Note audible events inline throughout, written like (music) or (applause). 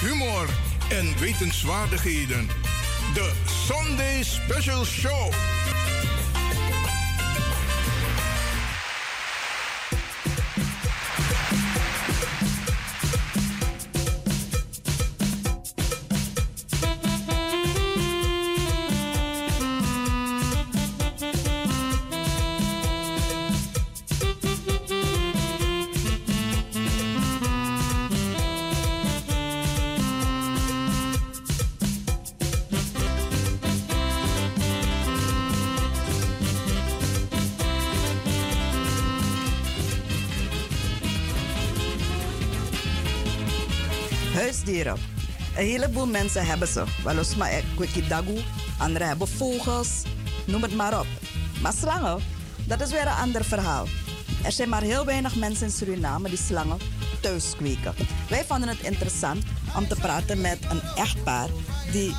Humor en wetenswaardigheden. De Sunday Special Show. Een heleboel mensen hebben ze. Welos maar dagu, anderen hebben vogels, noem het maar op. Maar slangen, dat is weer een ander verhaal. Er zijn maar heel weinig mensen in Suriname die slangen thuis kweken. Wij vonden het interessant om te praten met een echtpaar die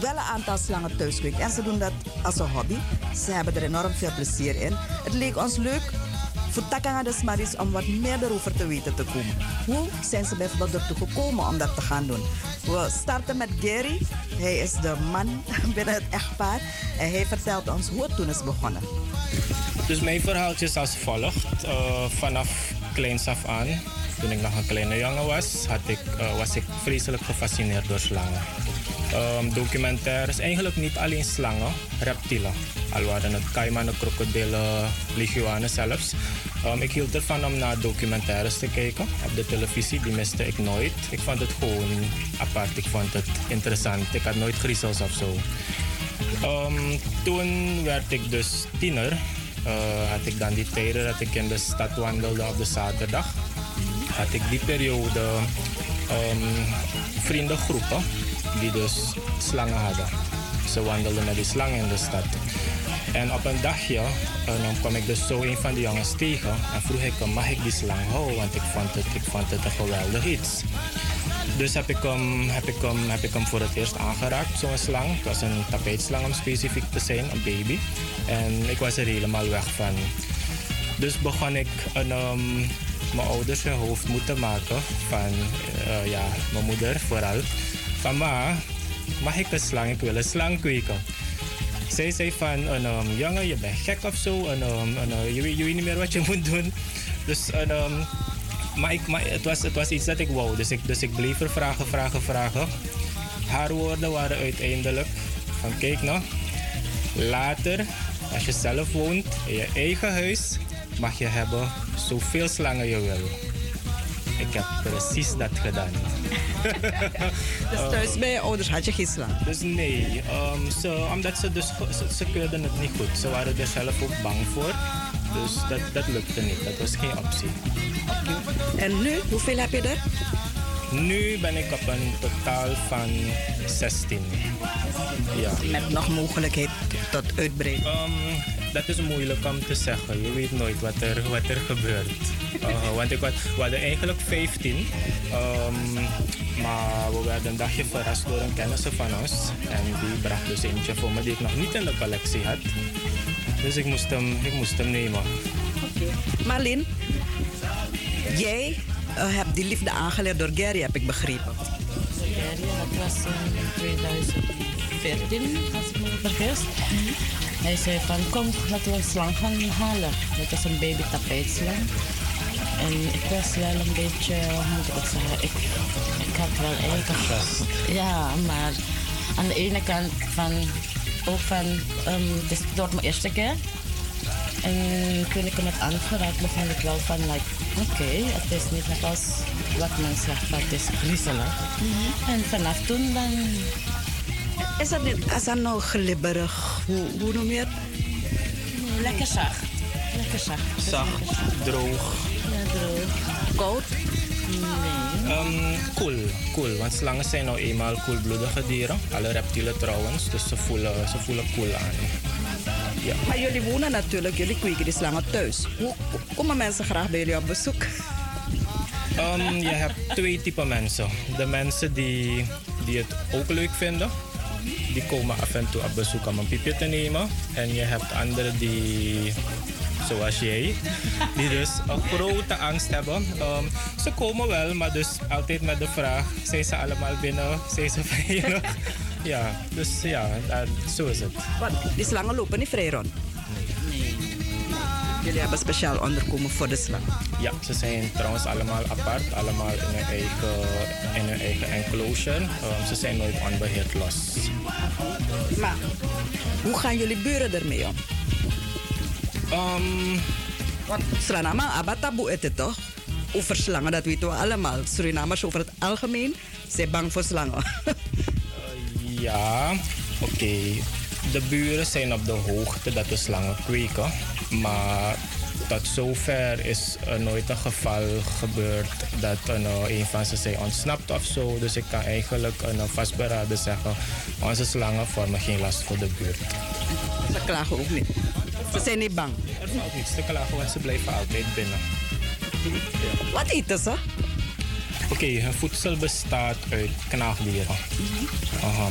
wel een aantal slangen thuis kweekt. En ze doen dat als een hobby. Ze hebben er enorm veel plezier in. Het leek ons leuk voor Takanga de Smaris om wat meer erover te weten te komen. Hoe zijn ze bijvoorbeeld ertoe gekomen om dat te gaan doen? We starten met Gary. Hij is de man (laughs) binnen het echtpaar. En hij vertelt ons hoe het toen is begonnen. Dus mijn verhaaltje is als volgt. Uh, vanaf kleins af aan, toen ik nog een kleine jongen was, had ik, uh, was ik vreselijk gefascineerd door slangen. Um, documentaires, eigenlijk niet alleen slangen, reptielen. Al waren het kaimanen, krokodillen, leguanen zelfs. Ik hield ervan om naar documentaires te kijken op de televisie. Die miste ik nooit. Ik vond het gewoon apart. Ik vond het interessant. Ik had nooit griezels of zo. Um, toen werd ik dus tiener. Uh, had ik dan die tijden dat ik in de stad wandelde op de zaterdag. Had ik die periode um, vriendengroepen die dus slangen hadden. Ze wandelden met die slangen in de stad. En op een dagje en dan kwam ik dus zo een van die jongens tegen en vroeg ik hem, mag ik die slang houden? Want ik vond het, ik vond het een geweldig iets. Dus heb ik, hem, heb, ik hem, heb ik hem voor het eerst aangeraakt, zo'n slang. Het was een tapijtslang om specifiek te zijn, een baby. En ik was er helemaal weg van. Dus begon ik een, um, mijn ouders hun hoofd moeten maken van, uh, ja, mijn moeder vooral. Van ma, mag ik een slang? Ik wil een slang kweken. Zij zei van, um, jongen, je bent gek of zo. En, um, en, uh, je, weet, je, weet niet meer wat je (laughs) moet doen. Dus, um, maar het, was, het was iets dat ik wou. Dus ik, dus ik bleef er vragen, vragen, vragen. Haar woorden waren uiteindelijk van, kijk nou, later, als je zelf woont in je eigen huis, mag je hebben zoveel slangen je wil. Ik heb precies dat gedaan. (laughs) dus thuis bij je ouders had je geen slang? Dus nee, um, omdat ze, dus, ze, ze keurden het niet goed. Ze waren er zelf ook bang voor. Dus dat, dat lukte niet. Dat was geen optie. En nu, hoeveel heb je er? Nu ben ik op een totaal van 16. Ja. Met nog mogelijkheid tot uitbreiden? Um, dat is moeilijk om te zeggen. Je weet nooit wat er, wat er gebeurt. Uh, (laughs) want ik was, we hadden eigenlijk 15. Um, maar we werden een dagje verrast door een kennis van ons. En die bracht dus eentje voor me die ik nog niet in de collectie had. Dus ik moest hem, ik moest hem nemen. Okay. Marlin, jij uh, hebt die liefde aangeleerd door Gary, heb ik begrepen. Gary, dat was in 2014, als ik me niet vergis. Hij zei van, kom, laten we een slang gaan halen. Dat was een baby tapijtslang. En ik was wel een beetje, hoe moet ik het zeggen, ik, ik had wel eigenlijk... Ja, maar aan de ene kant van, ook van, um, het is door mijn eerste keer. En toen ik hem het aangeraakt, begon ik wel van, like, oké, het is niet net als wat men zegt, maar het is griezelig. En vanaf toen dan... Is dat, niet, is dat nou glibberig? Hoe, hoe noem je het? Lekker zacht. Lekker zacht. Zacht, droog. Ja, droog. Koud? Nee. Ehm, cool, cool. Want slangen zijn nou eenmaal koelbloedige dieren. Alle reptielen trouwens. Dus ze voelen, ze voelen koel aan. Maar jullie wonen natuurlijk, jullie kweken die slangen thuis. Hoe komen mensen graag bij jullie op bezoek? Ehm, je hebt twee typen mensen. De mensen die, die het ook leuk vinden. Die komen af en toe op bezoek om een piepje te nemen. En je hebt anderen die, zoals jij, die dus een grote angst hebben. Ze komen wel, maar dus altijd met de vraag, zijn ze allemaal binnen? Zijn ze veilig? ja, dus ja, dat, zo is het. Want die slangen lopen niet vrij. Jullie hebben speciaal onderkomen voor de slang. Ja, ze zijn trouwens allemaal apart, allemaal in hun eigen, in hun eigen enclosure. Ehm, ze zijn nooit onbeheerd los. Maar hoe gaan jullie buren ermee om? Ehm, Want Suriname, abba taboe is het toch? Over slangen, dat weten we allemaal. Surinamers over het algemeen zijn bang voor slangen. (laughs) ja, oké. De buren zijn op de hoogte dat we slangen kweken. Maar tot zover is er nooit een geval gebeurd dat een, een van ze zijn ontsnapt of zo. Dus ik kan eigenlijk een vastberaden zeggen, onze slangen vormen geen last voor de buurt. Ze klagen ook niet. Ze zijn niet bang. Er valt niets te klagen, want ze blijven altijd binnen. Wat eten ze? Oké, hun voedsel bestaat uit knaagdieren. Aha.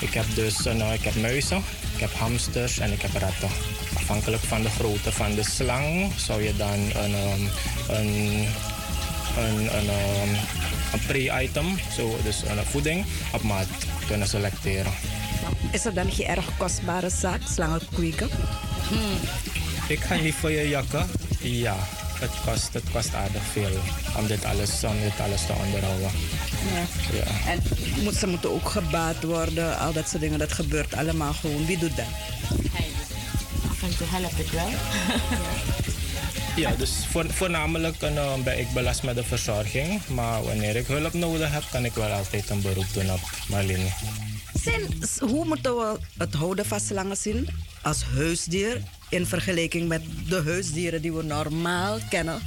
Ik heb dus een, eh, ik heb muizen, ik heb hamsters en ik heb ratten. Afhankelijk van de grootte van de slang zou je dan een, ehm, een, een, een, ehm, een pre-item, zo, dus een voeding, op maat kunnen selecteren. Is het dan geen erg kostbare zaak, slangen kweken? Ik ga niet voor je jakken. Ja, het kost, het kost aardig veel om dit alles, om dit alles te onderhouden. Ja. Ja. En moet, ze moeten ook gebaat worden, al dat soort dingen. Dat gebeurt allemaal gewoon. Wie doet dat? Af en toe help ik wel. (laughs) Ja, dus voor, voornamelijk eh, ben ik belast met de verzorging. Maar wanneer ik hulp nodig heb, kan ik wel altijd een beroep doen op Marlene. Zijn, hoe moeten we het houden van slangen zien als huisdier in vergelijking met de huisdieren die we normaal kennen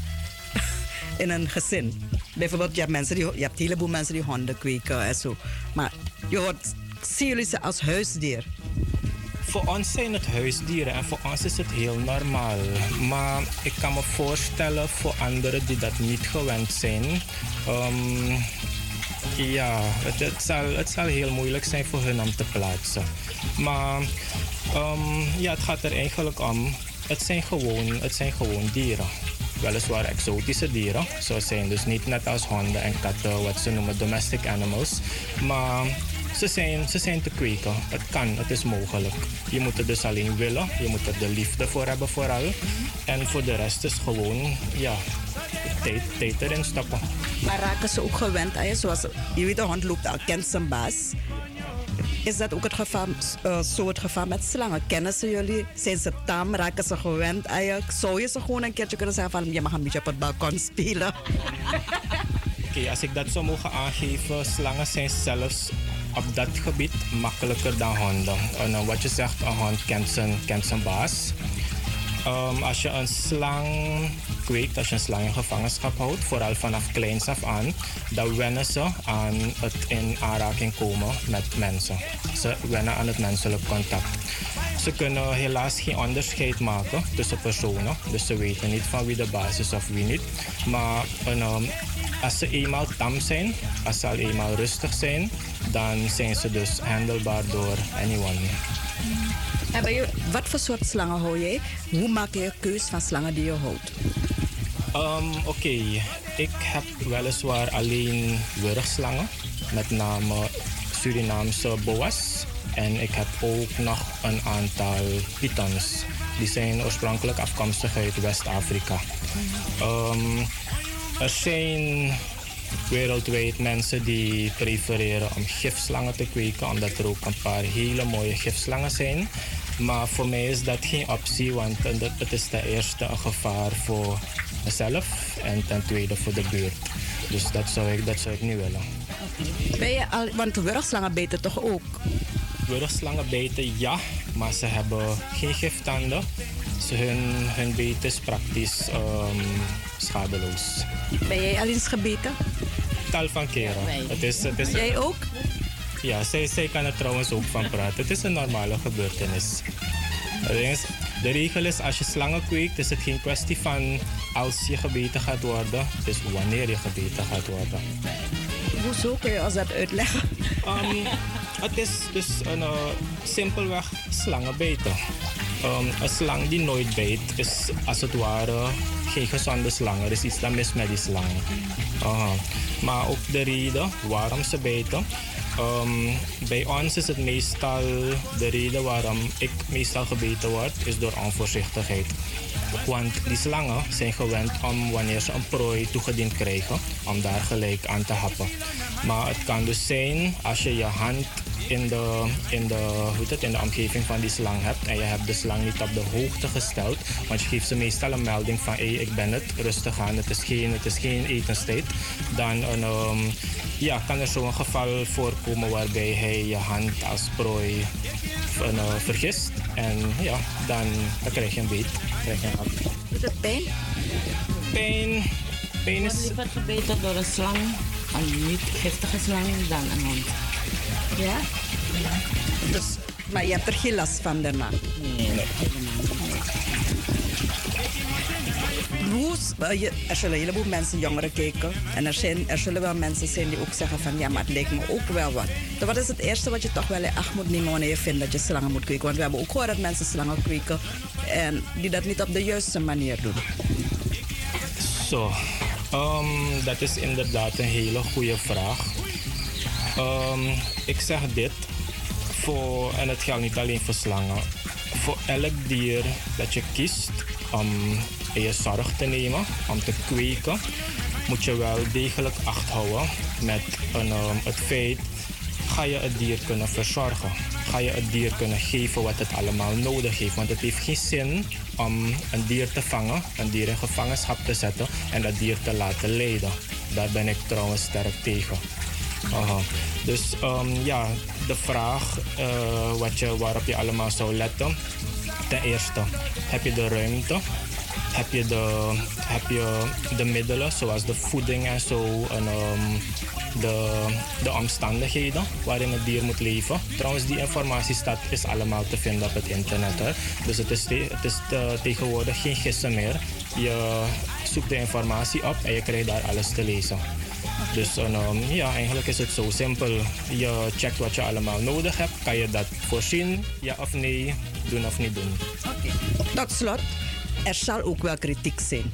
in een gezin? Bijvoorbeeld, je hebt, mensen die, je hebt een heleboel mensen die honden kweken en zo. Maar je hoort, zien jullie ze als huisdier? Voor ons zijn het huisdieren en voor ons is het heel normaal. Maar ik kan me voorstellen voor anderen die dat niet gewend zijn. ehm, ja, het, het, zal, het zal heel moeilijk zijn voor hun om te plaatsen. Maar ehm, ja, het gaat er eigenlijk om. Het zijn gewoon, het zijn gewoon dieren. Weliswaar exotische dieren. Ze zijn dus niet net als honden en katten, wat ze noemen domestic animals. Maar ze zijn, ze zijn te kweken. Het kan, het is mogelijk. Je moet het dus alleen willen. Je moet er de liefde voor hebben vooral. En voor de rest is gewoon, ja, tijd, tijd erin stoppen. Maar raken ze ook gewend aan je? Zoals, je weet, een hond loopt al, kent zijn baas. Is dat ook het geval, eh, zo het geval met slangen? Kennen ze jullie? Zijn ze tam? Raken ze gewend je? Zou je ze gewoon een keertje kunnen zeggen van... je mag een beetje op het balkon spelen? (laughs) Oké, als ik dat zou mogen aangeven, slangen zijn zelfs op dat gebied makkelijker dan honden. En eh, wat je zegt, een hond kent zijn, kent zijn baas. Ehm, als je een slang kweekt, als je een slang in gevangenschap houdt, vooral vanaf kleins af aan, dan wennen ze aan het in aanraking komen met mensen. Ze wennen aan het menselijk contact. Ze kunnen helaas geen onderscheid maken tussen personen, dus ze weten niet van wie de baas is of wie niet. Maar een, ehm, als ze eenmaal tam zijn, als ze al eenmaal rustig zijn, dan zijn ze dus handelbaar door anyone. Je, wat voor soort slangen hou jij? Hoe maak je je keus van slangen die je houdt? Ehm, Oké, ik heb weliswaar alleen wurgslangen, met name Surinaamse boa's. En ik heb ook nog een aantal pythons. Die zijn oorspronkelijk afkomstig uit West-Afrika. Um, er zijn wereldwijd mensen die prefereren om gifslangen te kweken, omdat er ook een paar hele mooie gifslangen zijn. Maar voor mij is dat geen optie, want het is ten eerste een gevaar voor mezelf en ten tweede voor de buurt. Dus dat zou ik, dat zou ik niet willen. Ben je al, want wurgslangen beten toch ook? Wurgslangen beten ja, maar ze hebben geen giftanden. Ze hun, hun beet is praktisch um, schadeloos. Ben jij al eens gebeten? Tal van keren. Het is, het is, jij ook? Ja, zij, zij kan er trouwens ook van praten. Het is een normale gebeurtenis. De regel is als je slangen kweekt, is het geen kwestie van als je gebeten gaat worden. Het is wanneer je gebeten gaat worden. Hoezo kun je als dat uitleggen? Um, het is dus een uh, simpelweg slangenbeten. Um, een slang die nooit bijt is als het ware geen gezonde slang. Er is iets dat mis met die slang. Uh, maar ook de reden waarom ze bijten Um, bij ons is het meestal de reden waarom ik meestal gebeten word, is door onvoorzichtigheid. Want die slangen zijn gewend om wanneer ze een prooi toegediend krijgen, om daar gelijk aan te happen. Maar het kan dus zijn als je je hand in de, in, de, hoe het, in de omgeving van die slang hebt en je hebt de slang niet op de hoogte gesteld, want je geeft ze meestal een melding van hey, ik ben het, rustig aan, het is geen, het is geen etenstijd, dan een, um, ja, kan er zo'n geval voorkomen waarbij hij je hand als prooi uh, vergist en ja, dan, dan krijg je een beet. Krijg je een hap. Doet het pijn? Pijn, pijn is... Ik liever gebeten door een slang, een niet giftige slang, dan een hond. Ja? Dus, maar je hebt er geen last van daarna? Nee, er zullen een heleboel mensen, jongeren kijken. En er, zijn, er zullen wel mensen zijn die ook zeggen van ja, maar het lijkt me ook wel wat. Dus wat is het eerste wat je toch wel in acht moet nemen wanneer je vindt dat je slangen moet kweken? Want we hebben ook gehoord dat mensen slangen kweken en die dat niet op de juiste manier doen. Zo, um, dat is inderdaad een hele goede vraag. Um, ik zeg dit, voor, en het geldt niet alleen voor slangen. Voor elk dier dat je kiest om je zorg te nemen, om te kweken, moet je wel degelijk acht houden met een, um, het feit, ga je het dier kunnen verzorgen? Ga je het dier kunnen geven wat het allemaal nodig heeft? Want het heeft geen zin om een dier te vangen, een dier in gevangenschap te zetten en dat dier te laten lijden. Daar ben ik trouwens sterk tegen. Dus um, ja, de vraag uh, wat je, waarop je allemaal zou letten. Ten eerste, heb je de ruimte? Heb je de, heb je de middelen, zoals de voeding en zo, en um, de, de omstandigheden waarin het dier moet leven? Trouwens, die informatie staat, is allemaal te vinden op het internet. Hè? Dus het is, het is te, tegenwoordig geen gissen meer. Je zoekt de informatie op en je krijgt daar alles te lezen. Dus um, ja, eigenlijk is het zo simpel. Je checkt wat je allemaal nodig hebt. Kan je dat voorzien? Ja of nee? Doen of niet doen? Okay. Tot slot, er zal ook wel kritiek zijn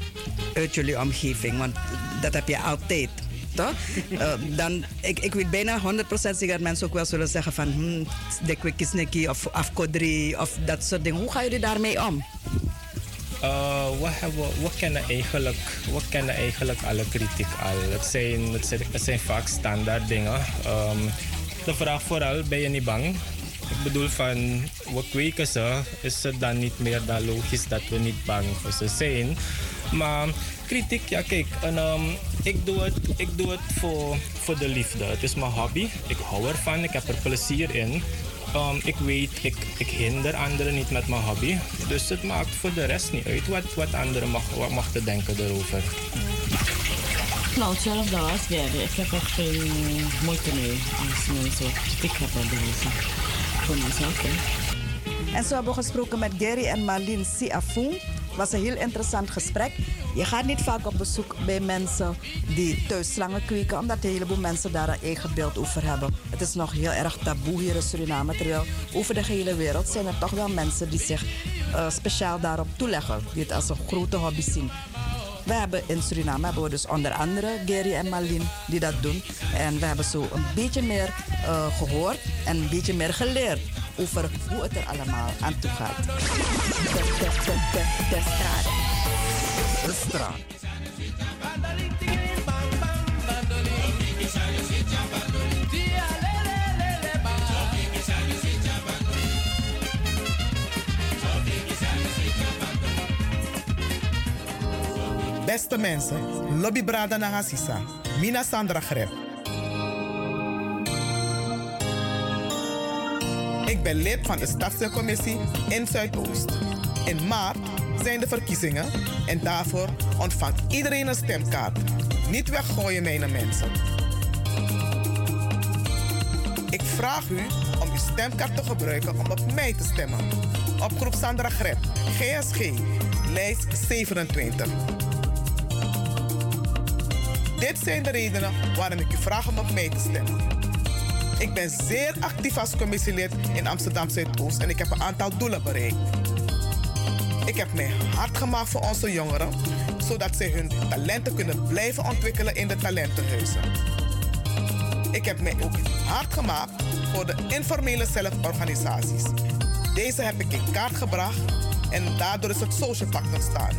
uit jullie omgeving. Want dat heb je altijd. Toch? Uh, (laughs) dan, ik, ik weet bijna 100% zeker dat mensen ook wel zullen zeggen van... Hmm, de kwikisneki of afkodri of dat soort dingen. Hoe gaan jullie daarmee om? Uh, we, hebben, we, kennen eigenlijk, we kennen eigenlijk alle kritiek al. Het zijn, het zijn, zijn vaak standaard dingen. Um, de vraag vooral, ben je niet bang? Ik bedoel van, we kweken ze, is het dan niet meer dan logisch dat we niet bang voor ze zijn. Maar kritiek, ja kijk, um, ik doe het, ik doe het voor, voor de liefde. Het is mijn hobby, ik hou ervan, ik heb er plezier in. Um, ik weet, ik, ik hinder anderen niet met mijn hobby. Dus het maakt voor de rest niet uit wat, wat anderen mag, wat mag te denken erover. Nou, hetzelfde als Gary. Ik heb echt geen moeite mee als mensen wat kritiek hebben. Voor mezelf, En zo hebben we gesproken met Gary en Marlene Siafoon was een heel interessant gesprek. Je gaat niet vaak op bezoek bij mensen die thuis slangen kweken, omdat een heleboel mensen daar een eigen beeld over hebben. Het is nog heel erg taboe hier in Suriname, terwijl over de hele wereld zijn er toch wel mensen die zich uh, speciaal daarop toeleggen, die het als een grote hobby zien. We hebben in Suriname hebben we dus onder andere Gary en Malin die dat doen. En we hebben zo een beetje meer uh, gehoord en een beetje meer geleerd over hoe het er allemaal aan toe gaat. De straat. De straat. Beste mensen, Lobby Brada Nagasisa, Mina Sandra Greb. Ik ben lid van de Stadscommissie in Zuidoost. In maart zijn de verkiezingen en daarvoor ontvangt iedereen een stemkaart. Niet weggooien, mijn mensen. Ik vraag u om uw stemkaart te gebruiken om op mij te stemmen. Op groep Sandra Greb, GSG, lijst 27. Dit zijn de redenen waarom ik u vraag om op mij te stemmen. Ik ben zeer actief als commissielid in Amsterdam Zuidoost en ik heb een aantal doelen bereikt. Ik heb mij hard gemaakt voor onze jongeren, zodat zij hun talenten kunnen blijven ontwikkelen in de talentenhuizen. Ik heb mij ook hard gemaakt voor de informele zelforganisaties. Deze heb ik in kaart gebracht en daardoor is het Social Pact ontstaan.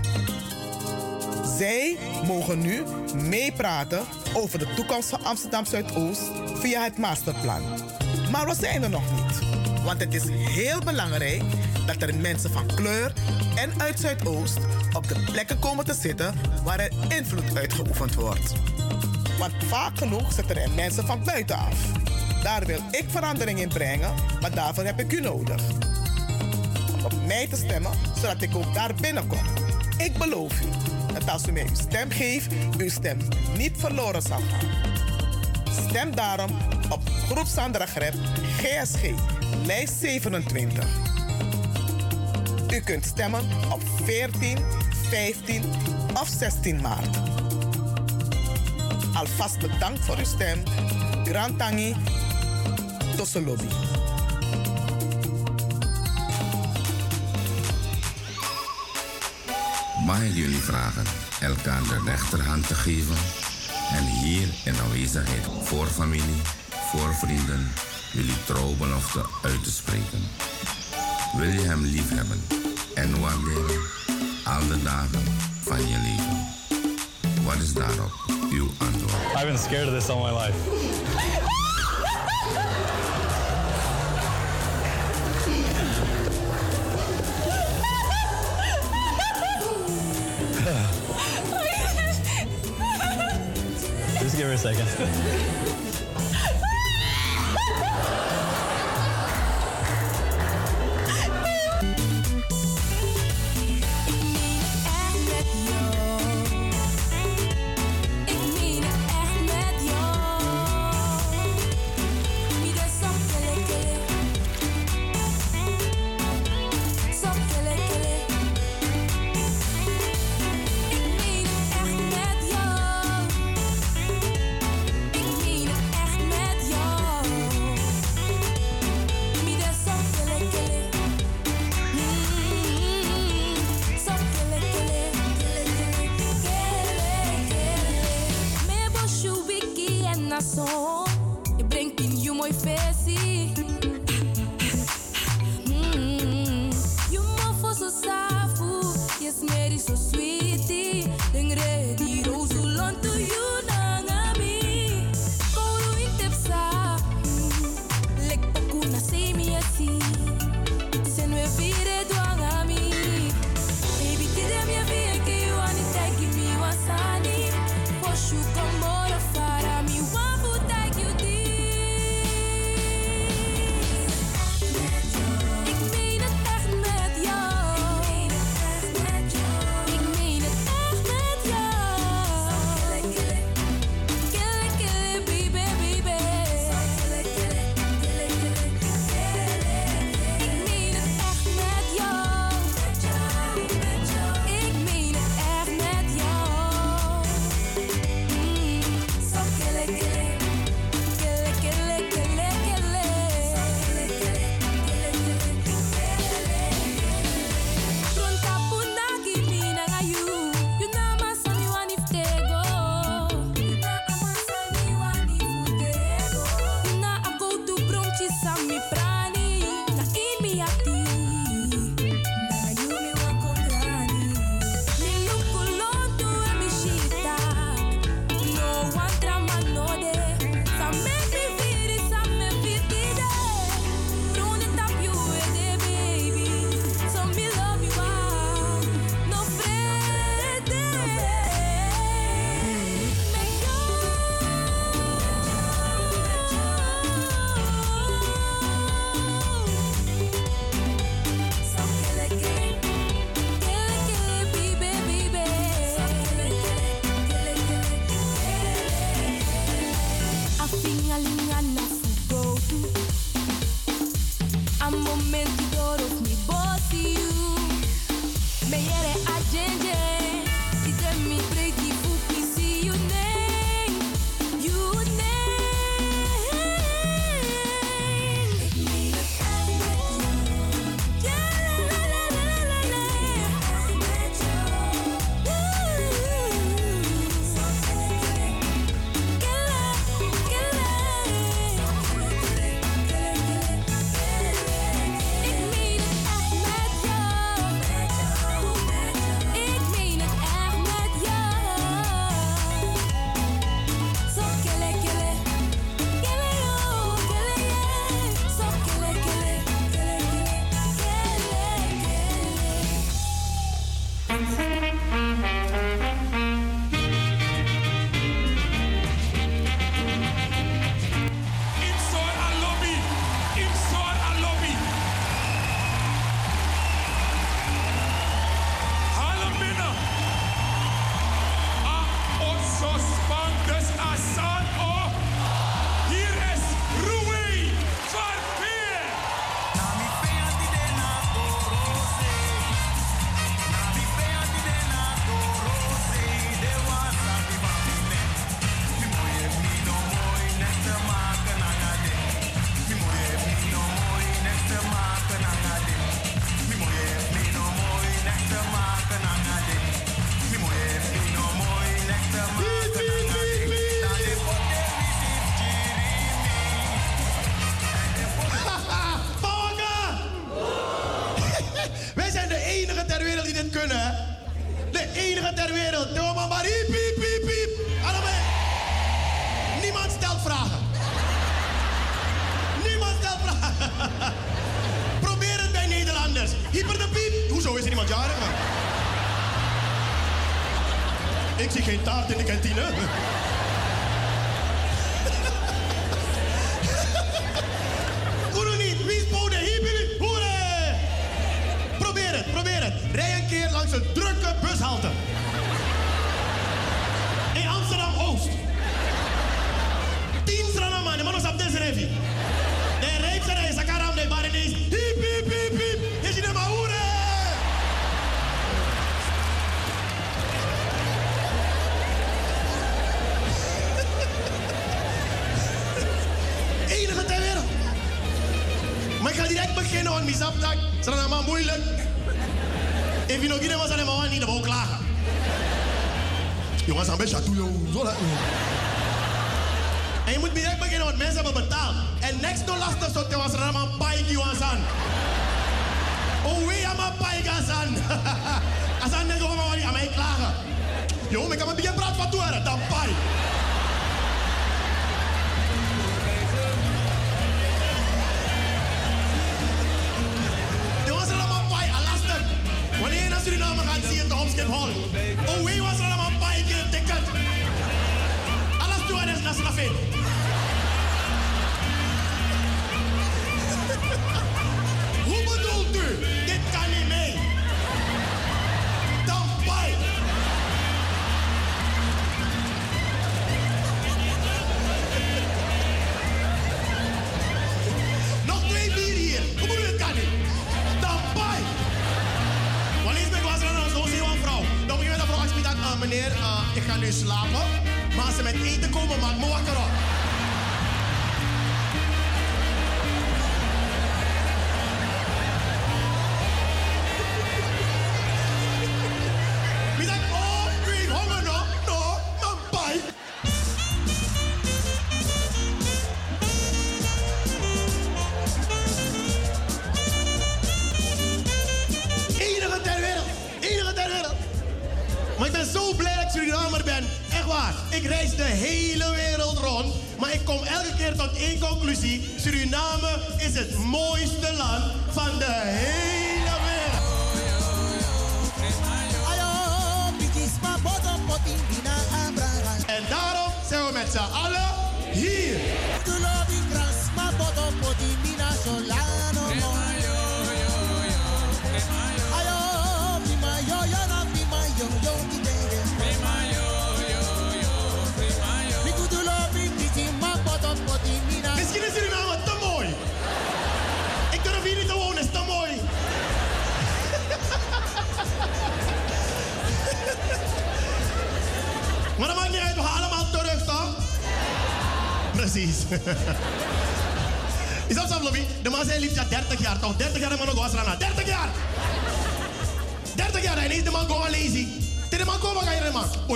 Zij mogen nu meepraten over de toekomst van Amsterdam Zuidoost via het masterplan. Maar we zijn er nog niet. Want het is heel belangrijk dat er mensen van kleur en uit Zuidoost op de plekken komen te zitten waar er invloed uitgeoefend wordt. Want vaak genoeg zitten er mensen van buitenaf. Daar wil ik verandering in brengen, maar daarvoor heb ik u nodig. Om op mij te stemmen, zodat ik ook daar binnenkom. Ik beloof u dat als u mij uw stem geeft, uw stem niet verloren zal gaan. Stem daarom op Groep Sandra Greb, GSG, lijst 27. U kunt stemmen op 14, 15 of 16 maart. Alvast bedankt voor uw stem. Grand Tangi, Tosselobi. Mag ik jullie vragen elkaar de rechterhand te geven en hier in aanwezigheid voor familie, voor vrienden, jullie trouwbelofte uit te spreken? Wil je hem lief hebben en waarderen al de dagen van je leven? Wat is daarop uw antwoord? I've been scared of this all my life. Give her a second.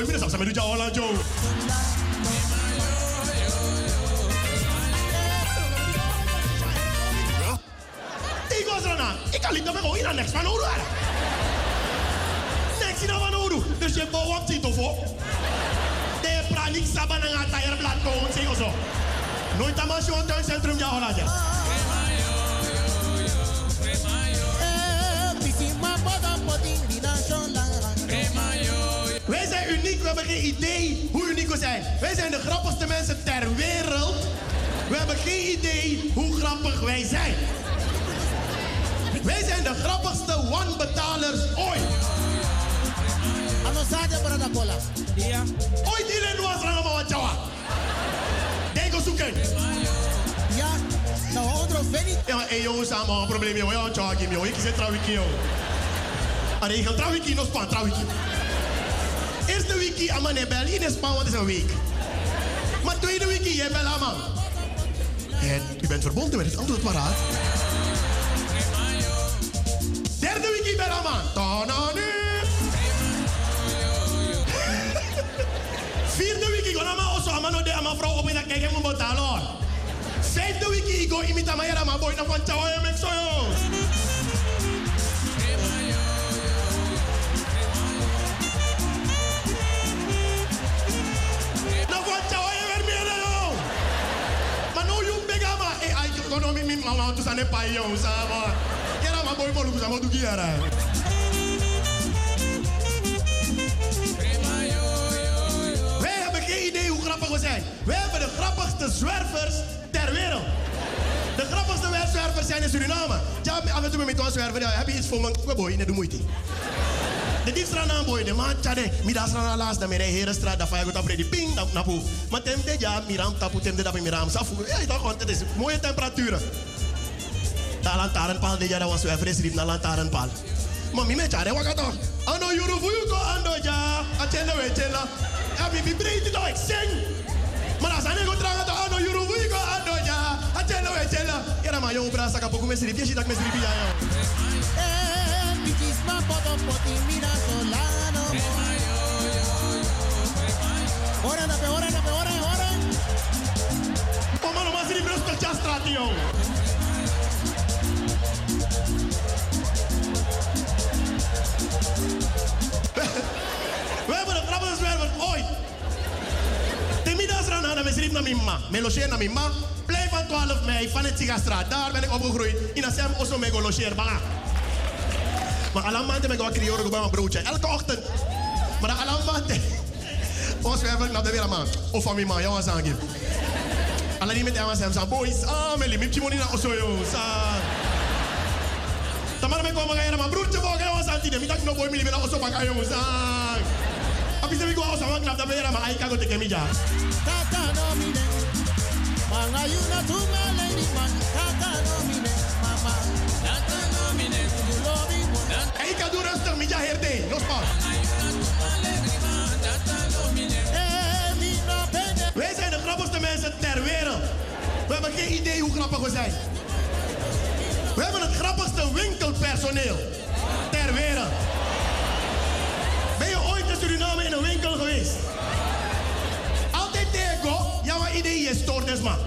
De man. Oei, meneer Samsa, met ter wereld. We hebben geen idee hoe grappig wij zijn. Wij zijn de grappigste one-betalers ooit. Ja. Ooit iedereen was er allemaal wat jawa. Denk eens zoeken. Ja, nou otro feni. Ja, hey jongens, allemaal een probleem joh. Ja, tja, Kim joh. Ik zit trouwens joh. Allee, ik ga trouwens nog span, trouwens. Eerste wiki, aman ne bel. In span, wat is een week. Maar tweede wiki, je bel aman. En u bent verbonden met het antwoord paraat. Derde wiki, bel aman. Tananu. (laughs) Vierde wiki, ik ga allemaal osso. De aman vrouw op in dat kijk, moet betalen hoor. Vijfde wiki, ik ga maar boy, dan van mek. Kono mi mi mama, tu sane pa yo, sa ma. Jara, maar boy, mo lukusa, mo duki jara. Wij hebben geen idee hoe grappig we zijn. Wij hebben de grappigste zwervers ter wereld. De grappigste zwervers zijn in Suriname. Ja, af en toe met ons zwerver, ja, heb je iets voor me? Boy, net de moeite. De diefstra na boy, de man chade, mi da stra na laas, da mere here stra, da faya go tapre di ping, da na pu. Maar tem de ja, miram tapu, tem de da miram safu. Ja, je toch, het is mooie temperaturen. Da lantaarnpaal, de ja, da was zwerver, is riep na lantaarnpaal. Maar mi me chade, waka toch? Ano yuru fu ko ando ja, achende we chela. Ja, mi mi breed het ik zing. Maar als ik go tranga to ano yuru fu ko ando ja, achende we chela. Ja, maar jong bra saka poku me sirip, je ziet dat me sirip ja, ja. Oh, schreef naar mijn ma. Blijf van 12 mei van het Sigastraat. Daar ben ik opgegroeid. In Assem Osso Mego logeer. Banga. Maar alle maanden ben ik wel creëren bij mijn broodje. Elke ochtend. Maar dan alle maanden. (laughs) Ons zwerver naar de weerman. Of van mijn ma. Jou was aangeven. Alla ni met ama sem sa boys. Ah, me limit chimoni na oso yo. Sa. Tamara me ko mga yana ma broertje bo ga was anti de mi tak no boy mi limit na oso pa kayo mo sa. Abi se mi ko oso wang klap da bera ma ai ka go te kemi ja. Tata no mine. Manga yuna tunga lady man. Tata no ka du rustig mi ja herde. No spa. Wij zijn de grappigste mensen ter wereld. We hebben geen idee hoe grappig we zijn. We hebben het grappigste winkelpersoneel ter wereld. Ben je ooit in Suriname in een winkel geweest? Altijd tegen, jouw idee is stoort is man.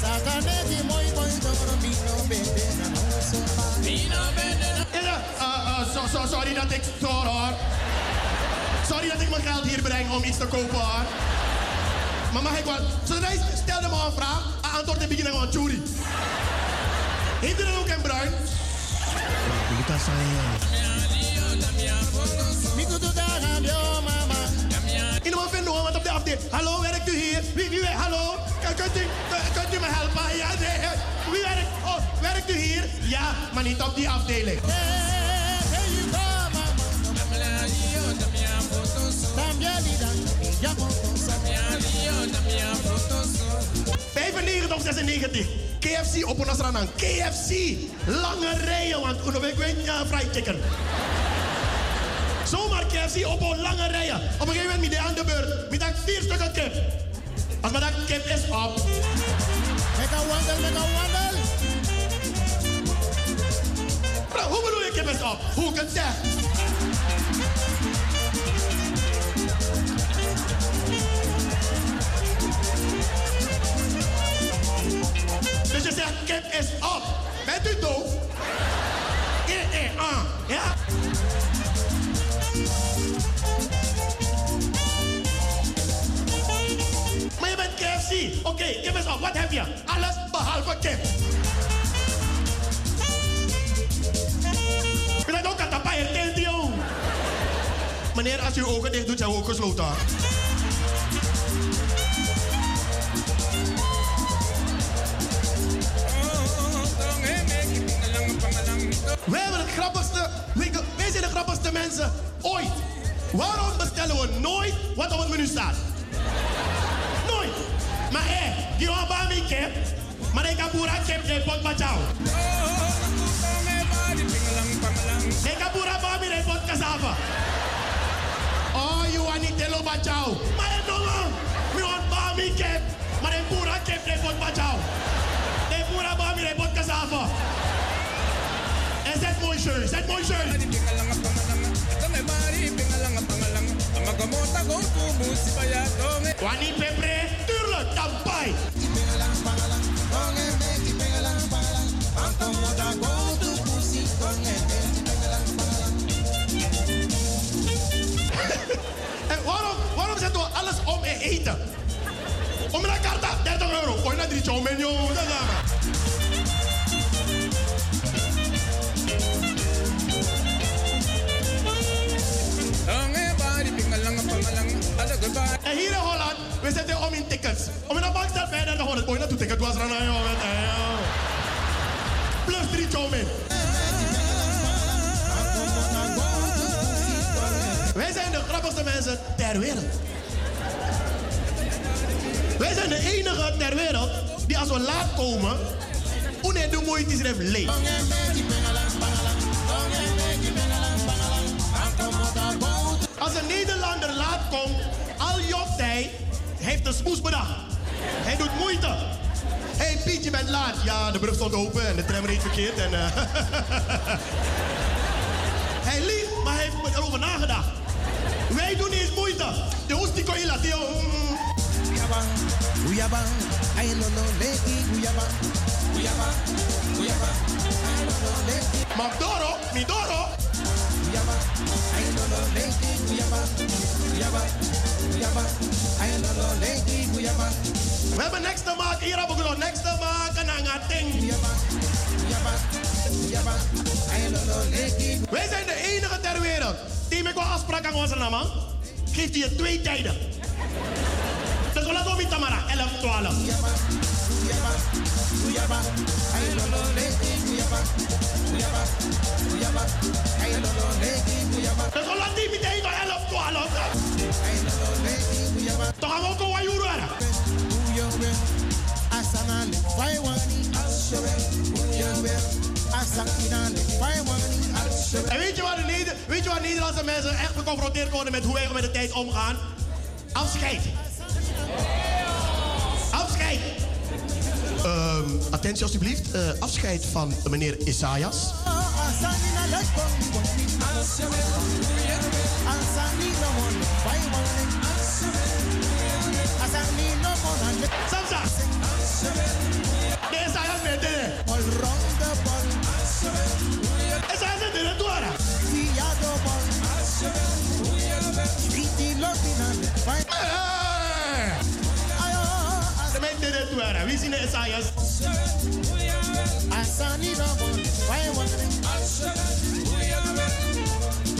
Moi moi mino na na. Uh, uh, so, so, sorry dat ik stoor hoor. Sorry dat ik mijn geld hier breng om iets te kopen hoor. Maar mag ik wel... Zodra stelde me een vraag, een antwoord in beginnen van Churi. Heeft u dan ook in bruin? In de vinden want op de afdeling. Hallo, werkt u hier? Wie, wie, hallo? Kunt u, kunt u me helpen? Ja, nee, wie werkt? Oh, werkt u hier? Ja, maar niet op die afdeling. of 96. KFC op een restaurant. KFC. Lange rijen, want ik weet niet, fried chicken. Zomaar KFC op een lange rijen. Op een gegeven moment met de aan de beurt. Met vier stukken kip. Maar dat kip is op. Mega wandel, mega wandel. Bro, hoe bedoel je kip is op? Hoe het zeg? Dus je zegt kip is op. Bent u doof? Eh, eh, ah. Ja? Je. Oké, kip is op. Wat heb je? Alles behalve kip. Ik ben ook aan het. Meneer, als uw ogen dicht doet, zijn we ook gesloten. Het grappigste, wij zijn de grappigste mensen ooit. Waarom bestellen we nooit wat op het menu staat? Maar hé, die bij mij kip, maar ik heb boera kip in pot bachao. Ik heb cassava. Oh, you want niet telo bachao. Maar hé, no man, we want kip, maar ik boera kip in pot bachao. Ik boera pot cassava. En zet mooi shirt, zet mooi tampai. (laughs) En waarom, waarom zetten we alles om in eten? Om naar karta, 30 euro. Gooi naar drie chow menu. Dat is Om in de bank staat bijna de 100. Gooi naar toe ticket was er aan joh. Plus drie min. Wij zijn de grappigste mensen ter wereld. Wij zijn de enige ter wereld die als we laat komen, une de moeite is leeg. Als een Nederlander laat komt, al jokt hij, heeft een smoes bedacht. Hij doet moeite. Hé hey, Piet, je bent laat. Ja, de brug stond open en de tram reed verkeerd. En, eh, (laughs) hij liegt, maar hij heeft erover nagedacht. Wij doen niet eens moeite. De hoest die kon je laten. Guyabang, guyabang, ay lolo leki, guyabang, guyabang, guyabang, ay lolo leki. Magdoro, Midoro. Guyabang, ay lolo leki, guyabang, guyabang, We hebben niks te maken. Hier hebben we nog niks te maken. En een ding. Wij zijn de enige ter wereld die met een afspraak aan onze naam. Geeft hij twee tijden. Dus we laten we tamara. 11, 12. Dus we laten die meteen van 11, 12. Toch gaan we ook een faiwani, En weet je, waar de weet je waar Nederlandse mensen echt geconfronteerd worden met hoe wij met de tijd omgaan? Afscheid. Afscheid. Ehm, attentie alstublieft. Eh, afscheid van meneer Isaias. Asanina lekoni, Asanina wani, faiwani, Asanina wani. Samsa. De Isaias met de. All round the ball, Isaias met de door. via the ball. Streety lobina, fai. De met de door. Wie zien de Isaias? Asanina wani, faiwani.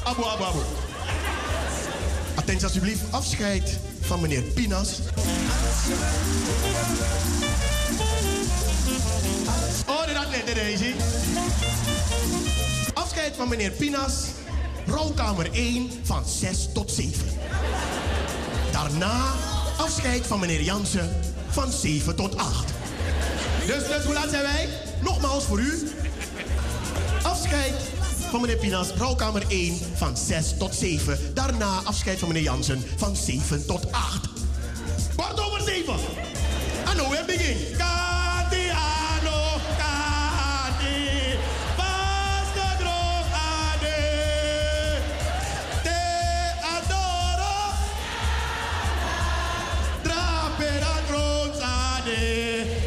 Abu, abu, abu. Attentie alstublieft. Afscheid van meneer Pinas. Oh, had net, hij. Afscheid van meneer Pinas. Rouwkamer 1 van 6 tot 7. Daarna afscheid van meneer Jansen van 7 tot 8. Dus, dus hoe laat zijn wij? Nogmaals voor u. Afscheid van meneer Pinas, rouwkamer 1 van 6 tot 7. Daarna afscheid van meneer Jansen van 7 tot 8. Kwart over 7. En nu weer begin.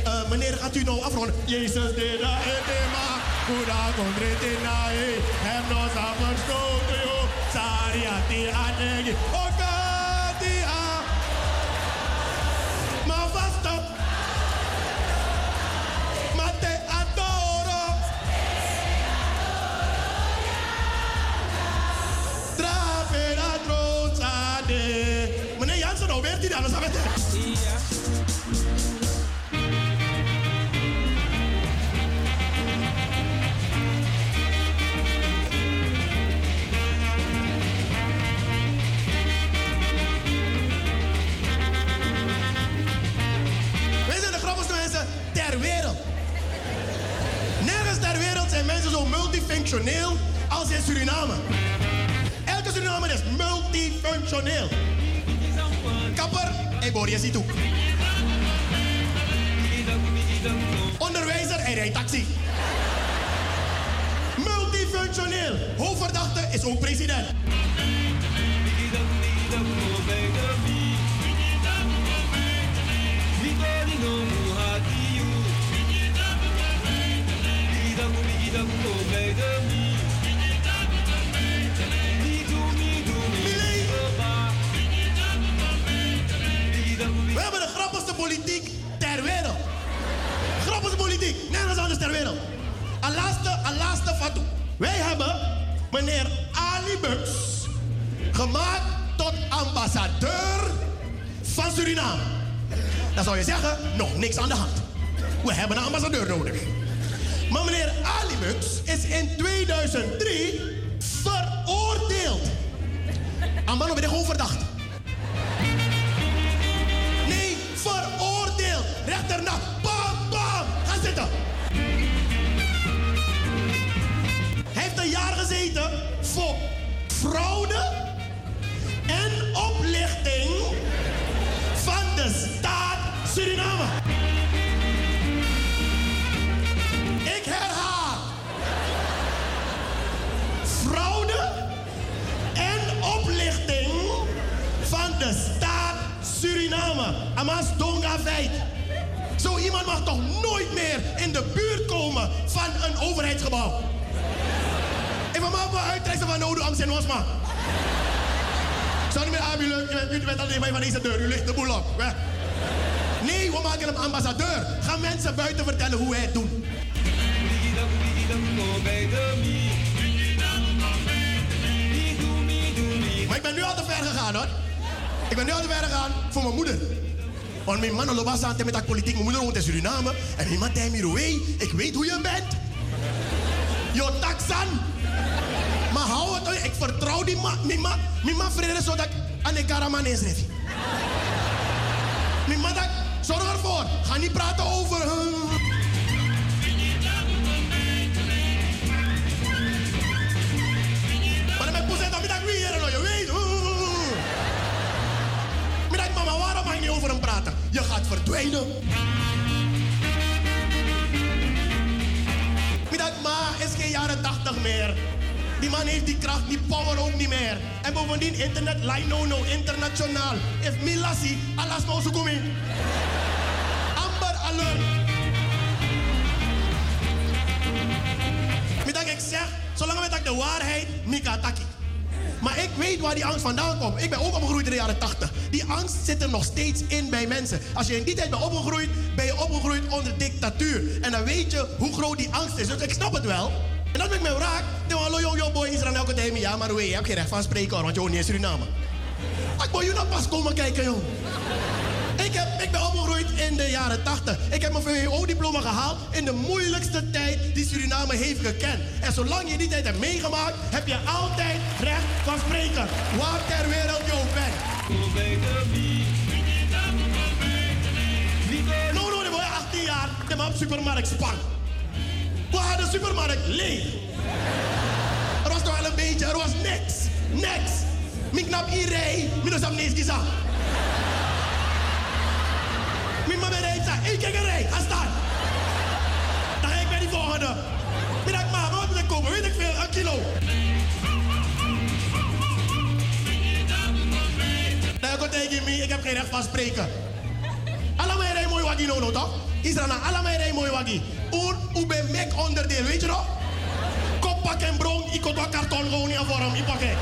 Uh, meneer, gaat u nou afronden? Jezus, de. Kuda kondrete nae. Hem no sa verstoten, yo. Sariati adegi. Okati a. Maar vast op. Maar te adoro. Trapera gronsade. Meneer Jansen, werd hij dan? Anders hebben zo multifunctioneel als in Suriname. Elke Surinamer is multifunctioneel. Kapper, ik hoor je toe. Onderwijzer, hij rijdt taxi. Multifunctioneel. Hoofdverdachte is ook president. Laatste fatu. Wij hebben meneer Ali Bux gemaakt tot ambassadeur van Suriname. Dan zou je zeggen, nog niks aan de hand. We hebben een ambassadeur nodig. Maar meneer Ali Bux is in 2003 veroordeeld. Amano ben ik gewoon verdacht. Nee, veroordeeld. Rechter na. Bam, bam. Ga zitten. Gezeten voor fraude en oplichting van de staat Suriname. Ik herhaal. Fraude en oplichting van de staat Suriname. Amas donga feit. Zo iemand mag toch nooit meer in de buurt komen van een overheidsgebouw. Wil maar uittrekken van Nodo Amsterdam was maar. Zou niet meer aanbieden, u bent- alleen maar van deze deur, u ligt de boel op. Nee, we maken hem ambassadeur. Ga mensen buiten vertellen hoe hij het doet. Maar ik ben nu al te ver gegaan hoor. Ik ben nu al te ver gegaan voor mijn moeder. Want mijn man loopt aan met dat politiek. Mijn moeder woont in Suriname. En mijn man zei me, "Roei, ik weet hoe je bent. Je taxan. Maar hou het, ik vertrouw die man. Mijn man, mijn man zodat ik aan de karaman is. Mijn man zorg ervoor. Ga niet praten over... eh, Maar dan ben ik poes dan ik weer, je mama, waarom mag je niet over hem praten? Je gaat verdwijnen. Is geen jaren 80 meer. Die man heeft die kracht, die power ook niet meer. En bovendien, internet, line no no, internationaal. If Milasi, alles zo kom in. Amber alert. Dacht, ik zeg, zolang ik de waarheid, Mika Taki. Maar ik weet waar die angst vandaan komt. Ik ben ook opgegroeid in de jaren 80. Die angst zit er nog steeds in bij mensen. Als je in die tijd bent opgegroeid, ben je opgegroeid onder dictatuur. En dan weet je hoe groot die angst is. Dus ik snap het wel. En dat ben ik me raak. Dan hallo jong jong boy Israël elke tijd. Ja, maar je hebt geen recht van spreken hoor, want je woont niet in Suriname. Ik wil je nou pas komen kijken, joh. Ik, heb, ben opgegroeid in de jaren 80. Ik heb mijn VWO-diploma gehaald in de moeilijkste tijd die Suriname heeft gekend. En zolang je die tijd hebt meegemaakt, heb je altijd recht van spreken. Waar ter wereld je ook bent. No, no, dan je 18 jaar, de man supermarkt Spar. Waar de supermarkt leeg. weet je, er was niks. Niks. Ik knap Irei, minus am niks gezag. Mijn kijk een rij, ga staan. Dan ga ik bij die volgende. Middag, mama, wat moet ik kopen? Weet ik veel, een kilo. Nou, ik tegen me, ik heb geen recht van spreken. Allemaal rij mooi waggie no, toch? Israël, allemaal rij mooi waggie. Oer, u ben mek onderdeel, weet je nog? Kop pak en bron, ik kon wat karton gewoon niet aan vorm, ik pak het.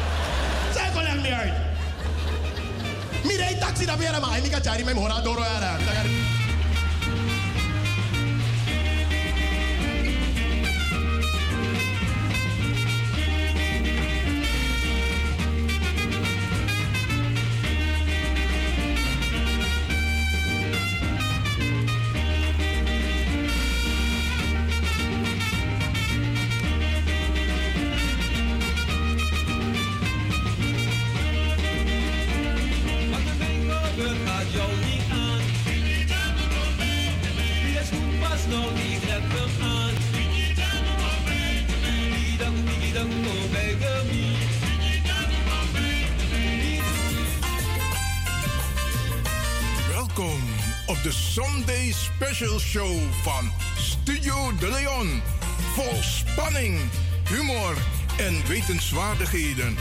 Zij kon er niet uit. Mi rij taxi dat weer maar, ik ga jari mijn hora door show van Studio De Leon. Vol spanning, humor en wetenswaardigheden.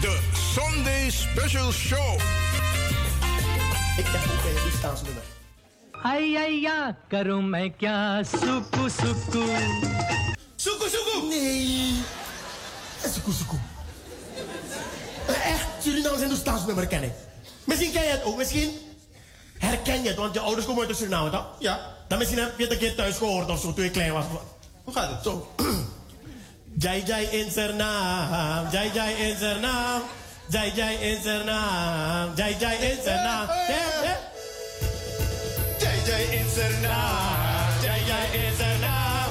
De Sunday Special Show. Ik heb ook een liefstaansnummer. Ai, ai, ja, karo mij kya, suku, suku. Suku, suku! Nee. Eh, suku, suku. Eh, echt, Surinamers en de staansnummer kennen. Misschien ken jij het ook, misschien herken je het, want je ouders komen uit Suriname, toch? Ja. Dan misschien heb je het een keer thuis gehoord of zo, toen je klein was. Hoe gaat het? Zo. (clears throat) Jai Jai in zijn naam, Jai Jai in zijn naam, Jai Jai in zijn naam, Jai Jai in zijn naam. Ja, ja. Jai Jai in zijn naam, Jai Jai in zijn naam,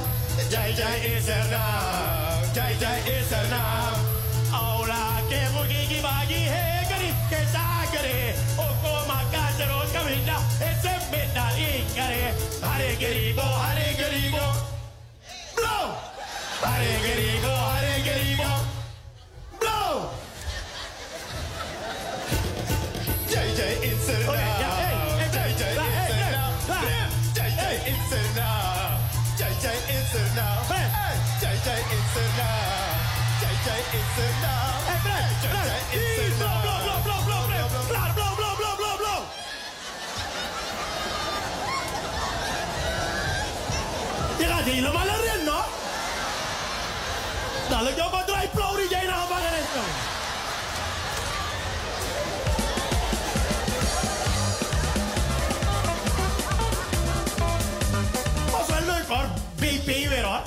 Jai Jai in zijn naam, Jai Jai in zijn naam. Aula ke mugi bagi he gari ke sagare, Hare Krishna, Hare Krishna, Hare Krishna, Hare Krishna, Hare Krishna, Je gaat helemaal erin, no? Dadelijk jouw bedrijf plauw die jij naar gevangen is, jongen. Was wel leuk hoor. BP weer hoor.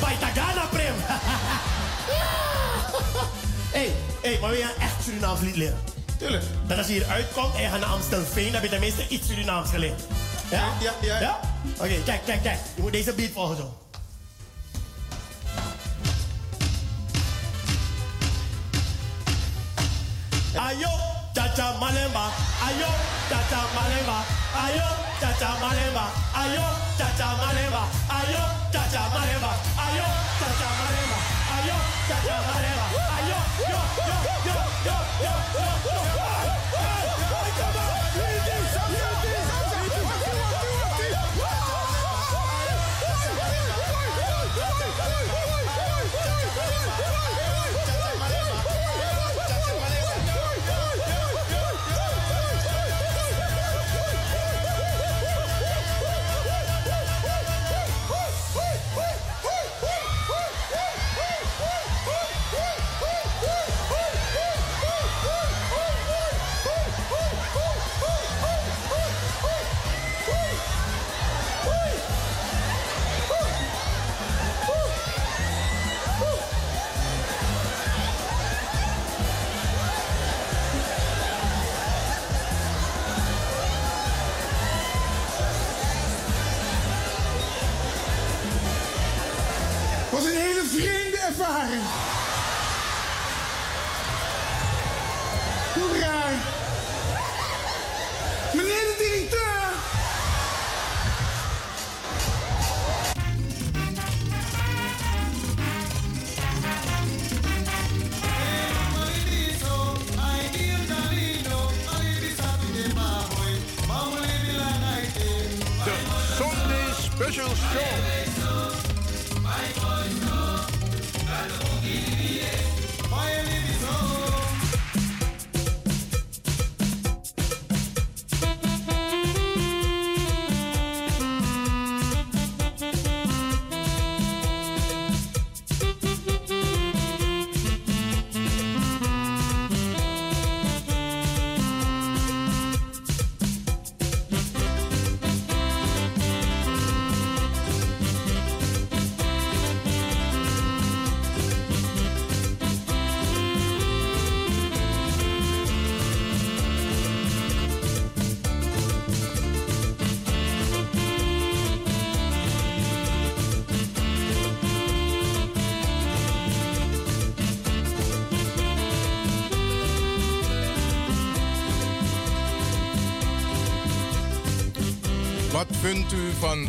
Baitagana Prim. Hé, (laughs) hey, maar wil je een echt Surinaams lied leren? Tuurlijk. Dat als je hier uitkomt en je gaat naar Amstelveen, heb je tenminste iets Surinaams geleerd. Ja? Ja, ja. ja? Oké, kijk, kijk, kijk. Je moet deze beat volgen zo. Ayo, chacha malemba. Ayo, chacha malemba. Ayo, chacha malemba. Ayo, chacha malemba. Ayo, chacha malemba. Ayo, chacha malemba. Ayo, chacha malemba. Ayo, yo, yo, yo, yo, yo, yo, yo. Van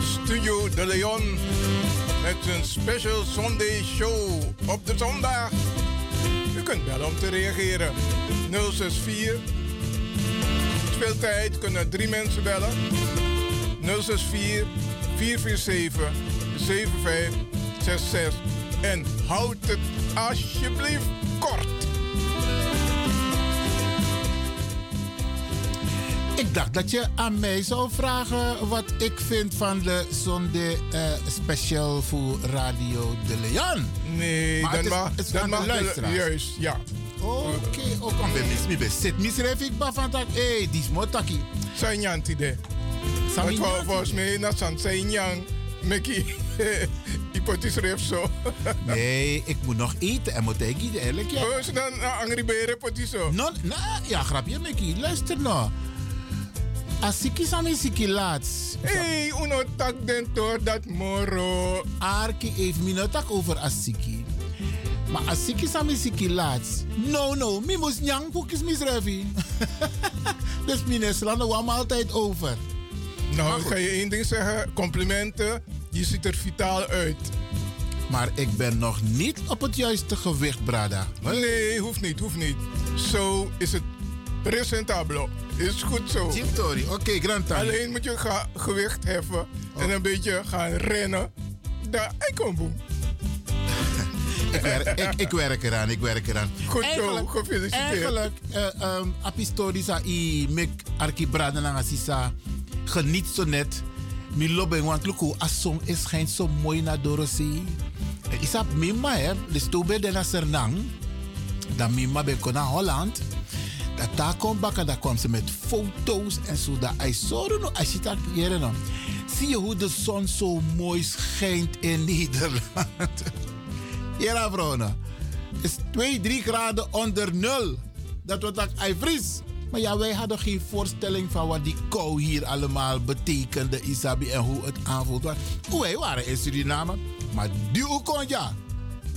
Studio De Leon met zijn special Sunday show op de zondag? U kunt bellen om te reageren. 064 Speeltijd kunnen drie mensen bellen. 064 447 7566 en houd het alsjeblieft kort. Dacht dat je aan mij zou vragen wat ik vind van de Sunday eh, special voor Radio de Leon. Nee, Maar is- mag, het is mag luisteraars. juist, ja. Oké, ook aan mis mis zit misref ik van tak. Hey, die is motaki. Zijn janti de. Sami Want volgens mij na san zijn yang meki (laughs) hypothetisch ref zo. (laughs) Nee, ik moet nog eten en moet ik eten eigenlijk. Ja. Oh, dan uh, angry bere potiso. No, nou, ja, grapje, Mickey. Luister nou. Als ik is aan siki laats. Hey, uno tak den to dat moro. Arki heeft me nou tak over asiki. Maar als ik is aan siki laats. No, no, mi moest nyang koekjes misrevi. (laughs) dus meneer slaan we hem altijd over. Nou, ik ga je één ding zeggen. Complimenten. Je ziet er vitaal uit. Maar ik ben nog niet op het juiste gewicht, Brada. Nee, hoeft niet, hoeft niet. Zo is het presentabel. Is goed zo. Oké, grand Alleen moet je gewicht heffen en een beetje gaan rennen. Daar, ik kom boem. (laughs) Ik werk, ik, ik werk eraan, ik werk eraan. Goed zo, gefeliciteerd. Eigenlijk, uh, um, apistorisa i mek arki brada na sisa geniet zo net. Mi loben want luku asong is schijnt zo mooi naar Dorosi. Isap mima hè, de stobe de la Sernang. Dan mima ben kon naar Holland. Dat daar komt bakken, daar ze met foto's en zo. Dat hij zo als je dat hier no. Zie je hoe de zon zo mooi schijnt in Nederland. (laughs) Ja, vrouwen. Het is 2, 3 graden onder nul. Dat wordt ook ijvries. Maar ja, wij hadden geen voorstelling van wat die kou hier allemaal betekende, Isabi, en hoe het aanvoelt. Want Wij waren in Suriname, maar die kon ja.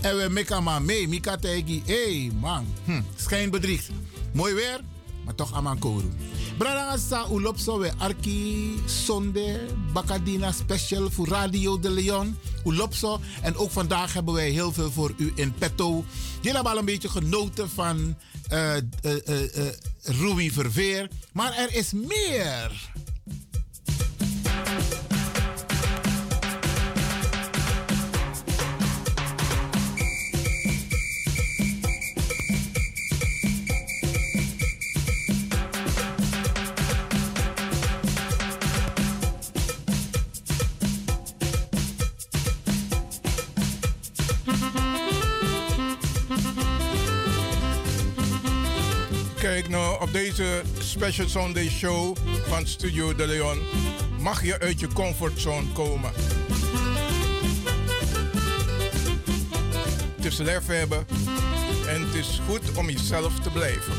En we meka maar mee, Mika. Hé hey, man, hm, schijnbedriegt. Mooi weer, maar toch aman kouru. Brada sa ulop so we arki sonde bakadina special voor Radio de Leon. Ulop so. En ook vandaag hebben wij heel veel voor u in petto. Jullie hebben al een beetje genoten van eh eh eh eh, Rui Verveer. Maar er is meer. Op deze Special Sunday Show van Studio De Leon mag je uit je comfortzone komen. Het is lef hebben en het is goed om jezelf te blijven.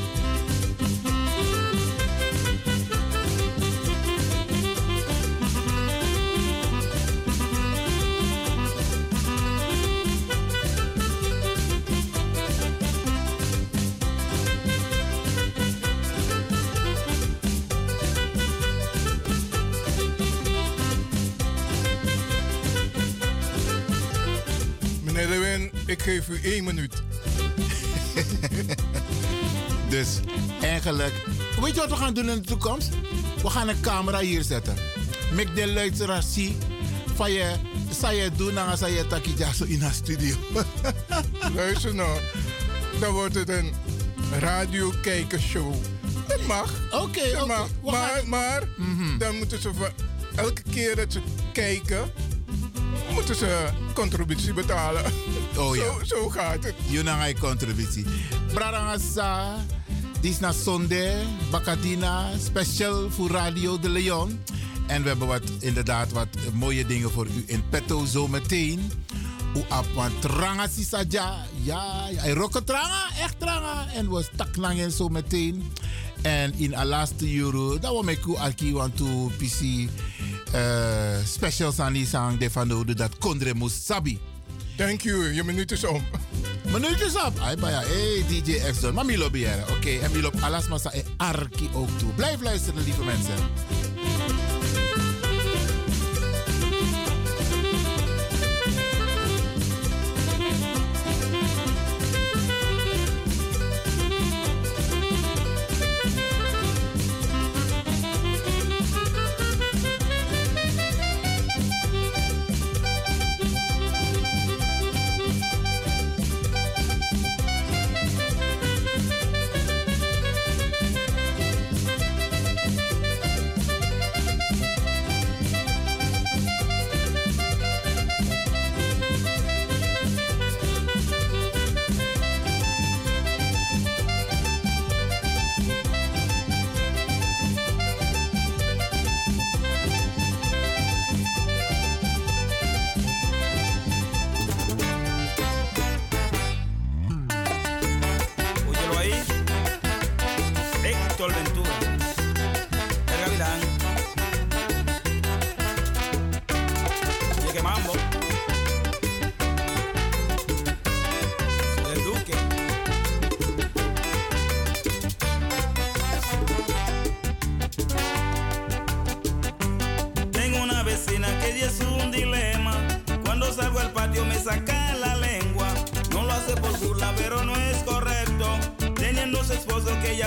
U één minuut. (laughs) Dus eigenlijk, weet je wat we gaan doen in de toekomst? We gaan een camera hier zetten. Mek de luisteraar zie. Van je, zou je doen dan als je taki zo in de studio. (laughs) Luister nou, dan wordt het een radiokijkershow. Dat mag. Oké, Dat oké. Maar, gaan- maar dan moeten ze voor elke keer dat ze kijken, moeten ze contributie betalen. Oh ja. Zo, zo gaat het. Yunanga contributie. Brarangasa, dit is na Bacadina, special voor Radio de Leon. En we hebben wat, inderdaad wat mooie dingen voor u in petto zometeen. U apwan tranga sisaja. Ja, ja. Hij rokken tranga, echt tranga. En we stak lang en zo meteen. En in a laatste euro, dat we met u alki want to PC uh, special sani sang de van dat kondre moest sabi. Thank you, je minuut is om. (laughs) Minuut is op. Ay, baya. Hey, DJ X Don. Maar beheeren. Oké, en Milo alles maar sa e arki ook toe. Blijf luisteren, lieve mensen.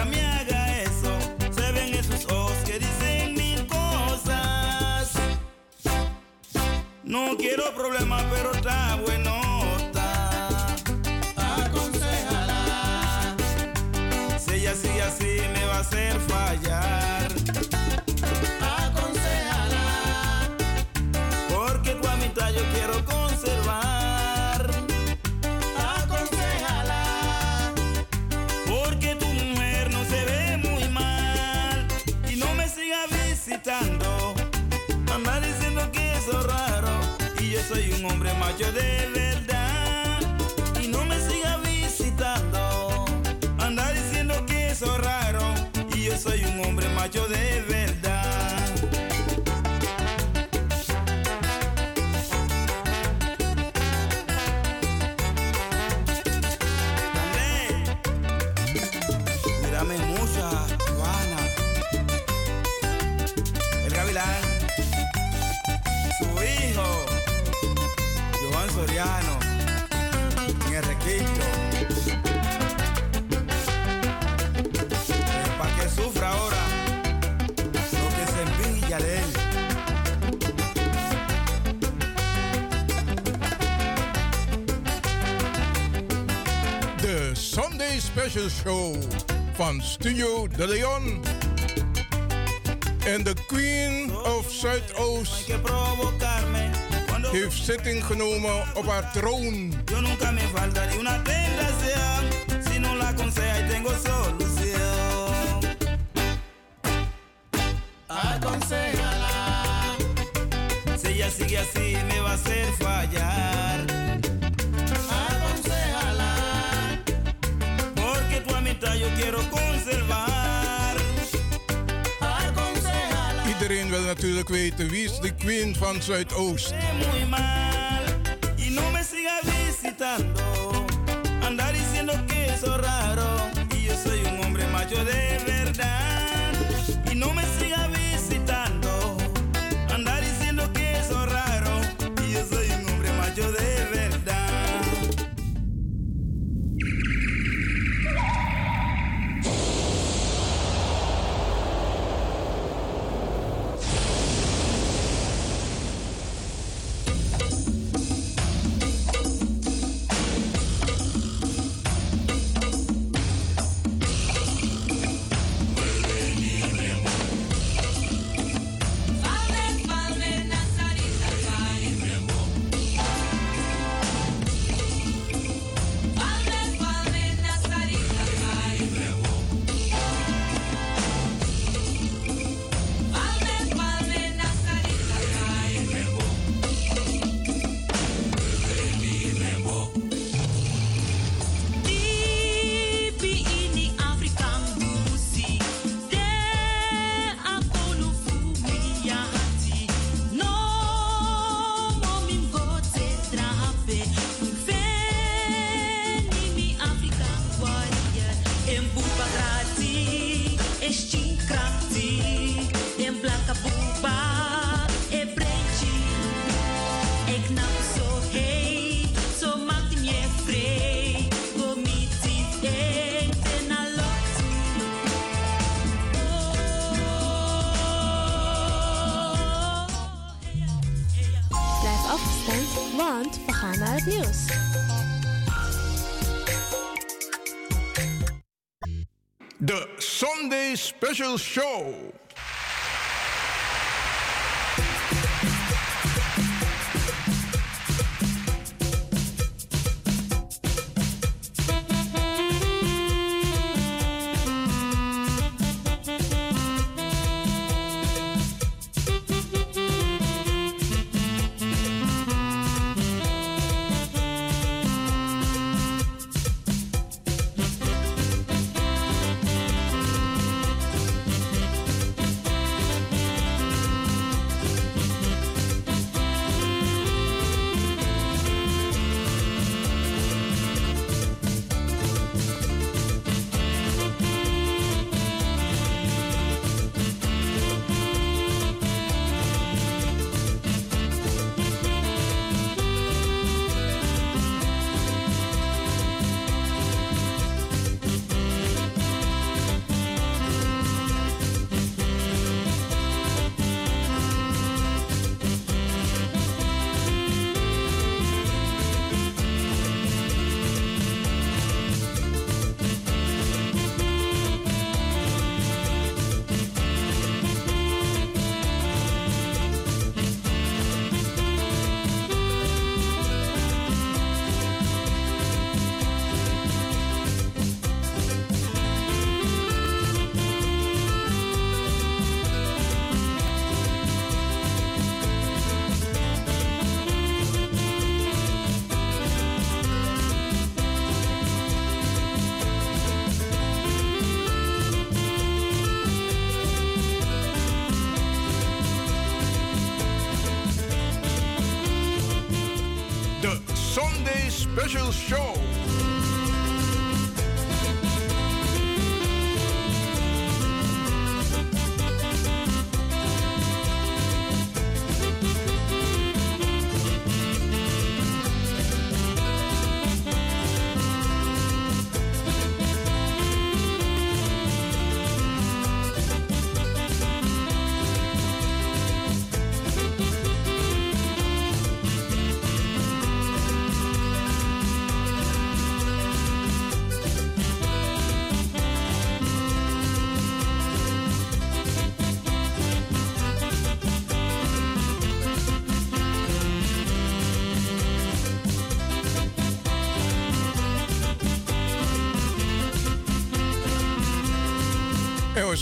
Me haga eso. Se ven en sus ojos que dicen mil cosas. No quiero problemas, pero está bueno. Aconsejala. Si ella sigue así, me va a hacer fallar. Special Show van Studio De Leon. En de Queen of Zuidoost heeft zitting genomen op haar troon. Aconsejala. Si ella sigue así, natuurlijk weten wie is de Queen van Zuidoost. muy mal y no me siga visitando. Anda diciendo que es raro y yo soy un hombre macho de Special Show.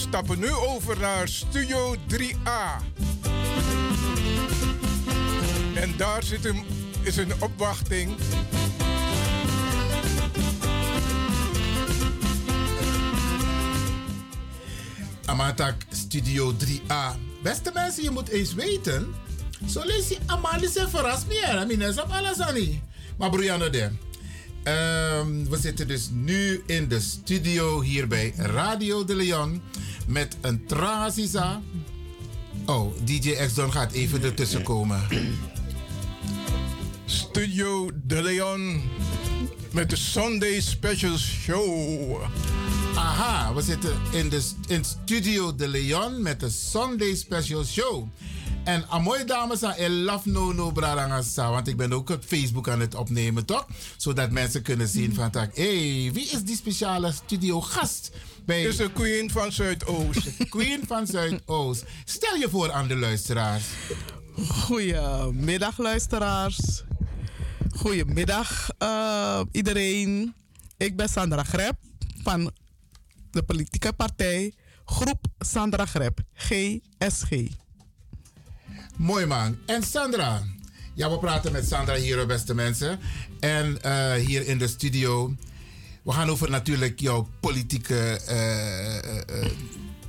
Stappen nu over naar Studio 3A. En daar zit een, is een opwachting. Amatak Studio 3A. Beste mensen, je moet eens weten. Zo lees je Amalis en verras me. hè. Mines op Alasani. Maar Brianna de. Ehm, we zitten dus nu in de studio hier bij Radio de Leon. Met een Transisa. Oh, DJ X-Don gaat even ertussen komen. Studio De Leon met de Sunday Special Show. Aha, we zitten in, de, in Studio De Leon met de Sunday Special Show. En amoy dames aan El Laf No No Brarangasa, want ik ben ook op Facebook aan het opnemen, toch? Zodat mensen kunnen zien van, hé, hey, wie is die speciale studio gast? Bij is de Queen van Zuidoost. (laughs) Queen van Zuidoost. Stel je voor aan de luisteraars. Goedemiddag luisteraars. Goedemiddag eh, iedereen. Ik ben Sandra Grep van de politieke partij Groep Sandra Grep, GSG. Mooi man. En Sandra. Ja, we praten met Sandra hier, beste mensen. En eh, hier in de studio. We gaan over natuurlijk jouw politieke eh, eh,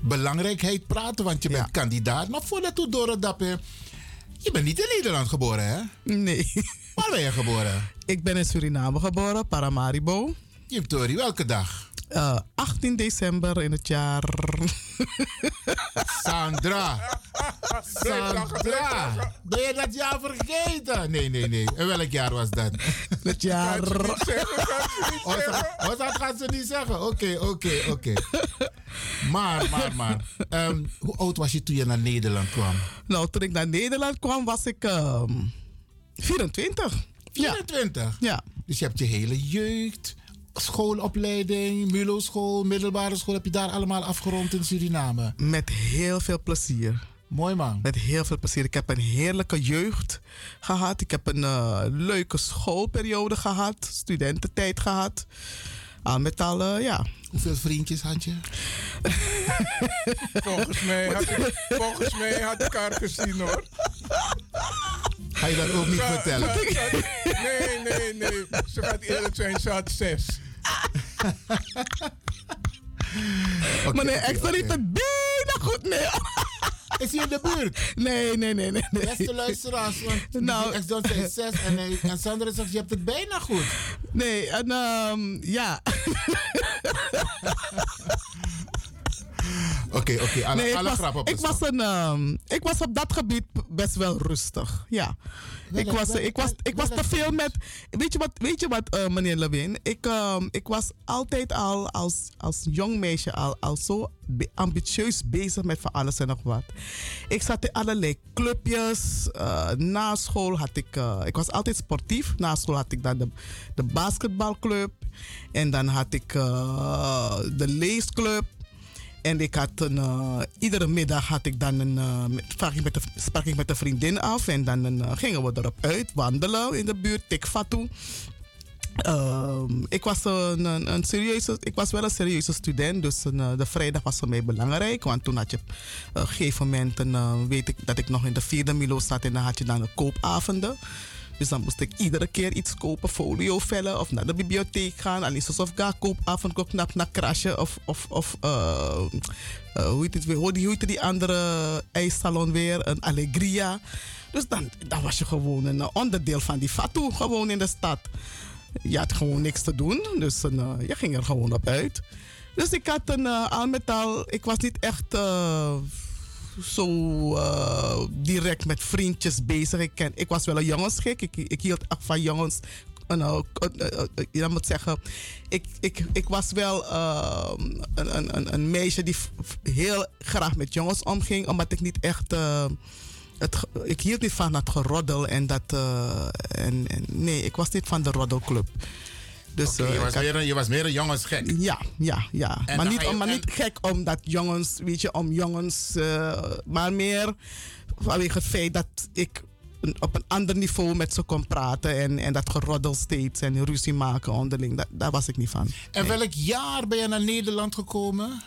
belangrijkheid praten, want je bent kandidaat. Maar voordat we door het dappen. Je bent niet in Nederland geboren, hè? Nee. Waar ben je geboren? Ik ben in Suriname geboren, Paramaribo. Jimtori, welke dag? Eh, 18 december in het jaar. Sandra. Sandra. Ben je dat jaar vergeten? Nee, nee, nee. En welk jaar was dat? Het jaar. Oh, dat- oh, dat gaat ze niet zeggen. Oké, oké, oké. Maar, maar, maar. ehm, hoe oud was je toen je naar Nederland kwam? Nou, toen ik naar Nederland kwam, was ik ehm 24. 24? Ja. Dus je hebt je hele jeugd, schoolopleiding, MULO-school, middelbare school, heb je daar allemaal afgerond in Suriname? Met heel veel plezier. Mooi man. Met heel veel plezier. Ik heb een heerlijke jeugd gehad. Ik heb een eh, leuke schoolperiode gehad. Studententijd gehad. Al met al, ja. Hoeveel vriendjes had je? (laughs) Volgens mij had ik, volgens mij had ik haar gezien hoor. Ga je dat ook niet vertellen? nee, nee, nee. Ze gaat eerlijk zijn, ze had zes. (laughs) Meneer Extra heeft het bijna goed mee. Is hij in de buurt? Nee, nee, nee, nee. nee. Beste luisteraars, want (laughs) Nou. ex don zei zes en, hij- en Sandra zegt je hebt het bijna goed. Nee, en ehm, ja. (laughs) (laughs) Oké, oké, alle, Nee, ik alle was, grap op ik, was een, ehm, ik was op dat gebied best wel rustig. Ja. Ik was, ik was, ik was te veel met. Weet je wat, weet je wat eh, meneer Lewin? Ik, ehm, ik was altijd al als, als jong meisje al, al zo be- ambitieus bezig met van alles en nog wat. Ik zat in allerlei clubjes. eh, na school had ik. eh, ik was altijd sportief. Na school had ik dan de, de basketbalclub. En dan had ik eh, de leesclub. En ik had een, eh, iedere middag had ik dan een, eh, met- sprak, ik met de, sprak ik met een vriendin af. En dan eh, gingen we erop uit, wandelen in de buurt, Tikfatu. Ehm, ik, was een, een, serieuze, ik was wel een serieuze student, dus de vrijdag was voor mij belangrijk. Want toen had je op een gegeven moment, weet ik dat ik nog in de vierde Milo zat en dan had je dan een koopavonden. Dus dan moest ik iedere keer iets kopen, folio vellen of naar de bibliotheek gaan. Alleen alsof ik ga koopavond ook naar, naar Krasje of, of, of eh, eh, hoe, heet het weer, hoe, die, andere ijssalon weer, een Allegria. Dus dan, dan was je gewoon een eh, onderdeel van die fatu gewoon in de stad. Je had gewoon niks te doen, dus je ging er gewoon op uit. Dus ik had een al met al, ik was niet echt zo eh, direct met vriendjes bezig. Ik, ken, ik was wel een jongensgek, ik, ik hield echt van jongens. En, eh, je moet zeggen, ik, ik, ik was wel een, een, een, meisje die heel graag met jongens omging, omdat ik niet echt. het, ik hield niet van dat geroddel en dat. en, en, nee, ik was niet van de roddelclub. Dus, eh, je, was had- meer een, je was meer een jongensgek. ja, ja, ja. En maar niet, om, maar en- niet gek omdat jongens, weet je, om jongens. eh, maar meer vanwege het feit dat ik op een ander niveau met ze kon praten. En, en dat geroddel steeds en ruzie maken onderling. Dat, daar was ik niet van. En welk jaar ben je naar Nederland gekomen?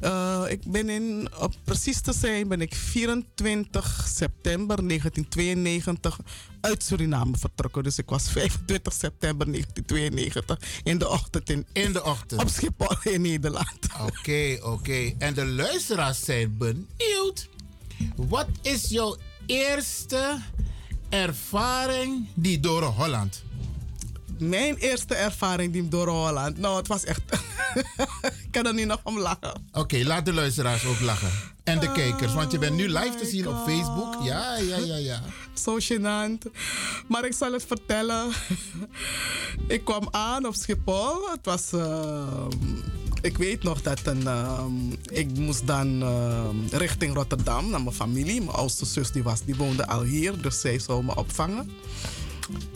Eh, ik ben in, op precies te zijn, ben ik 24 september 1992 uit Suriname vertrokken. Dus ik was 25 september 1992 in de ochtend in, In de ochtend. op Schiphol in Nederland. (laughs) Oké, oké. En de luisteraars zijn benieuwd. Wat is jouw eerste ervaring die door Holland? Mijn eerste ervaring die door Holland. Nou, het was echt. (laughs) ik kan er nu nog om lachen. Oké, laat de luisteraars ook lachen. En Oh de kijkers, want je bent nu live te zien op Facebook. Ja, ja, ja, ja. Zo gênant. Maar ik zal het vertellen. ik kwam aan op Schiphol. Het was. eh, ik weet nog dat een, eh, ik moest dan eh, richting Rotterdam naar mijn familie. Mijn oudste zus die was, die woonde al hier, dus zij zou me opvangen.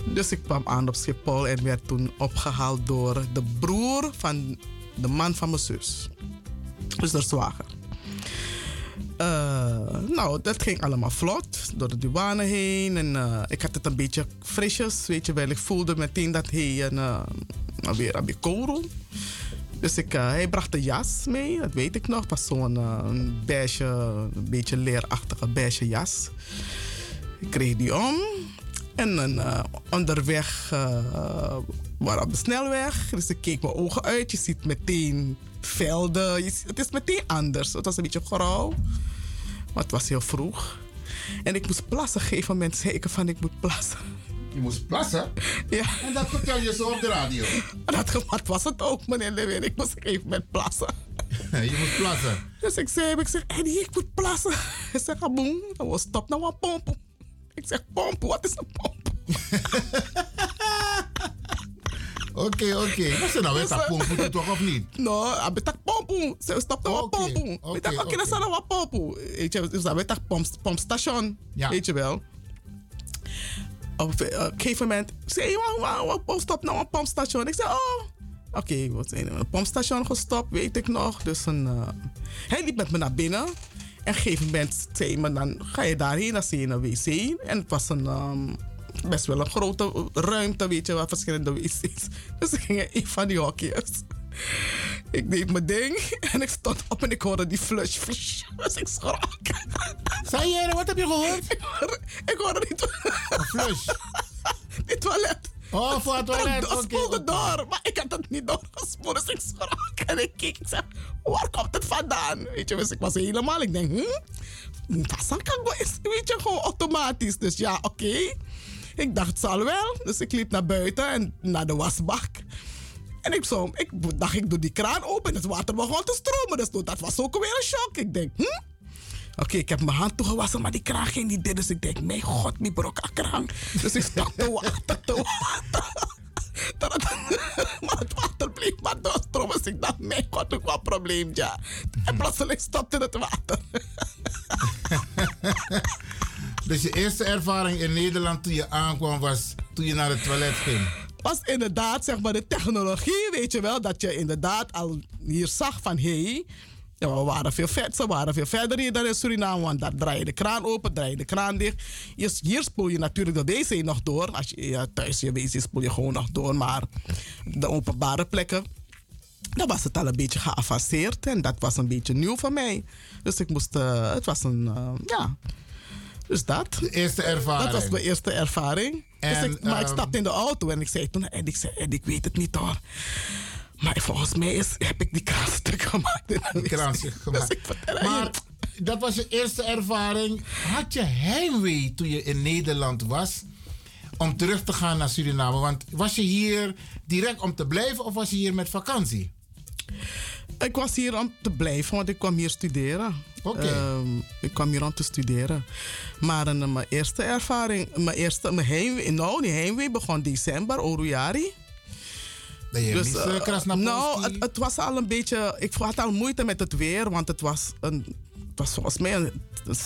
Dus ik kwam aan op Schiphol en werd toen opgehaald door de broer van de man van mijn zus. Dus de zwager. Eh, nou, dat ging allemaal vlot, door de douane heen. En eh, ik had het een beetje frisjes, weet je wel. Ik voelde meteen dat hij een, eh, weer Dus ik, hij bracht een jas mee, dat weet ik nog. Het was zo'n beige, een beetje leerachtige beige jas. Ik kreeg die om. En eh, onderweg, eh, we waren op de snelweg. Dus ik keek mijn ogen uit. Je ziet meteen velden. Je ziet- het is meteen anders. Het was een beetje grauw. Maar het was heel vroeg. En ik moest plassen. Een moment zei ik van ik moet plassen. Je moest plassen? Ja. En dat vertel je zo op de radio? Dat gevat was het ook, meneer Lewin. Ik moest even met plassen. (laughs) je moet plassen? Dus ik zei ik zeg, Eddie, ik moet plassen. (laughs) Hij zegt, aboen, dan was stop nou een pomp. Ik zeg, pomp, wat is een pomp? (laughs) Oké, oké. (laughs) Maar ze nou weet dat pompen toch of niet? (laughs) No, ik tak pompu. Ze stop een pompu. Ik dacht, oké, dat is nou een pompu. Weet je, dus dat weet dat pompstation. Weet je wel. Op eh, een gegeven moment wow, wow, stop nou een pompstation. Ik zei, oh, oké, we zijn een pompstation gestopt, weet ik nog. Dus een, uh, hij liep met me naar binnen. Een gegeven moment zei dan ga je daarheen, dan zie je een wc. En het was een, um, best wel een grote ruimte, weet je, waar verschillende wc's. (laughs) Dus ik ging in een van die hokjes. Ik deed mijn ding (laughs) en ik stond op en ik hoorde die flush. flush (laughs) dus ik schrok. Zei je, wat heb je gehoord? Ik hoorde, ik hoorde die Een flush? die toilet. Oh, voor het toilet. Het spoelde door, maar ik had het niet doorgespoeld, dus ik schrok. En ik keek, ik zeg, waar komt het vandaan? Weet je, dus ik was helemaal, ik denk, hm, dat kan weet je, gewoon automatisch. Dus ja, oké. Okay. Ik dacht, het zal wel. Dus ik liep naar buiten en naar de wasbak. En ik, zo, ik dacht, ik doe die kraan open. Het water begon te stromen. Dus dat was ook weer een shock. Ik denk, hm? Oké, okay, ik heb mijn hand toegewassen, maar die kraan ging niet dit. Dus ik denk, mijn god, die brok kraan. Dus ik water te water. Dat het, maar het water bleef maar doorstromen. Dus ik dacht, mijn god, ook een probleem, ja. En plotseling stopte het water. (laughs) dus je eerste ervaring in Nederland toen je aankwam was toen je naar het toilet ging? was inderdaad zeg maar de technologie, weet je wel, dat je inderdaad al hier zag van hé, hey, ja, we waren veel vet, ze waren veel verder hier dan in Suriname, want daar draai je de kraan open, draai je de kraan dicht. Hier, hier spoel je natuurlijk de wc nog door. Als je ja, thuis je wc spoel je gewoon nog door, maar de openbare plekken, dan was het al een beetje geavanceerd en dat was een beetje nieuw voor mij. Dus ik moest, uh, het was een, uh, ja, dus dat. De eerste ervaring. Dat was mijn eerste ervaring. En, dus ik, maar um, ik stapte in de auto en ik zei toen, en ik zei, en ik weet het niet hoor. Maar volgens mij is, heb ik die kraanstuk gemaakt. Die kraanstuk gemaakt. Dus maar dat was je eerste ervaring. Had je heimwee toen je in Nederland was? Om terug te gaan naar Suriname? Want was je hier direct om te blijven of was je hier met vakantie? Ik was hier om te blijven, want ik kwam hier studeren. Oké. Okay. Um, ik kwam hier om te studeren. Maar uh, mijn eerste ervaring, mijn eerste, mijn heimwee, nou, die heimwee begon december, Orujari. Je dus, uh, Nou, het, het, was al een beetje. Ik had al moeite met het weer, want het was een. Het was volgens mij een,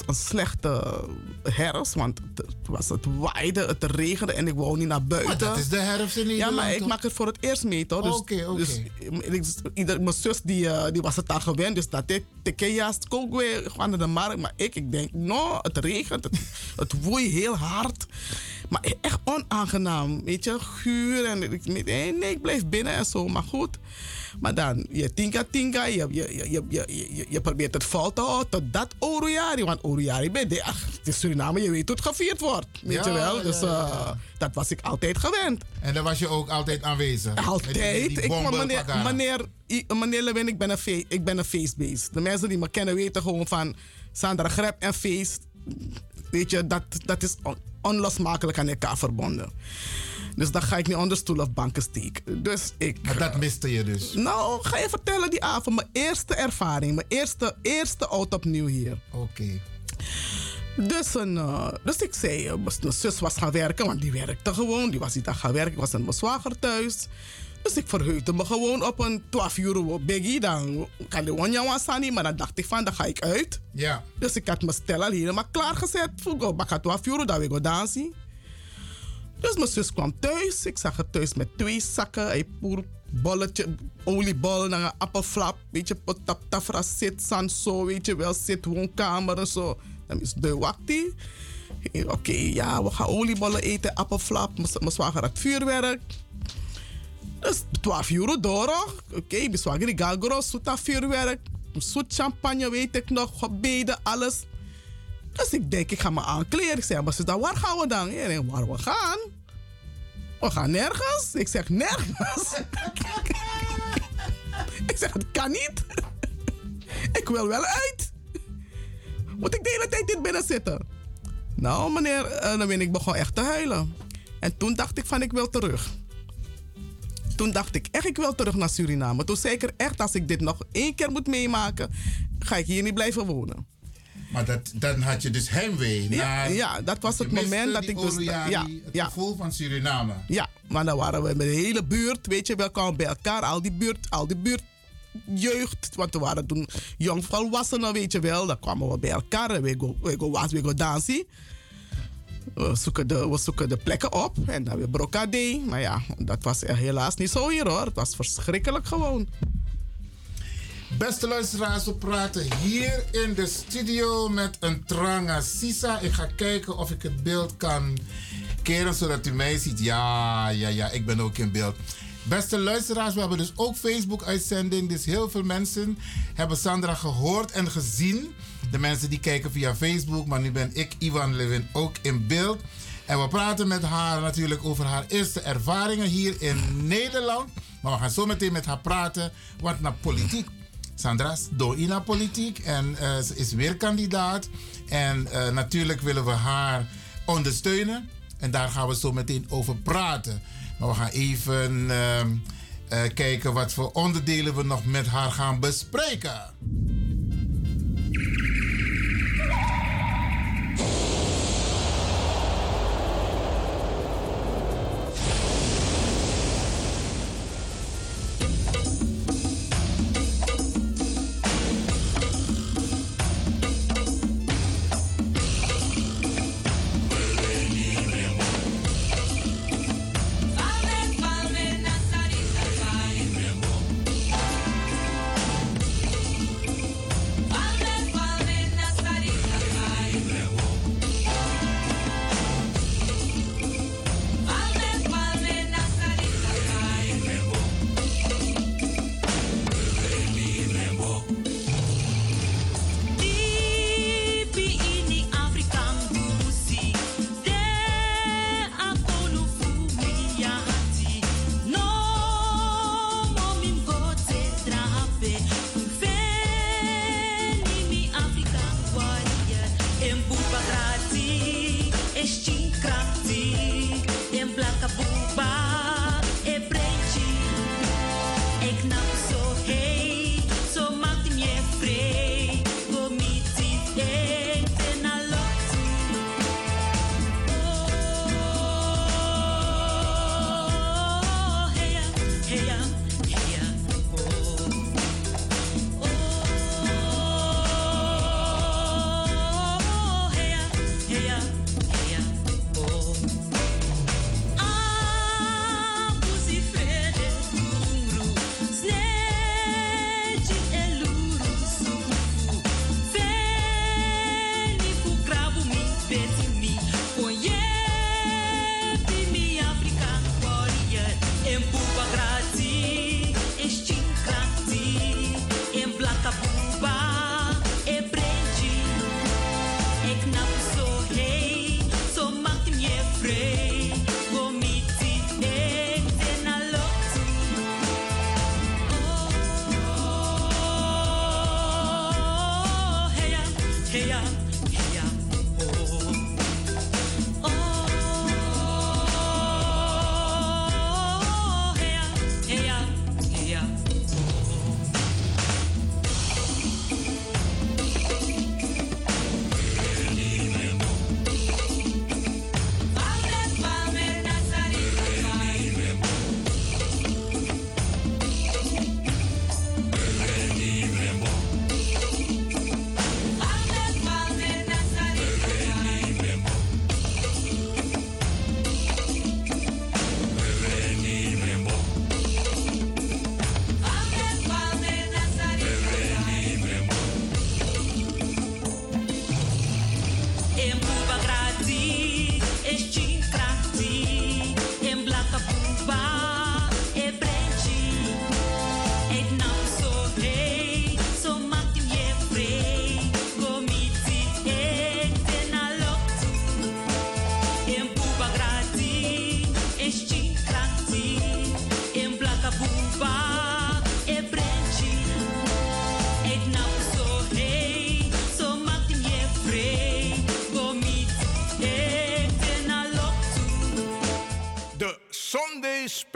een slechte herfst, want het, was, het waaide, het regende en ik wou niet naar buiten. Maar dat is de herfst in Nederland, Ja, maar ik toch? maak het voor het eerst mee, toch? Dus, Oké, oké. Dus, dus, mijn zus die, uh, die was het al gewend, dus dat ik ook weer gewoon naar de markt. Maar ik, ik denk, nou, het regent, het, het woei heel hard. Maar echt onaangenaam, weet je, guur. En ik, nee, nee, ik blijf binnen en zo, maar goed. Maar dan, je tinka tinka, je, je, je, je, je, je probeert het vol te houden dat Orujari. Want Orujari, ben de, ach, het is Suriname, je weet hoe het gevierd wordt. Weet Ja, je wel? Dus uh, ja. dat was ik altijd gewend. En daar was je ook altijd aanwezig? Altijd. Die- die ik, meneer, meneer, meneer Lewin, ik ben een, fe, ik ben een feestbeest. De mensen die me kennen weten gewoon van Sandra Grep en feest. Weet je, dat, dat is on- onlosmakelijk aan elkaar verbonden. Dus dan ga ik niet onder stoel of banken steken. Dus ik... Maar dat miste je dus? Nou, ga je vertellen die avond. Mijn eerste ervaring. Mijn eerste, eerste oud opnieuw hier. Oké. Dus, een, eh, dus ik zei, eh, mijn zus was gaan werken, want die werkte gewoon. Die was die dag gaan werken, ik was met mijn zwager thuis. Dus ik verheugde me gewoon op een 12 euro biggie. Dan kan de wonja wasani, maar dan dacht ik van, dan ga ik uit. Ja. Dus ik had mijn stel al helemaal klaargezet. Voor ik 12 euro, dat we gaan dansen. Dus mijn zus kwam thuis. Ik zag haar thuis met twee zakken. Hij poer bolletje, een appelflap. Weet je, tap tafra zit, san zo, weet je wel, zit woonkamer en zo. Dan is de wakti. Oké, ja, we gaan oliebollen eten, appelflap. Mijn zwager had vuurwerk. Dus 12 euro door. Oké, mijn zwager die zoet aan vuurwerk. Zoet champagne, weet ik nog, gebeden, alles. Dus ik denk, ik ga me aankleden. Ik zeg, maar waar gaan we dan? Ja, waar we gaan? We gaan nergens. Ik zeg, nergens. (laughs) ik zeg, het kan niet. ik wil wel uit. Moet ik de hele tijd dit binnen zitten? Nou, meneer, eh, dan ben ik begon echt te huilen. En toen dacht ik van ik wil terug. Toen dacht ik echt ik wil terug naar Suriname. Toen zei ik echt als ik dit nog één keer moet meemaken, ga ik hier niet blijven wonen. Maar dat, dan had je dus heimwee Ja, naar... ja, dat was het moment dat ik dus... Oroyari, Ja, het ja. gevoel van Suriname. Ja, maar dan waren we met de hele buurt, weet je, we kwamen bij elkaar, al die buurt, al die buurt jeugd, want we waren toen jong volwassenen, weet je wel. Dan kwamen we bij elkaar en we go, we go was, we go dansen. We zoeken, de, we zoeken de plekken op en dan weer brocade. Maar ja, dat was helaas niet zo hier hoor. Het was verschrikkelijk gewoon. Beste luisteraars, we praten hier in de studio met een Tranga Sisa. Ik ga kijken of ik het beeld kan keren zodat u mij ziet. Ja, ja, ja, ik ben ook in beeld. Beste luisteraars, we hebben dus ook Facebook-uitzending. Dus heel veel mensen hebben Sandra gehoord en gezien. De mensen die kijken via Facebook, maar nu ben ik, Ivan Levin, ook in beeld. En we praten met haar natuurlijk over haar eerste ervaringen hier in Nederland. Maar we gaan zo meteen met haar praten, want naar politiek Sandra door in politiek en eh, ze is weer kandidaat. En eh, natuurlijk willen we haar ondersteunen. En daar gaan we zo meteen over praten. Maar we gaan even ehm, eh, kijken wat voor onderdelen we nog met haar gaan bespreken.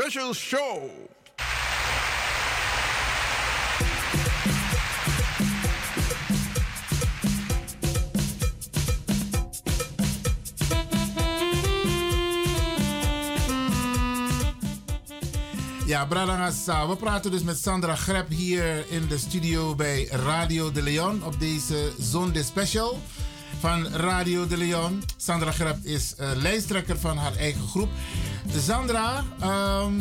Special Show. Ja, Bradangasa. We praten dus met Sandra Grep hier in de studio bij Radio de Leon op deze Zonde Special van Radio de Leon. Sandra Grep is eh, lijsttrekker van haar eigen groep. Sandra, ehm,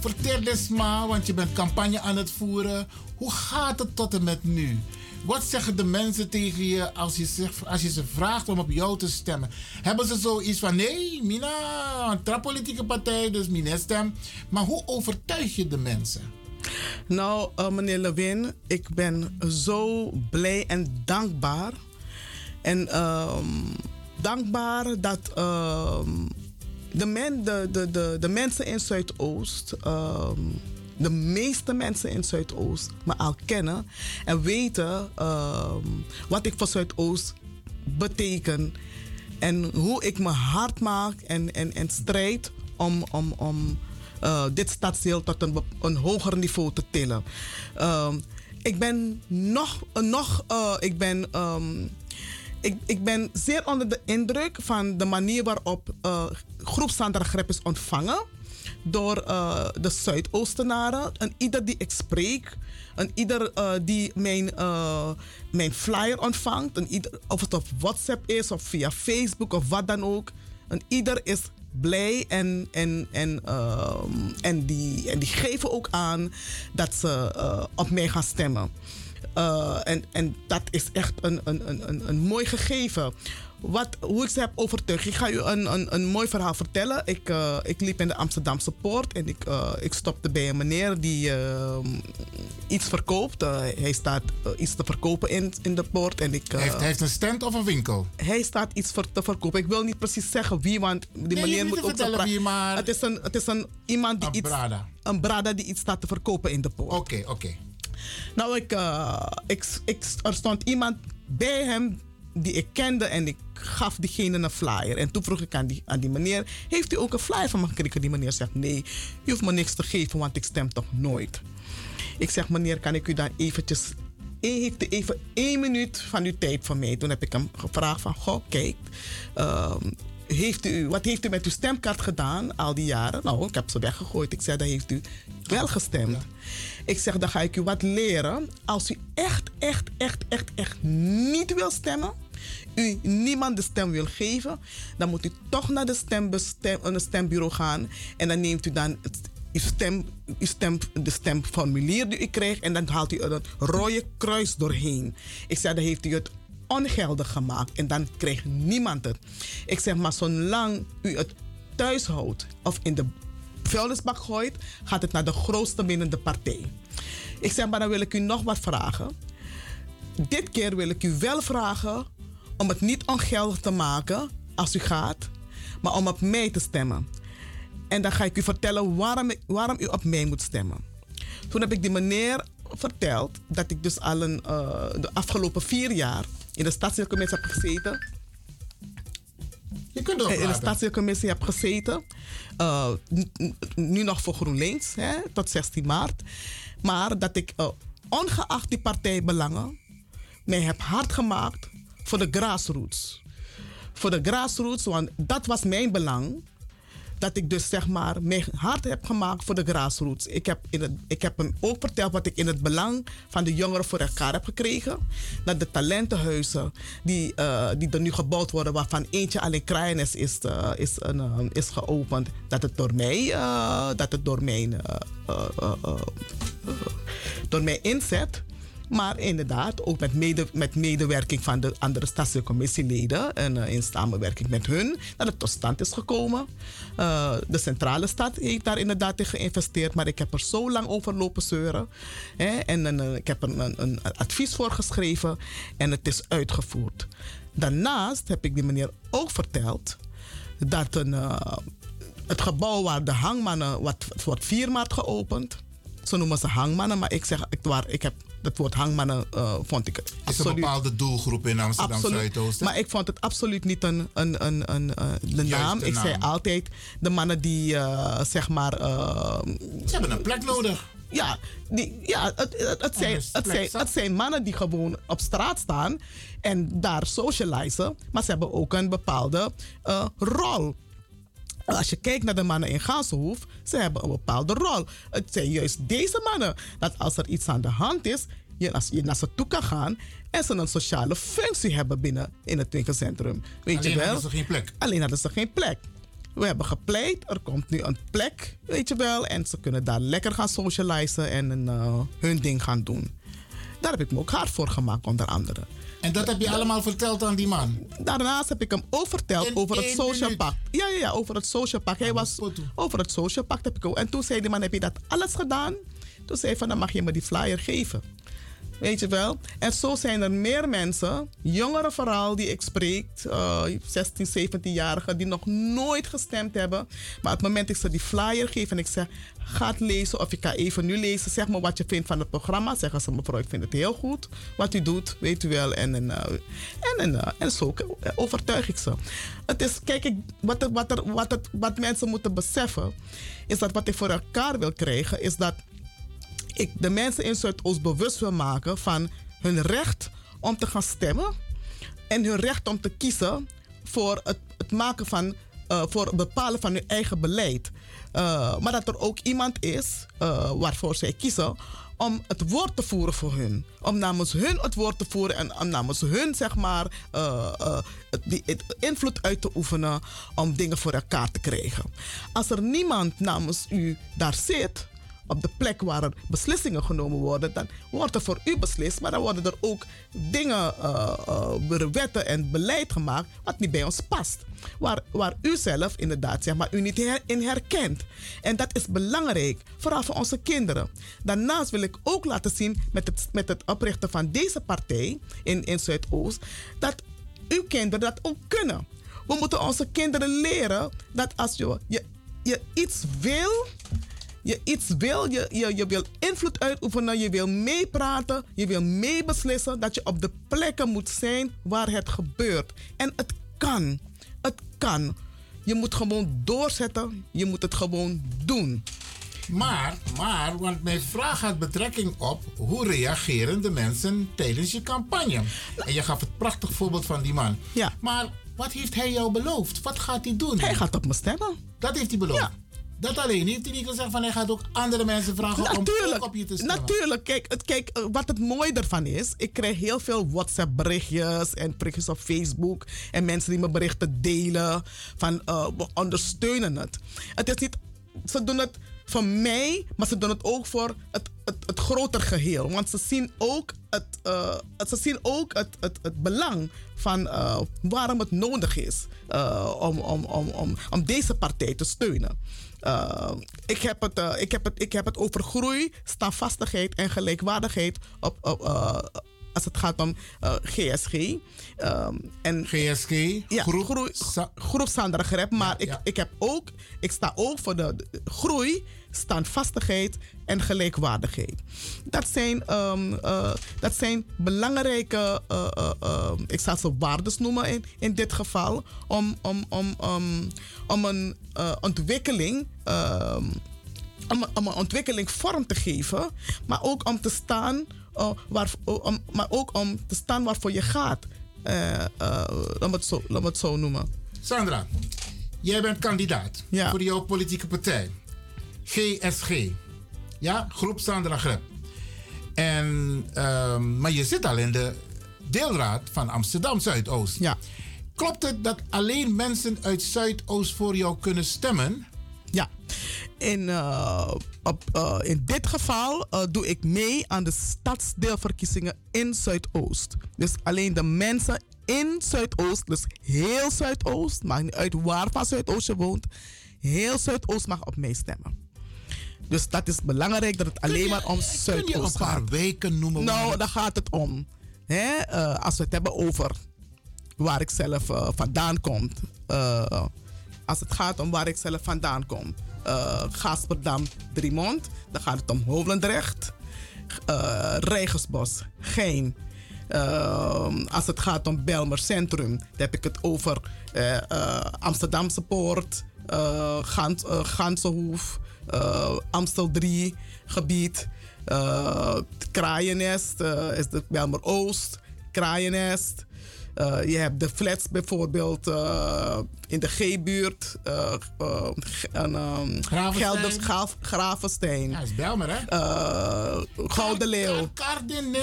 vertel eens maar, want je bent campagne aan het voeren. Hoe gaat het tot en met nu? Wat zeggen de mensen tegen je als je, als je ze vraagt om op jou te stemmen? Hebben ze zoiets van: nee, Mina, een trapolitieke partij, dus Mina stem. Maar hoe overtuig je de mensen? Nou, eh, meneer Lewin, ik ben zo blij en dankbaar. En ehm, dankbaar dat ehm, de, men, de, de, de, de mensen in Zuidoost, ehm, de meeste mensen in Zuidoost, me al kennen en weten ehm, wat ik voor Zuidoost beteken. En hoe ik me hard maak en, en, en strijd om, om, om eh, dit stadsdeel tot een, hoger niveau te tillen. Ehm, ik ben nog, nog eh, ik ben, ik, ik ben zeer onder de indruk van de manier waarop eh groep is ontvangen door eh, de Zuidoostenaren. En ieder die ik spreek, en ieder eh, die mijn, eh, mijn flyer ontvangt, en ieder, of het op WhatsApp is of via Facebook of wat dan ook. En ieder is blij en, en, en, en, die, en die geven ook aan dat ze op mij gaan stemmen. En, en dat is echt een, een, een, een, een mooi gegeven. Wat, hoe ik ze heb overtuigd. Ik ga u een, een, een mooi verhaal vertellen. Ik, eh, ik liep in de Amsterdamse poort en ik, eh, ik stopte bij een meneer die eh, iets verkoopt. Hij staat iets te verkopen in, in de poort. En ik, Hij heeft, heeft een stand of een winkel? hij staat iets voor te verkopen. Ik wil niet precies zeggen wie, want die Nee, meneer moet ook zo wie, maar- Het is een, het is een iemand die Een iets. brada. Een brada die iets staat te verkopen in de poort. Oké, oké. Nou, ik, ik, ik, er stond iemand bij hem die ik kende en ik gaf diegene een flyer. En toen vroeg ik aan die, aan die meneer, heeft u ook een flyer van me gekregen? Die meneer zegt, nee, je hoeft me niks te geven, want ik stem toch nooit. Ik zeg, meneer, kan ik u dan eventjes... één- Heeft u even één minuut van uw tijd voor mij? Toen heb ik hem gevraagd van, goh, kijk... ehm, heeft u, wat heeft u met uw stemkaart gedaan al die jaren? Nou, ik heb ze weggegooid. Ik zei, dan heeft u wel gestemd. Ik zeg, dan ga ik u wat leren. Als u echt, echt, echt, echt, echt niet wil stemmen, u niemand de stem wil geven, dan moet u toch naar de, stembus, het stembureau gaan en dan neemt u dan het, uw stem, uw stem, de stemformulier die u krijgt en dan haalt u er een rode kruis doorheen. Ik zeg, dan heeft u het ongeldig gemaakt en dan krijgt niemand het. Ik zeg, maar zolang u het thuis houdt of in de vuilnisbak gooit, gaat het naar de grootste winnende partij. Ik zeg, maar dan wil ik u nog wat vragen. Dit keer wil ik u wel vragen om het niet ongeldig te maken als u gaat, maar om op mij te stemmen. En dan ga ik u vertellen waarom, waarom u op mij moet stemmen. Toen heb ik die meneer verteld dat ik dus al een, eh, de afgelopen vier jaar in de stadsdeelcommissie heb gezeten. Je kunt in de doorpraten. stadsdeelcommissie heb gezeten. Eh, nu nog voor GroenLinks, hè, tot 16 maart. Maar dat ik, eh, ongeacht die partijbelangen, mij heb hard gemaakt voor de grassroots. Voor de grassroots, want dat was mijn belang. Dat ik dus zeg maar mij hard heb gemaakt voor de grassroots. Ik heb, in het, ik heb hem ook verteld wat ik in het belang van de jongeren voor elkaar heb gekregen. Dat de talentenhuizen die, eh, die er nu gebouwd worden, waarvan eentje alleen Kraaiennes is, eh, is, een, eh, is geopend. Dat het door mij, eh, dat het door mijn, eh, eh, eh, eh, eh, door mij inzet. Maar inderdaad, ook met, mede, met medewerking van de andere stadscommissieleden en eh, in samenwerking met hun, dat het tot stand is gekomen. Eh, de centrale stad heeft daar inderdaad in geïnvesteerd, maar ik heb er zo lang over lopen zeuren. Hè, en eh, ik heb er een, een advies voor geschreven en het is uitgevoerd. Daarnaast heb ik die meneer ook verteld dat een, het gebouw waar de hangmannen, wat wordt 4 maart geopend, Ze noemen ze hangmannen, maar ik zeg, ik, waar, ik heb het woord hangmannen, eh, vond ik Is een bepaalde doelgroep in Amsterdam. Zuidoost. Maar ik vond het absoluut niet een, een, een, een, eh, de naam. Ik zei altijd de mannen die eh, zeg maar. Ze hebben een plek nodig. Ja, die, ja het, het, het, zijn, het, zijn, het zijn mannen die gewoon op straat staan en daar socializen. Maar ze hebben ook een bepaalde rol. Als je kijkt naar de mannen in Gansenhoef, ze hebben een bepaalde rol. Het zijn juist deze mannen dat als er iets aan de hand is, je, als je naar ze toe kan gaan en ze een sociale functie hebben binnen in het winkelcentrum. Weet Alleen je wel? hadden ze geen plek. Alleen hadden ze geen plek. We hebben gepleit, er komt nu een plek, weet je wel. En ze kunnen daar lekker gaan socializen en eh, hun ding gaan doen. Daar heb ik me ook hard voor gemaakt, onder andere. En dat heb je allemaal verteld aan die man? Daarnaast heb ik hem ook verteld In over het social pact. Ja, ja, ja, over het social pact. Hij was over het social pact heb ik ook. En toen zei die man, heb je dat alles gedaan? Toen zei hij van, dan mag je me die flyer geven. Weet je wel? En zo zijn er meer mensen, jongeren vooral, die ik spreek, eh 16, 17-jarigen, die nog nooit gestemd hebben. Maar op het moment dat ik ze die flyer geef en ik zeg, ga het lezen of ik ga even nu lezen, zeg me wat je vindt van het programma. Zeggen ze, mevrouw, ik vind het heel goed wat u doet, weet u wel. En, en, eh, en, en, eh, en zo overtuig ik ze. Het is, kijk, ik, wat, er, wat, er, wat, het, wat mensen moeten beseffen, is dat wat ik voor elkaar wil krijgen, is dat ik de mensen in Zuidoost bewust wil maken van hun recht om te gaan stemmen en hun recht om te kiezen voor het, het maken van, eh, voor het bepalen van hun eigen beleid. Eh, maar dat er ook iemand is eh, waarvoor zij kiezen om het woord te voeren voor hun. Om namens hun het woord te voeren en om namens hun, zeg maar, het invloed uit te oefenen om dingen voor elkaar te krijgen. Als er niemand namens u daar zit, op de plek waar er beslissingen genomen worden, dan wordt er voor u beslist, maar dan worden er ook dingen, eh, wetten en beleid gemaakt wat niet bij ons past. Waar, waar u zelf inderdaad zeg maar, u niet in herkent. En dat is belangrijk, vooral voor onze kinderen. Daarnaast wil ik ook laten zien met het, met het oprichten van deze partij in, in Zuidoost, dat uw kinderen dat ook kunnen. We moeten onze kinderen leren dat als je, je, je iets wil, je iets wil, je, je, je wil invloed uitoefenen, je wil meepraten, je wil meebeslissen, dat je op de plekken moet zijn waar het gebeurt. En het kan. Het kan. Je moet gewoon doorzetten, je moet het gewoon doen. Maar, maar, want mijn vraag had betrekking op hoe reageren de mensen tijdens je campagne. En je gaf het prachtig voorbeeld van die man. Ja. Maar wat heeft hij jou beloofd? Wat gaat hij doen? Hij gaat op me stemmen. Dat heeft hij beloofd? Dat alleen. Heeft hij niet gezegd van hij gaat ook andere mensen vragen om ook op je te stemmen? natuurlijk. Kijk, het, kijk, eh, wat het mooie ervan is, ik krijg heel veel WhatsApp berichtjes en berichtjes op Facebook en mensen die me berichten delen van eh, we ondersteunen het. Het is niet, ze doen het voor mij, maar ze doen het ook voor het, het, het groter geheel. Want ze zien ook het, eh, het- ze zien ook het, het, het belang van waarom het nodig is om, om, om, om, om deze partij te steunen. Uh, ik, heb het, uh, ik, heb het, ik heb het over groei, standvastigheid en gelijkwaardigheid op, op, uh, als het gaat om GSG. Um, en, GSG? Ja, groep, groei, groep Sandra Grep. Maar ja, ik, ja. ik, heb ook, ik sta ook voor de, de groei, standvastigheid en gelijkwaardigheid. Dat zijn, um, dat zijn belangrijke, uh, ik zal ze waardes noemen in, in dit geval, om, om, om, um, om een ontwikkeling om, om een ontwikkeling vorm te geven, maar ook om te staan, waar, om, maar ook om te staan waarvoor je gaat. Laat, me het zo, laat me het zo noemen. Sandra, jij bent kandidaat ja. voor jouw politieke partij. GSG. Ja, groep Sandra Grep. En, uh, maar je zit al in de deelraad van Amsterdam Zuidoost. Ja. Klopt het dat alleen mensen uit Zuidoost voor jou kunnen stemmen? Ja. In, uh, op, uh, in dit geval uh, doe ik mee aan de stadsdeelverkiezingen in Zuidoost. Dus alleen de mensen in Zuidoost, dus heel Zuidoost, maakt niet uit waar van Zuidoost je woont, heel Zuidoost mag op mij stemmen. Dus dat is belangrijk dat het alleen je, maar om Zuidoost gaat. Kun je een paar gaat. weken noemen? Nou, daar gaat het om. Hè? als we het hebben over waar ik zelf vandaan kom. als het gaat om waar ik zelf vandaan kom. Gasperdam, Driemond. Dan gaat het om Holendrecht. Uh, Rijgersbos, Geen. Als het gaat om Belmer Centrum, dan heb ik het over Amsterdamse Poort, Gans, Gansenhoef, Amstel 3 gebied, Kraaiennest, is het Belmer Oost, Kraaiennest. Je hebt de flats bijvoorbeeld in de G-buurt. Uh, um, Gelders, Gravenstein. Ja, is Belmer, hè? Gouden Leeuw.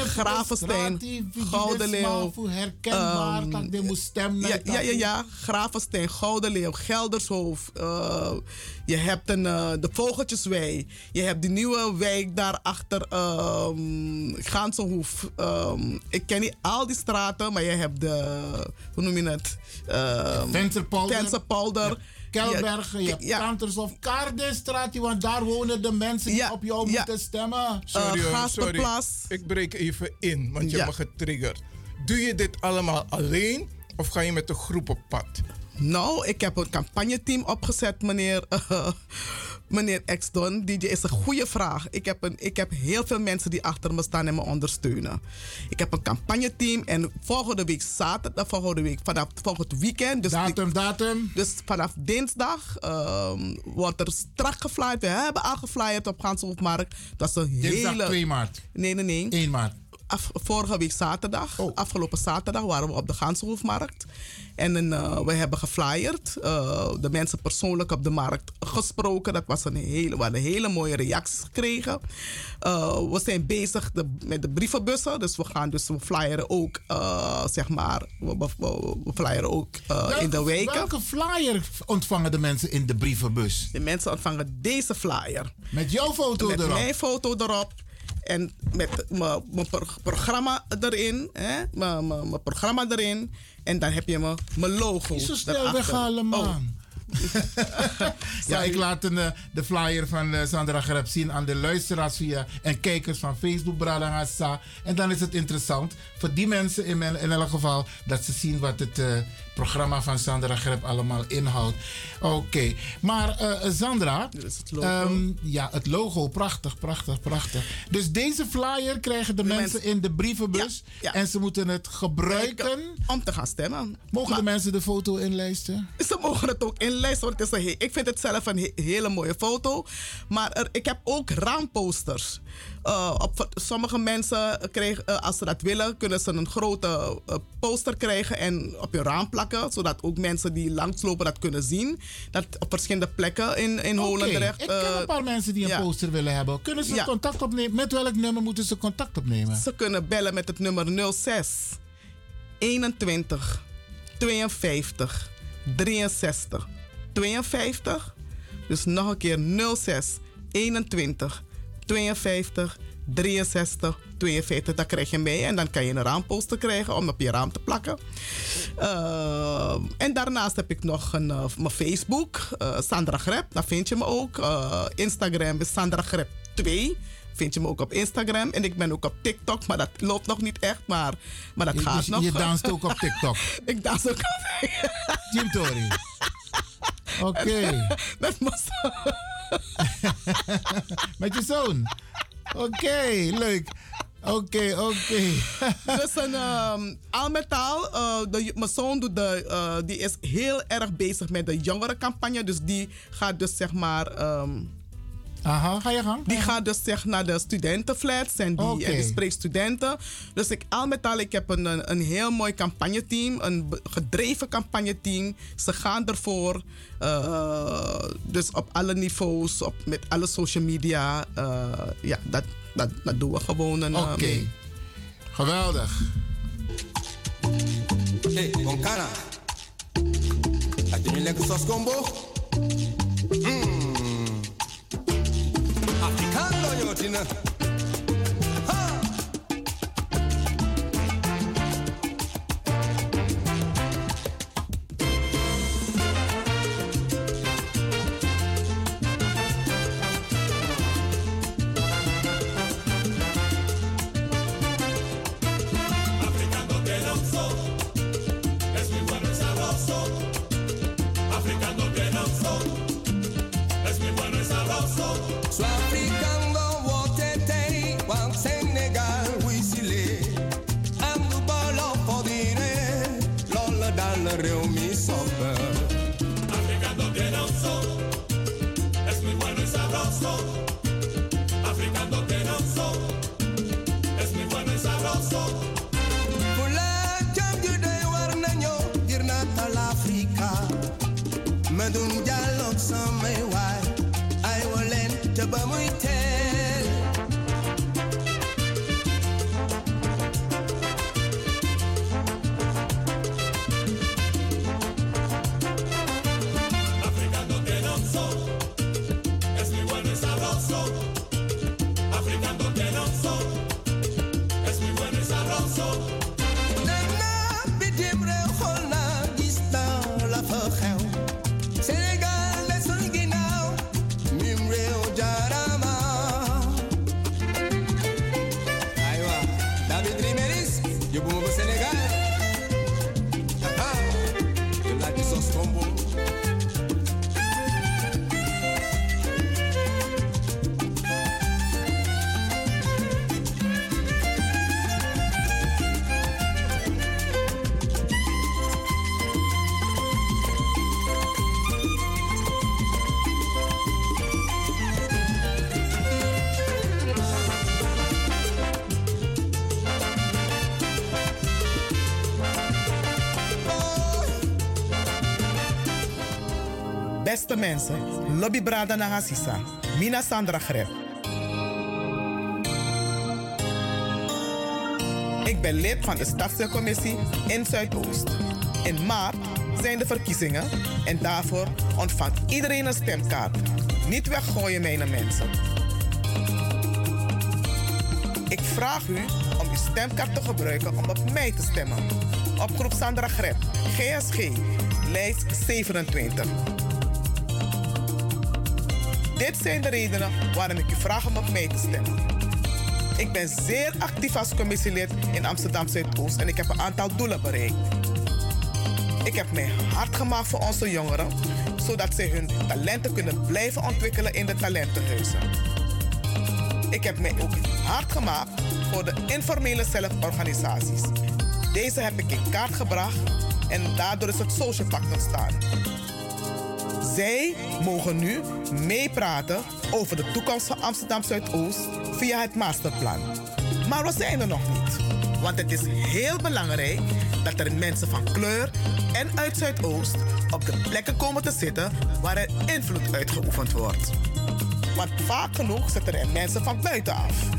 Gravenstein. Gouden Leeuw. herkenbaar, dat de moest stemmen. Ja, ja, ja, ja. Gravenstein, Gouden Leeuw, Geldershoofd. je hebt een, de Vogeltjeswei. Je hebt die nieuwe wijk daarachter, um, Gansenhoef. Um, ik ken niet al die straten, maar je hebt de, hoe noem je het? Uh. Tensenpolder. Ja. Kelbergen, je hebt ja. Kanters of Kardenstraat, want daar wonen de mensen die op jou ja. moeten stemmen. Sorry, uh, sorry. Ik breek even in, want je hebt me getriggerd. Doe je dit allemaal alleen of ga je met een groep op pad? Nou, ik heb een campagneteam opgezet, meneer, uh, meneer Exdon. DJ is een goede vraag. Ik heb, een, ik heb heel veel mensen die achter me staan en me ondersteunen. Ik heb een campagneteam en volgende week zaterdag, volgende week, vanaf volgend weekend. Dus datum, datum? Dus vanaf dinsdag um, wordt er strak geflyerd. We hebben al geflyerd op Ganshoofdmarkt. Dat is een dinsdag hele... 2 maart? Nee, nee, nee. 1 maart. Af, vorige week zaterdag, oh. afgelopen zaterdag, waren we op de Ganshoofdmarkt. En uh, we hebben geflyerd. Uh, de mensen persoonlijk op de markt gesproken. Dat was een hele, we hadden hele mooie reacties gekregen. Uh, we zijn bezig de, met de brievenbussen. Dus we gaan dus we flyeren ook, zeg maar, we, we, we flyeren ook welke, in de weken. Welke flyer ontvangen de mensen in de brievenbus? De mensen ontvangen deze flyer. Met jouw foto met erop? Met mijn foto erop. En met mijn programma erin. Mijn programma erin. En dan heb je mijn logo. Zo snel weghalen, man. Oh. (laughs) ja, ik laat een, de flyer van uh, Sandra Greb zien aan de luisteraars via en kijkers van Facebook, Bradangasa. En dan is het interessant voor die mensen in, in elk geval dat ze zien wat het uh, programma van Sandra Greb allemaal inhoudt. Oké, okay. maar uh, Sandra. Het logo. Um, ja, het logo, prachtig, prachtig, prachtig. Dus deze flyer krijgen de, de mensen, mensen, in de brievenbus ja, ja. en ze moeten het gebruiken om te gaan stemmen. Mogen maar, de mensen de foto inlijsten? Ze mogen het ook inlijsten, want het is een, ik vind het zelf een he hele mooie foto. Maar er, ik heb ook raamposters. Uh, op, sommige mensen krijgen, uh, als ze dat willen, kunnen ze een grote uh, poster krijgen en op je raam plakken. Zodat ook mensen die langslopen dat kunnen zien. Dat op verschillende plekken in, in okay. Holendrecht. Ik ken een paar mensen die een ja. poster willen hebben. Kunnen ze ja. contact opnemen? Met welk nummer moeten ze contact opnemen? Ze kunnen bellen met het nummer 06 21 52 63 52. Dus nog een keer 06 21 52 63 52. Dat krijg je mee en dan kan je een raamposter krijgen om op je raam te plakken. Uh, en daarnaast heb ik nog een, uh, mijn Facebook, uh, Sandra Grep, daar vind je me ook. Instagram is Sandra Grep 2 vind je me ook op Instagram. En ik ben ook op TikTok, maar dat loopt nog niet echt. Maar, maar dat je, gaat dus nog. Je danst ook op TikTok? (laughs) ik dans ook op Jim Tori. (laughs) Oké. Okay. Mijn zoon. (laughs) Met je zoon? Oké, leuk. Oké, oké. (laughs) Dus een, um, met al, uh, de, mijn zoon doet de, uh, die is heel erg bezig met de jongerencampagne. Dus die gaat dus zeg maar... Um, Aha, ga je gang. Die gaat dus zeg naar de studentenflats en die, okay. en die spreekt studenten. Dus ik al met al, ik heb een, een, heel mooi campagneteam, een gedreven campagneteam. Ze gaan ervoor. Uh, dus op alle niveaus, op, met alle social media. Uh, ja, dat, dat, dat doen we gewoon. Oké, okay. geweldig. Hey, Bonkana. Had je een lekker combo? coyote. Mensen, Lobby Brada Mina Sandra Greb. Ik ben lid van de Stadscommissie in Zuidoost. In maart zijn de verkiezingen en daarvoor ontvangt iedereen een stemkaart. Niet weggooien, mijn mensen. Ik vraag u om uw stemkaart te gebruiken om op mij te stemmen. Op groep Sandra Greb, GSG, lijst 27. Dit zijn de redenen waarom ik u vraag om op mij te stemmen. Ik ben zeer actief als commissielid in Amsterdam Zuidoost en ik heb een aantal doelen bereikt. Ik heb mij hard gemaakt voor onze jongeren, zodat zij hun talenten kunnen blijven ontwikkelen in de talentenhuizen. Ik heb mij ook hard gemaakt voor de informele zelforganisaties. Deze heb ik in kaart gebracht en daardoor is het social pact ontstaan. Zij mogen nu meepraten over de toekomst van Amsterdam Zuidoost via het masterplan. Maar we zijn er nog niet. Want het is heel belangrijk dat er mensen van kleur en uit Zuidoost op de plekken komen te zitten waar er invloed uitgeoefend wordt. Want vaak genoeg zitten er mensen van buitenaf.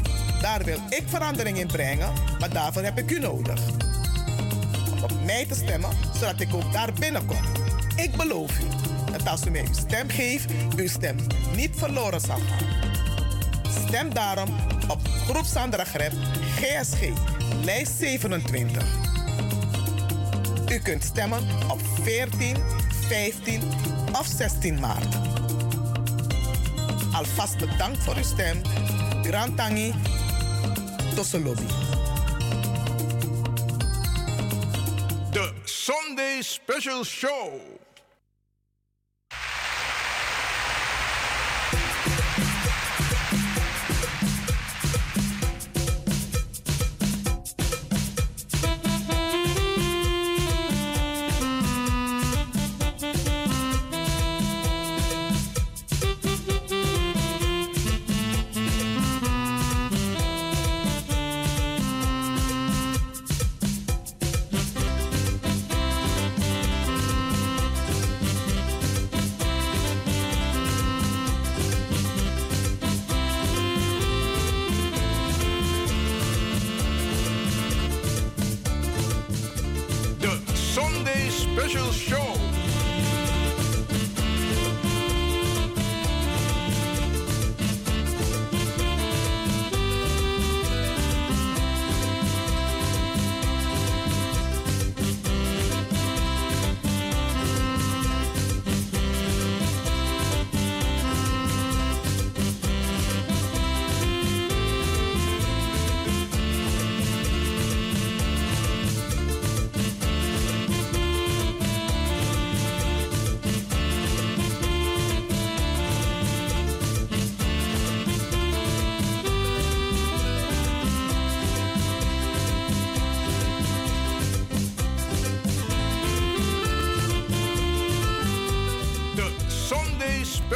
Daar wil ik verandering in brengen, maar daarvoor heb ik u nodig. Om op mij te stemmen, zodat ik ook daar binnenkom. Ik beloof u dat als u mij uw stem geeft, uw stem niet verloren zal gaan. Stem daarom op Groep Sandra GSG, lijst 27. U kunt stemmen op 14, 15 of 16 maart. Alvast bedankt voor uw stem. Grantangi Tosolobi. The Sunday Special Show.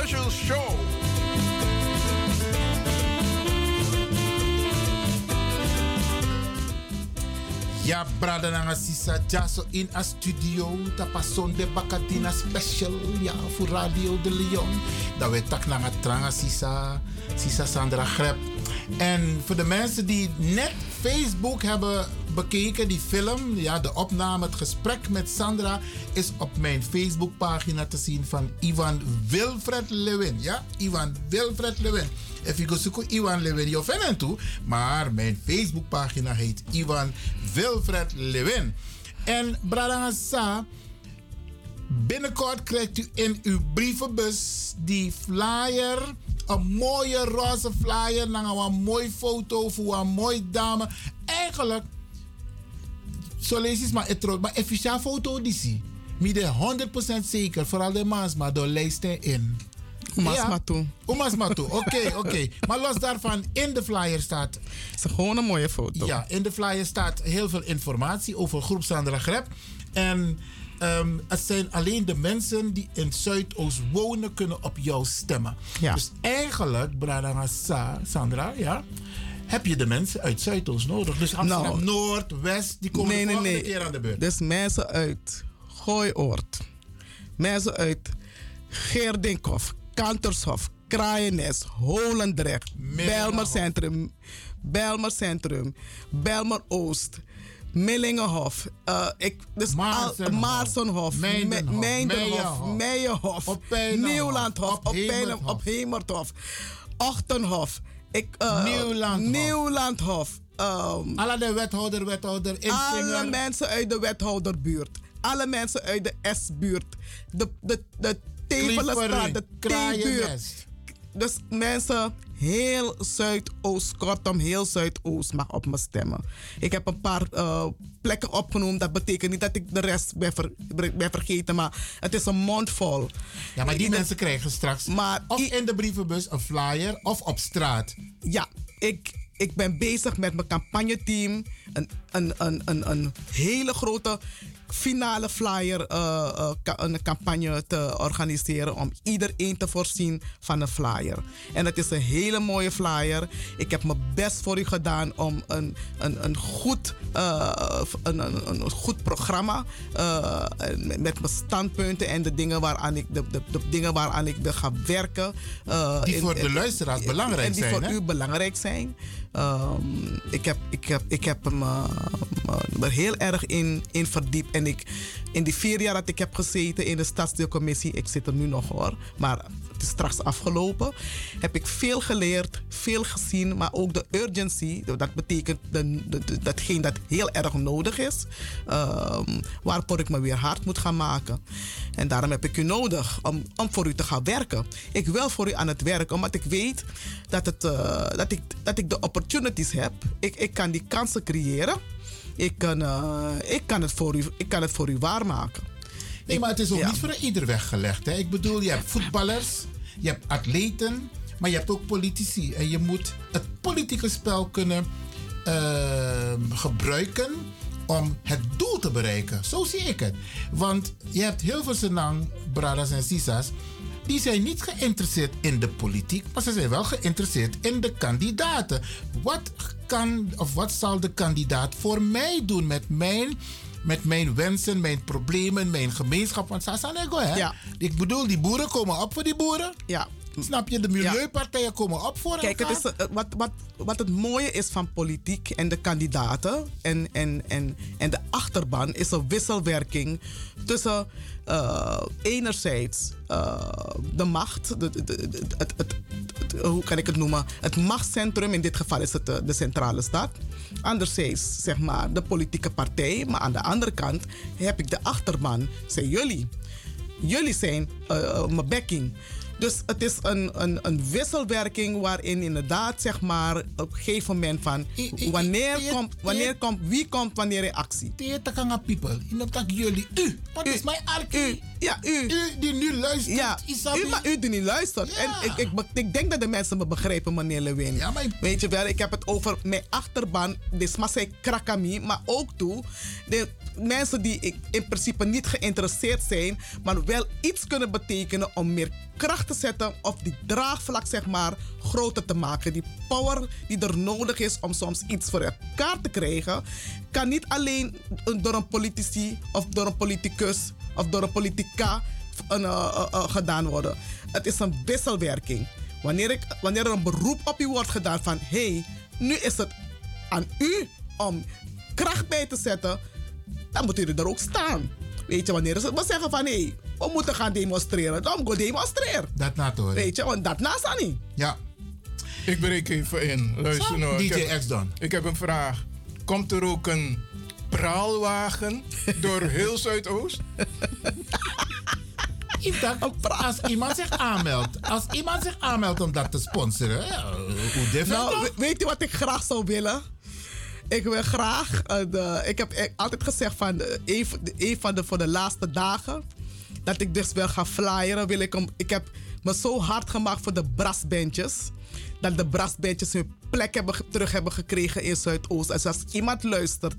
Special Show. Ja, brada sisa jaso in a studio. Tapason de Bakatina special. Ja, voor Radio de Leon. Dat we tak nanga tranga sisa. Sisa Sandra Grep. En voor de mensen die net Facebook hebben bekeken, die film, ja, de opname, het gesprek met Sandra, is op mijn Facebookpagina te zien van Ivan Wilfred Lewin. Ja, Ivan Wilfred Lewin. Even go zoeken Ivan Lewin, je vindt toe. Maar mijn Facebookpagina heet Ivan Wilfred Lewin. En Bradangasa, binnenkort krijgt u in uw brievenbus die flyer. Een mooie roze flyer. Dan een mooie foto voor een mooie dame. Eigenlijk, zo lees je maar het. Maar officieel foto die zie. Midden 100% zeker. Vooral de maas, maar door lijst in. Oema's maar toe. Oema's maar toe. Oké, oké. (laughs) Maar los daarvan, in de flyer staat... Het is gewoon een mooie foto. Ja, in de flyer staat heel veel informatie over groep Sandra Grep. En ehm, het zijn alleen de mensen die in Zuidoost wonen kunnen op jou stemmen. Ja. Dus eigenlijk, Brada Sa- Sandra, ja, heb je de mensen uit Zuidoost nodig. Dus Amsterdam Nou. Noord, West, die komen nee, de nee, volgende nee. keer aan de beurt. Dus mensen uit Gooioord. Mensen uit Geerdinkhof, Kantershof, Kraaienest, Holendrecht, Belmer Centrum, Belmer Centrum, Belmer Oost. Millingenhof, eh, ik, dus Maarsenhof, Meidenhof, Meijenhof, Meijenhof, Nieuwlandhof, op Hemerthof. op Hemerthof, Ochtenhof, ik, eh, Nieuwlandhof. Nieuwlandhof ehm, Alle de wethouder, wethouder, alle inzinger. mensen uit de wethouderbuurt. Alle mensen uit de S-buurt. De, de, de Tevelenstraat, de T-buurt. Dus mensen, heel Zuidoost, kortom heel Zuidoost mag op me stemmen. Ik heb een paar eh, plekken opgenoemd. Dat betekent niet dat ik de rest ben, ver- ben vergeten, maar het is een mond vol. Ja, maar die Ik- mensen krijgen straks Maar of in de brievenbus een flyer of op straat. Ja, ik, ik ben bezig met mijn campagneteam. Een, een, een, een, een hele grote finale flyer, eh, eh, ca- een campagne te organiseren om iedereen te voorzien van een flyer. En het is een hele mooie flyer. Ik heb mijn best voor u gedaan om een, een, een, goed, eh, een, een, een goed programma met met mijn standpunten en de dingen waaraan ik, de, de, de dingen waaraan ik wil gaan werken. Die in- voor de in- luisteraars belangrijk en die zijn, voor hè? u belangrijk zijn. Ehm, ik heb, ik heb, ik heb hem me er heel erg in, in verdiept. En ik, in die vier jaar dat ik heb gezeten in de stadsdeelcommissie, ik zit er nu nog hoor, maar het is straks afgelopen, heb ik veel geleerd, veel gezien, maar ook de urgency, dat betekent de, de, datgene dat heel erg nodig is, ehm, waarvoor ik me weer hard moet gaan maken. En daarom heb ik u nodig om, om voor u te gaan werken. Ik wil voor u aan het werk, omdat ik weet dat, het, eh, dat, ik, dat ik de opportunities heb. Ik, ik kan die kansen creëren. Ik kan, eh, ik kan, het, voor u, ik kan het voor u waarmaken. Nee, maar het is ook Ja. niet voor ieder weggelegd. Hè? Ik bedoel, je hebt voetballers, je hebt atleten, maar je hebt ook politici. En je moet het politieke spel kunnen ehm, gebruiken om het doel te bereiken. Zo zie ik het. Want je hebt heel veel Senang, Bradas en Sisas. Die zijn niet geïnteresseerd in de politiek, maar ze zijn wel geïnteresseerd in de kandidaten. Wat kan of wat zal de kandidaat voor mij doen met mijn, met mijn wensen, mijn problemen, mijn gemeenschap? Want Sasanego, hè? Ja. Ik bedoel, die boeren komen op voor die boeren. Ja. Snap je? De milieupartijen komen op voor Kijk, het elkaar. is, eh, wat, wat, wat het mooie is van politiek en de kandidaten en, en, en, en de achterban is een wisselwerking tussen eh, enerzijds eh, de macht, de, de, de- de- het, het, het- hoe kan ik het noemen? Het machtscentrum, in dit geval is het de centrale stad. Anderzijds, zeg maar, de politieke partij. Maar aan de andere kant heb ik de achterban, zijn jullie. Jullie zijn mijn backing. Dus het is een, een, een wisselwerking waarin inderdaad, zeg maar, op een gegeven moment van wanneer komt, wanneer komt, wie komt wanneer in actie. Teetakanga people, in dat jullie, u, wat is mijn arkie? Ja, u. U die nu luistert, Ja, Isabi. u, maar u die niet luistert. En ik, ik, ik denk dat de mensen me begrijpen, meneer Lewin. Weet je wel, ik heb het over mijn achterban, de Smasai Krakami, maar ook toe. De, mensen die ik in principe niet geïnteresseerd zijn, maar wel iets kunnen betekenen om meer kracht te zetten of die draagvlak zeg maar groter te maken. Die power die er nodig is om soms iets voor elkaar te krijgen, kan niet alleen door een politici of door een politicus of door een politica eh, eh, eh, gedaan worden. Het is een wisselwerking. Wanneer, ik, wanneer er een beroep op u wordt gedaan van hé, hey, nu is het aan u om kracht bij te zetten, dan moet u er ook staan. Weet je, wanneer ze zeggen van hé, hey, we moeten gaan demonstreren, dan go demonstreer. Dat na toch? Weet je, want dat naast aan niet. Ja. Ik breek even in. Luister nou. ik DJ heb- X dan. Ik heb een vraag. Komt er ook een praalwagen (laughs) door heel Zuidoost? (laughs) Als iemand zich aanmeldt, als iemand zich aanmeldt om dat te sponsoren, ja, hoe different Nou, weet je wat ik graag zou willen? Ik wil graag, eh, de, ik heb e- altijd gezegd van een, van de- een van de voor de laatste dagen, dat ik dus wil gaan flyeren. Wil ik, om, ik heb me zo hard gemaakt voor de brassbandjes. Dat de brassbandjes hun plek hebben, terug hebben gekregen in Zuidoost. Dus als iemand luistert,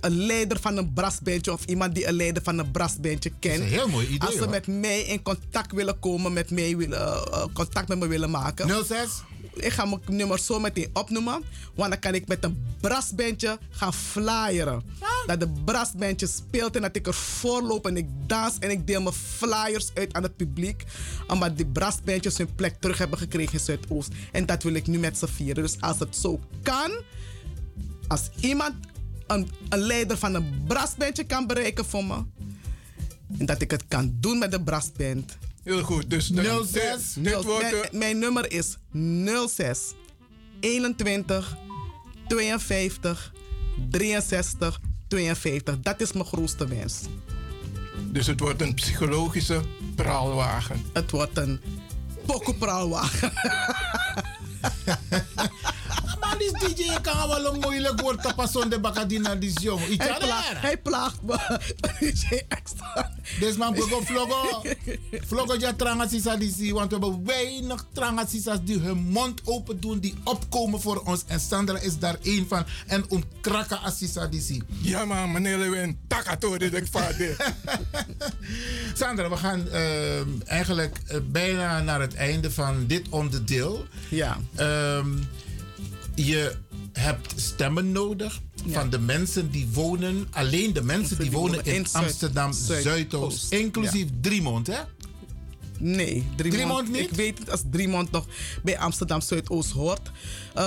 een leider van een brassbandje of iemand die een leider van een brassbandje kent. een heel mooi idee, Als ze hoor. met mij in contact willen komen, met mij willen, eh, contact met me willen maken. 06? Ik ga mijn nummer zo meteen opnoemen. Want dan kan ik met een brassbandje gaan flyeren. Dat de brassbandje speelt en dat ik ervoor loop en ik dans en ik deel mijn flyers uit aan het publiek. Omdat die brassbandjes hun plek terug hebben gekregen in Zuidoost. En dat wil ik nu met z'n vieren. Dus als het zo kan, als iemand een, een leider van een brassbandje kan bereiken voor me. En dat ik het kan doen met de brassband. Heel goed. Dus dan- 06. dit- dit wordt de- mijn, mijn nummer is 06 21 52 63 52. Dat is mijn grootste wens. Dus het wordt een psychologische praalwagen. Het wordt een pokkenpraalwagen. (laughs) Maar die DJ kan wel een moeilijk woord zonder bakadina die jong. Iets Hij, aan pla de hij plaagt me. (laughs) DJ extra. Dus man, vlogo, vlogo. Vlogo ja tranga sisa die zie, want we hebben weinig tranga sisa's die hun mond open doen, die opkomen voor ons. En Sandra is daar één van. En om zie. Ja man, meneer Lewin, takato dit ik (laughs) vader. Sandra, we gaan ehm, eigenlijk eh, bijna naar het einde van dit onderdeel. Ja. Ehm, je hebt stemmen nodig van de mensen die wonen, alleen de mensen die wonen in, Zuid- Amsterdam Zuidoost. Inclusief Driemond, hè? Nee, Driemond, Driemond niet? Ik weet het als Driemond nog bij Amsterdam Zuidoost hoort. Oké,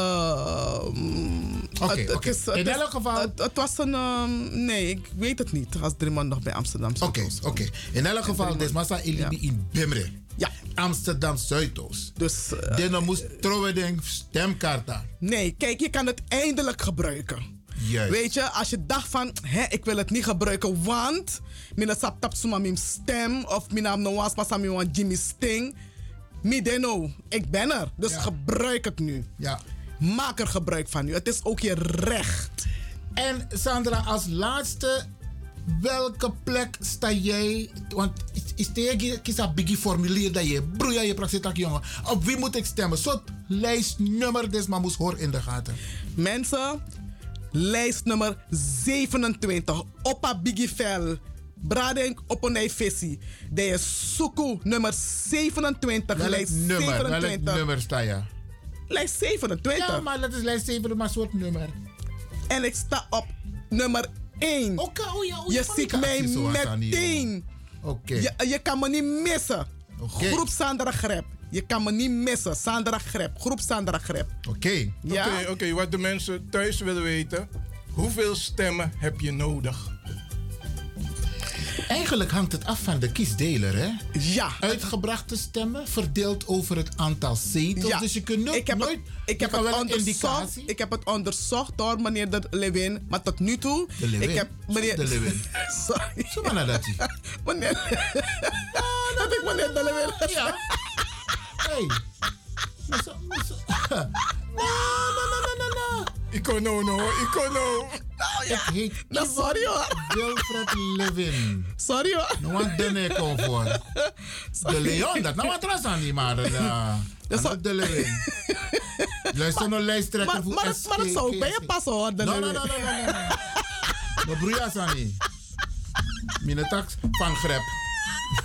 het- het oké. is- het In elk geval- Het, het was een. ehm, nee, ik weet het niet als Driemond nog bij Amsterdam Oké, Zuidoost oké. In elk geval, dit massa Elibi in Bimre. Ja. Amsterdam Zuidoost. Dus. Dit moest trouwen denk stemkaarten. Nee, kijk, je kan het eindelijk gebruiken. Juist. Weet je, als je dacht van, hè, ik wil het niet gebruiken, want mina sap tap suma mim stem of mina no was aan wan Jimmy Sting. Mi deno, ik ben er. Dus gebruik het nu. Ja. Maak er gebruik van nu. Het is ook je recht. En Sandra, als laatste, welke plek sta jij? Want is tegen een biggie formulier dat je broeia je praktijk jongen. Op wie moet ik stemmen? Zo'n lijstnummer des maar moest horen in de gaten. Mensen, lijst nummer 27. Oppa Biggie Vel. Brading op een visie. De is Suku nummer 27. Welk lijst nummer? 27. Welk nummer sta je? Lijst 27. Ja, maar dat is lijst 7, maar soort nummer. En ik sta op nummer 1. Oké, oh ja, oh, je ziet mij meteen. Oké. Je, je kan me niet missen. Groep Sandra Grep. Je kan me niet missen. Sandra Grep. Groep Sandra Grep. Oké. Ja? Oké, oké, wat de mensen thuis willen weten. Hoeveel stemmen heb je nodig? Eigenlijk hangt het af van de kiesdeler, hè? Ja. Uitgebrachte stemmen verdeeld over het aantal zetels. Ja. Dus je kunt nooit... ik heb nooit het, ik heb het onderzocht. Ik heb het onderzocht door meneer de Lewin. Maar tot nu toe. De Lewin? Ik heb meneer. De Lewin. (laughs) Sorry. Zo maar naar (laughs) (laughs) dat je. meneer. dat ik meneer de Lewin. Ja. Hey. Maar zo- maar zo- No, no, no, no, no, no. Icono, no, icono. Ik heet Nou, sorry hoor. Wilfred Levin. Sorry hoor. Nou, wat ben ik al voor? De Leon, dat nou wat ras aan die maar. Uh, de Levin. Luister naar lijsttrekker voor maar, dat zou bij je passen hoor. De No, no, Lewin. no, no, no, no. No broeias aan niet. Minetax van grep. (laughs)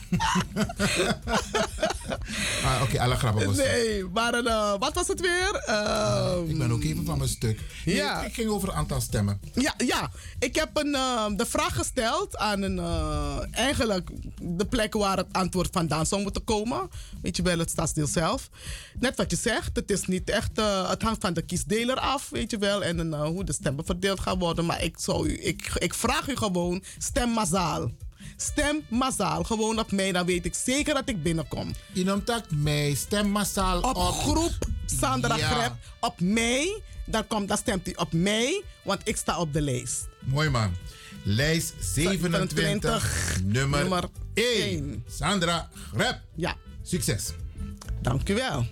ah, Oké, alle grappen was Nee, maar eh, wat was het weer? Ehm, Ik ben ook even van mijn stuk. Ja. Ik ging over een aantal stemmen. Ja, ja. ik heb een, eh, de vraag gesteld aan een, eh, eigenlijk de plek waar het antwoord vandaan zou moeten komen. Weet je wel, het stadsdeel zelf. Net wat je zegt, het is niet echt, eh, het hangt van de kiesdeler af, weet je wel. En hoe de stemmen verdeeld gaan worden. Maar ik, zou u, ik, ik vraag u gewoon, stem massaal. Stem massaal, gewoon op mij, dan weet ik zeker dat ik binnenkom. Je noemt dat mij, stem massaal op. groep Sandra Ja. Grep, op mij, dan, komt, dan stemt u op mij, want ik sta op de lijst. Mooi man. Lijst 27, 27, nummer, nummer 1. Sandra Grep. Ja. Succes. Dank u wel.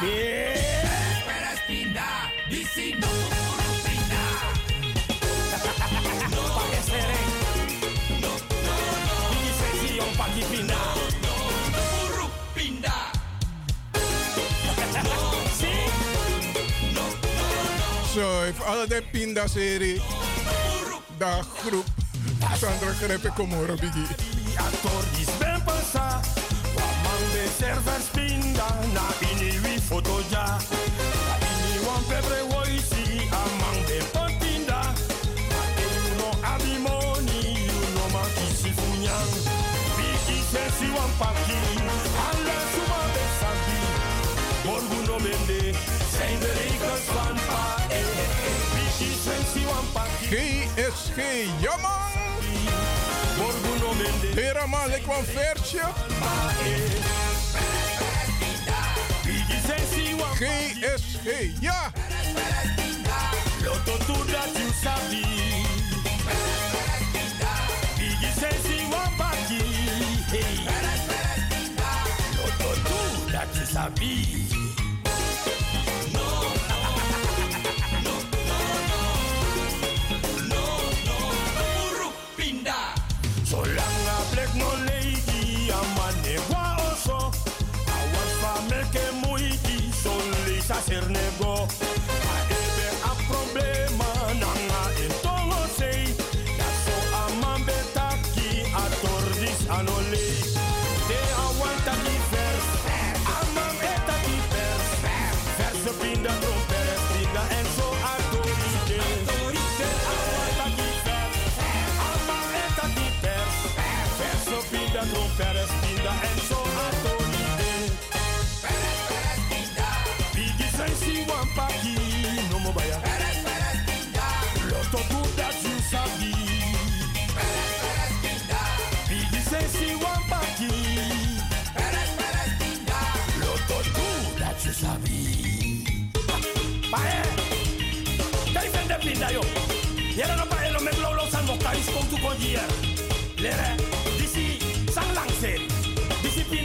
Esperas pinda, diciendo pinda. No. No, pinda. No, Zo, de pinda-serie. Da groep. Sandra Grepe, kom horen, Biggie. De server spinda Na ini wi foto ja. Na wan pebre woisi Amang de pontinda. Na no abi money You no ma kisi funyang Biki sensi wan paki Alla suma de santi Morgu no mende Zijn de rekens van pa eh, eh, eh. Biki sensi wan paki GSG, jammer. Heraman, ik kwam versje. GSG, ja. Loto tu dat you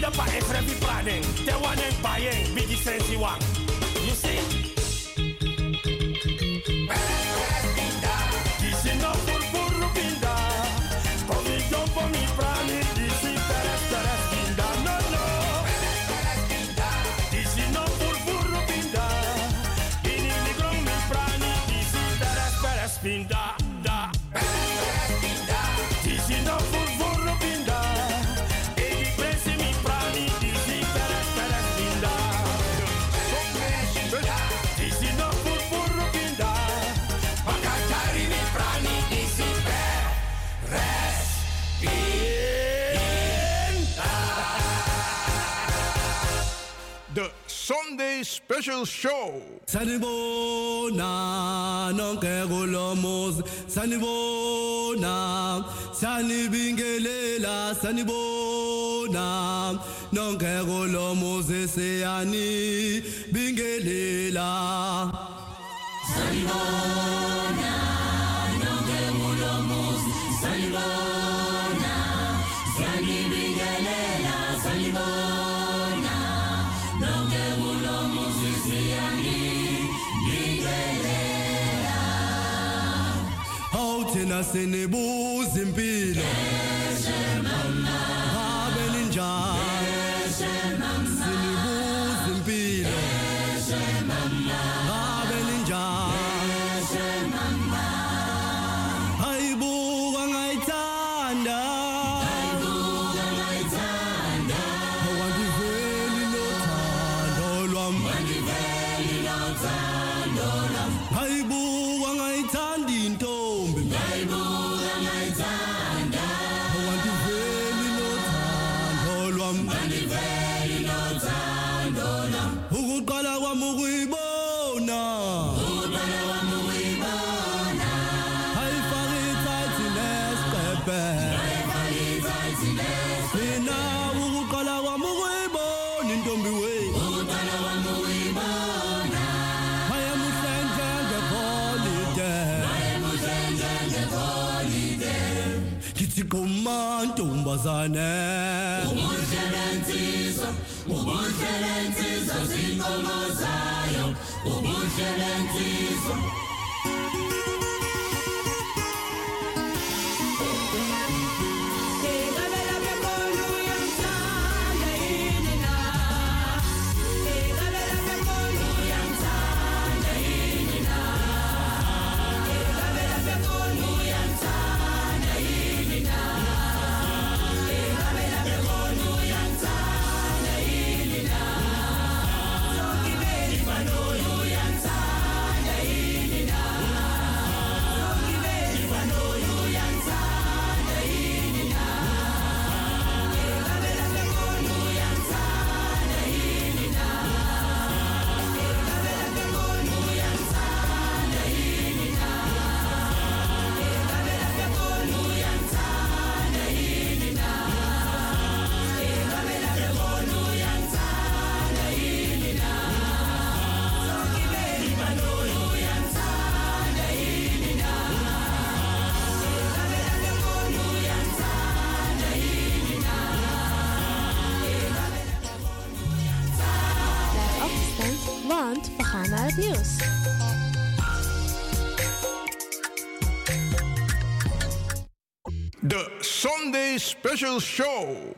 Disi pinda pa e frevi praden. Te wanen payen, bigi sensi wan. You see? Sunday Special Show. sanibona nonke kulomuz sanibona sanibingelela. Sanibona nonke kulomuz siyani bingelela. Sanibona, sine buza impilo. Ntombazane Blijf Sunday Special Show.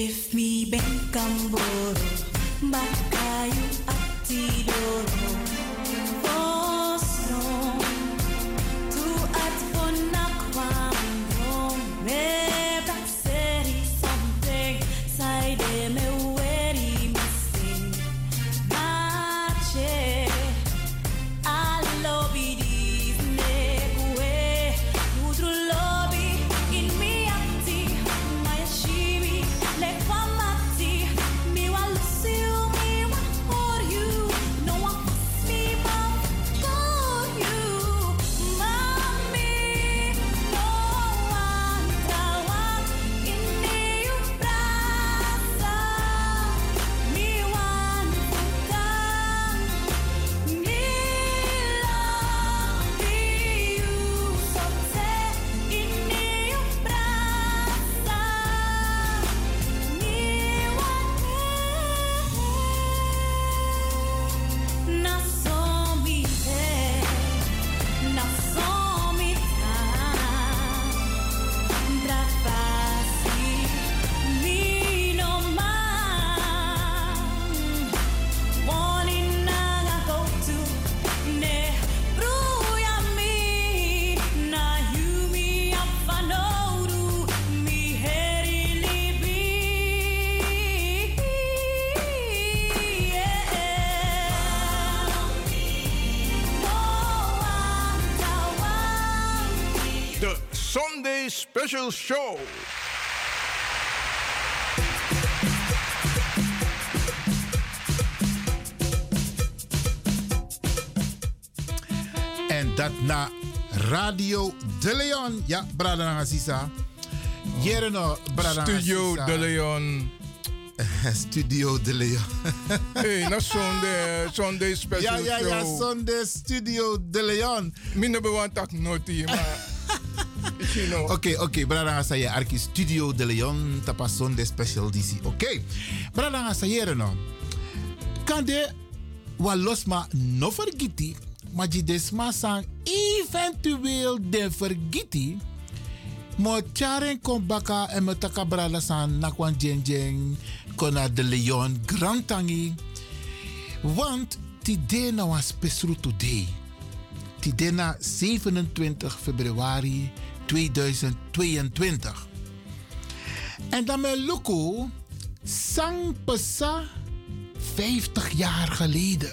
If me ben camboro, bakayu atidoro, Special Show. En dat na Radio De Leon. Ja, Brada Aziza. Jereno, Brada Studio De Leon. (laughs) Studio De Leon. (laughs) hey, na Sunday, Sunday Special Ja, ja, ja, Show. Sunday Studio De Leon. Minder bewan tak noti, maar... Oké, oké. Brada Asaye, Arki Studio De Leon. Tapa Sunday Special DC. Oké. Brada Asaye, no. Kande, wa losma no vergiti. Maar je desma sang eventueel de vergiti. Mo charen kon baka en me taka brada san nakwan jeng jeng. Kona de Leon Grantangi. Want tide na was spesru today. Tide na 27 februari 2022. En dan met Luko sang pesa 50 jaar geleden.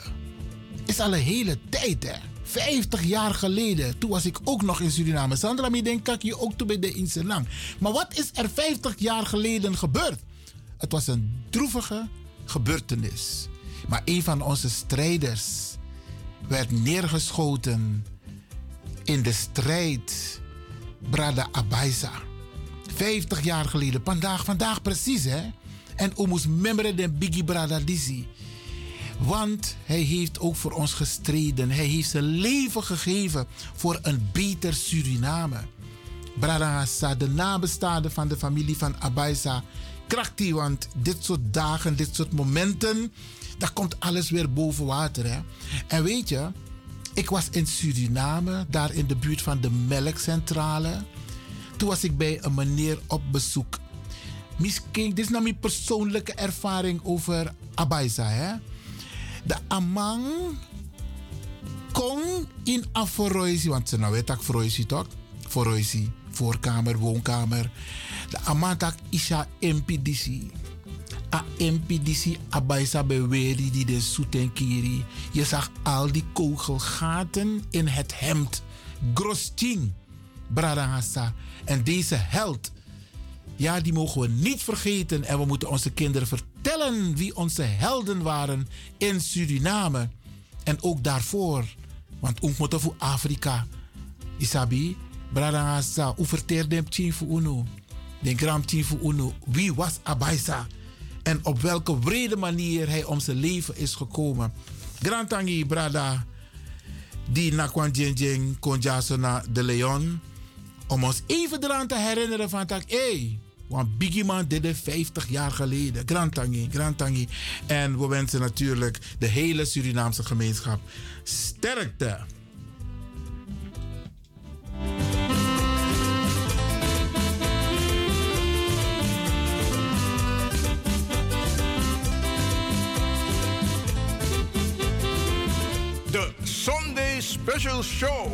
Is al een hele tijd hè. 50 jaar geleden, toen was ik ook nog in Suriname. Sandra, mi denk ik je ook toen bij de Inselang. Maar wat is er 50 jaar geleden gebeurd? Het was een droevige gebeurtenis. Maar een van onze strijders werd neergeschoten in de strijd Brada Abaisa. 50 jaar geleden, vandaag, vandaag precies hè. En we moest membre de Biggie Brada Dizzy. Want hij heeft ook voor ons gestreden. Hij heeft zijn leven gegeven voor een beter Suriname. Brada Hassa, de nabestaanden van de familie van Abaisa. Krachtig, want dit soort dagen, dit soort momenten, daar komt alles weer boven water. Hè? En weet je, ik was in Suriname, daar in de buurt van de melkcentrale. Toen was ik bij een meneer op bezoek. Misschien, dit is nou mijn persoonlijke ervaring over Abaisa. Hè? De amang kon in aforoisi, want ze nou weet ik foroisi toch? Foroisi, voorkamer, woonkamer. De amantak isha MPDC. A MPDC Abaisa beweri die de soetenkiri. Je zag al die kogelgaten in het hemd. Grosting, Bradangasa. En deze held, Ja, die mogen we niet vergeten. En we moeten onze kinderen vertellen wie onze helden waren in Suriname. En ook daarvoor. Want ook moeten voor Afrika. Isabi, Bradangasa, hoe verteerde hem voor Uno? Den gram voor Uno. Wie was Abaisa? En op welke wrede manier hij om zijn leven is gekomen. Grantangi, Brada, die na Kwan Jing Konjasona de Leon. Om ons even eraan te herinneren van dat, hey, want Biggie Man deed het 50 jaar geleden. Grantangi, Grantangi. En we wensen natuurlijk de hele Surinaamse gemeenschap sterkte. The Sunday Special Show.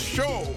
Show.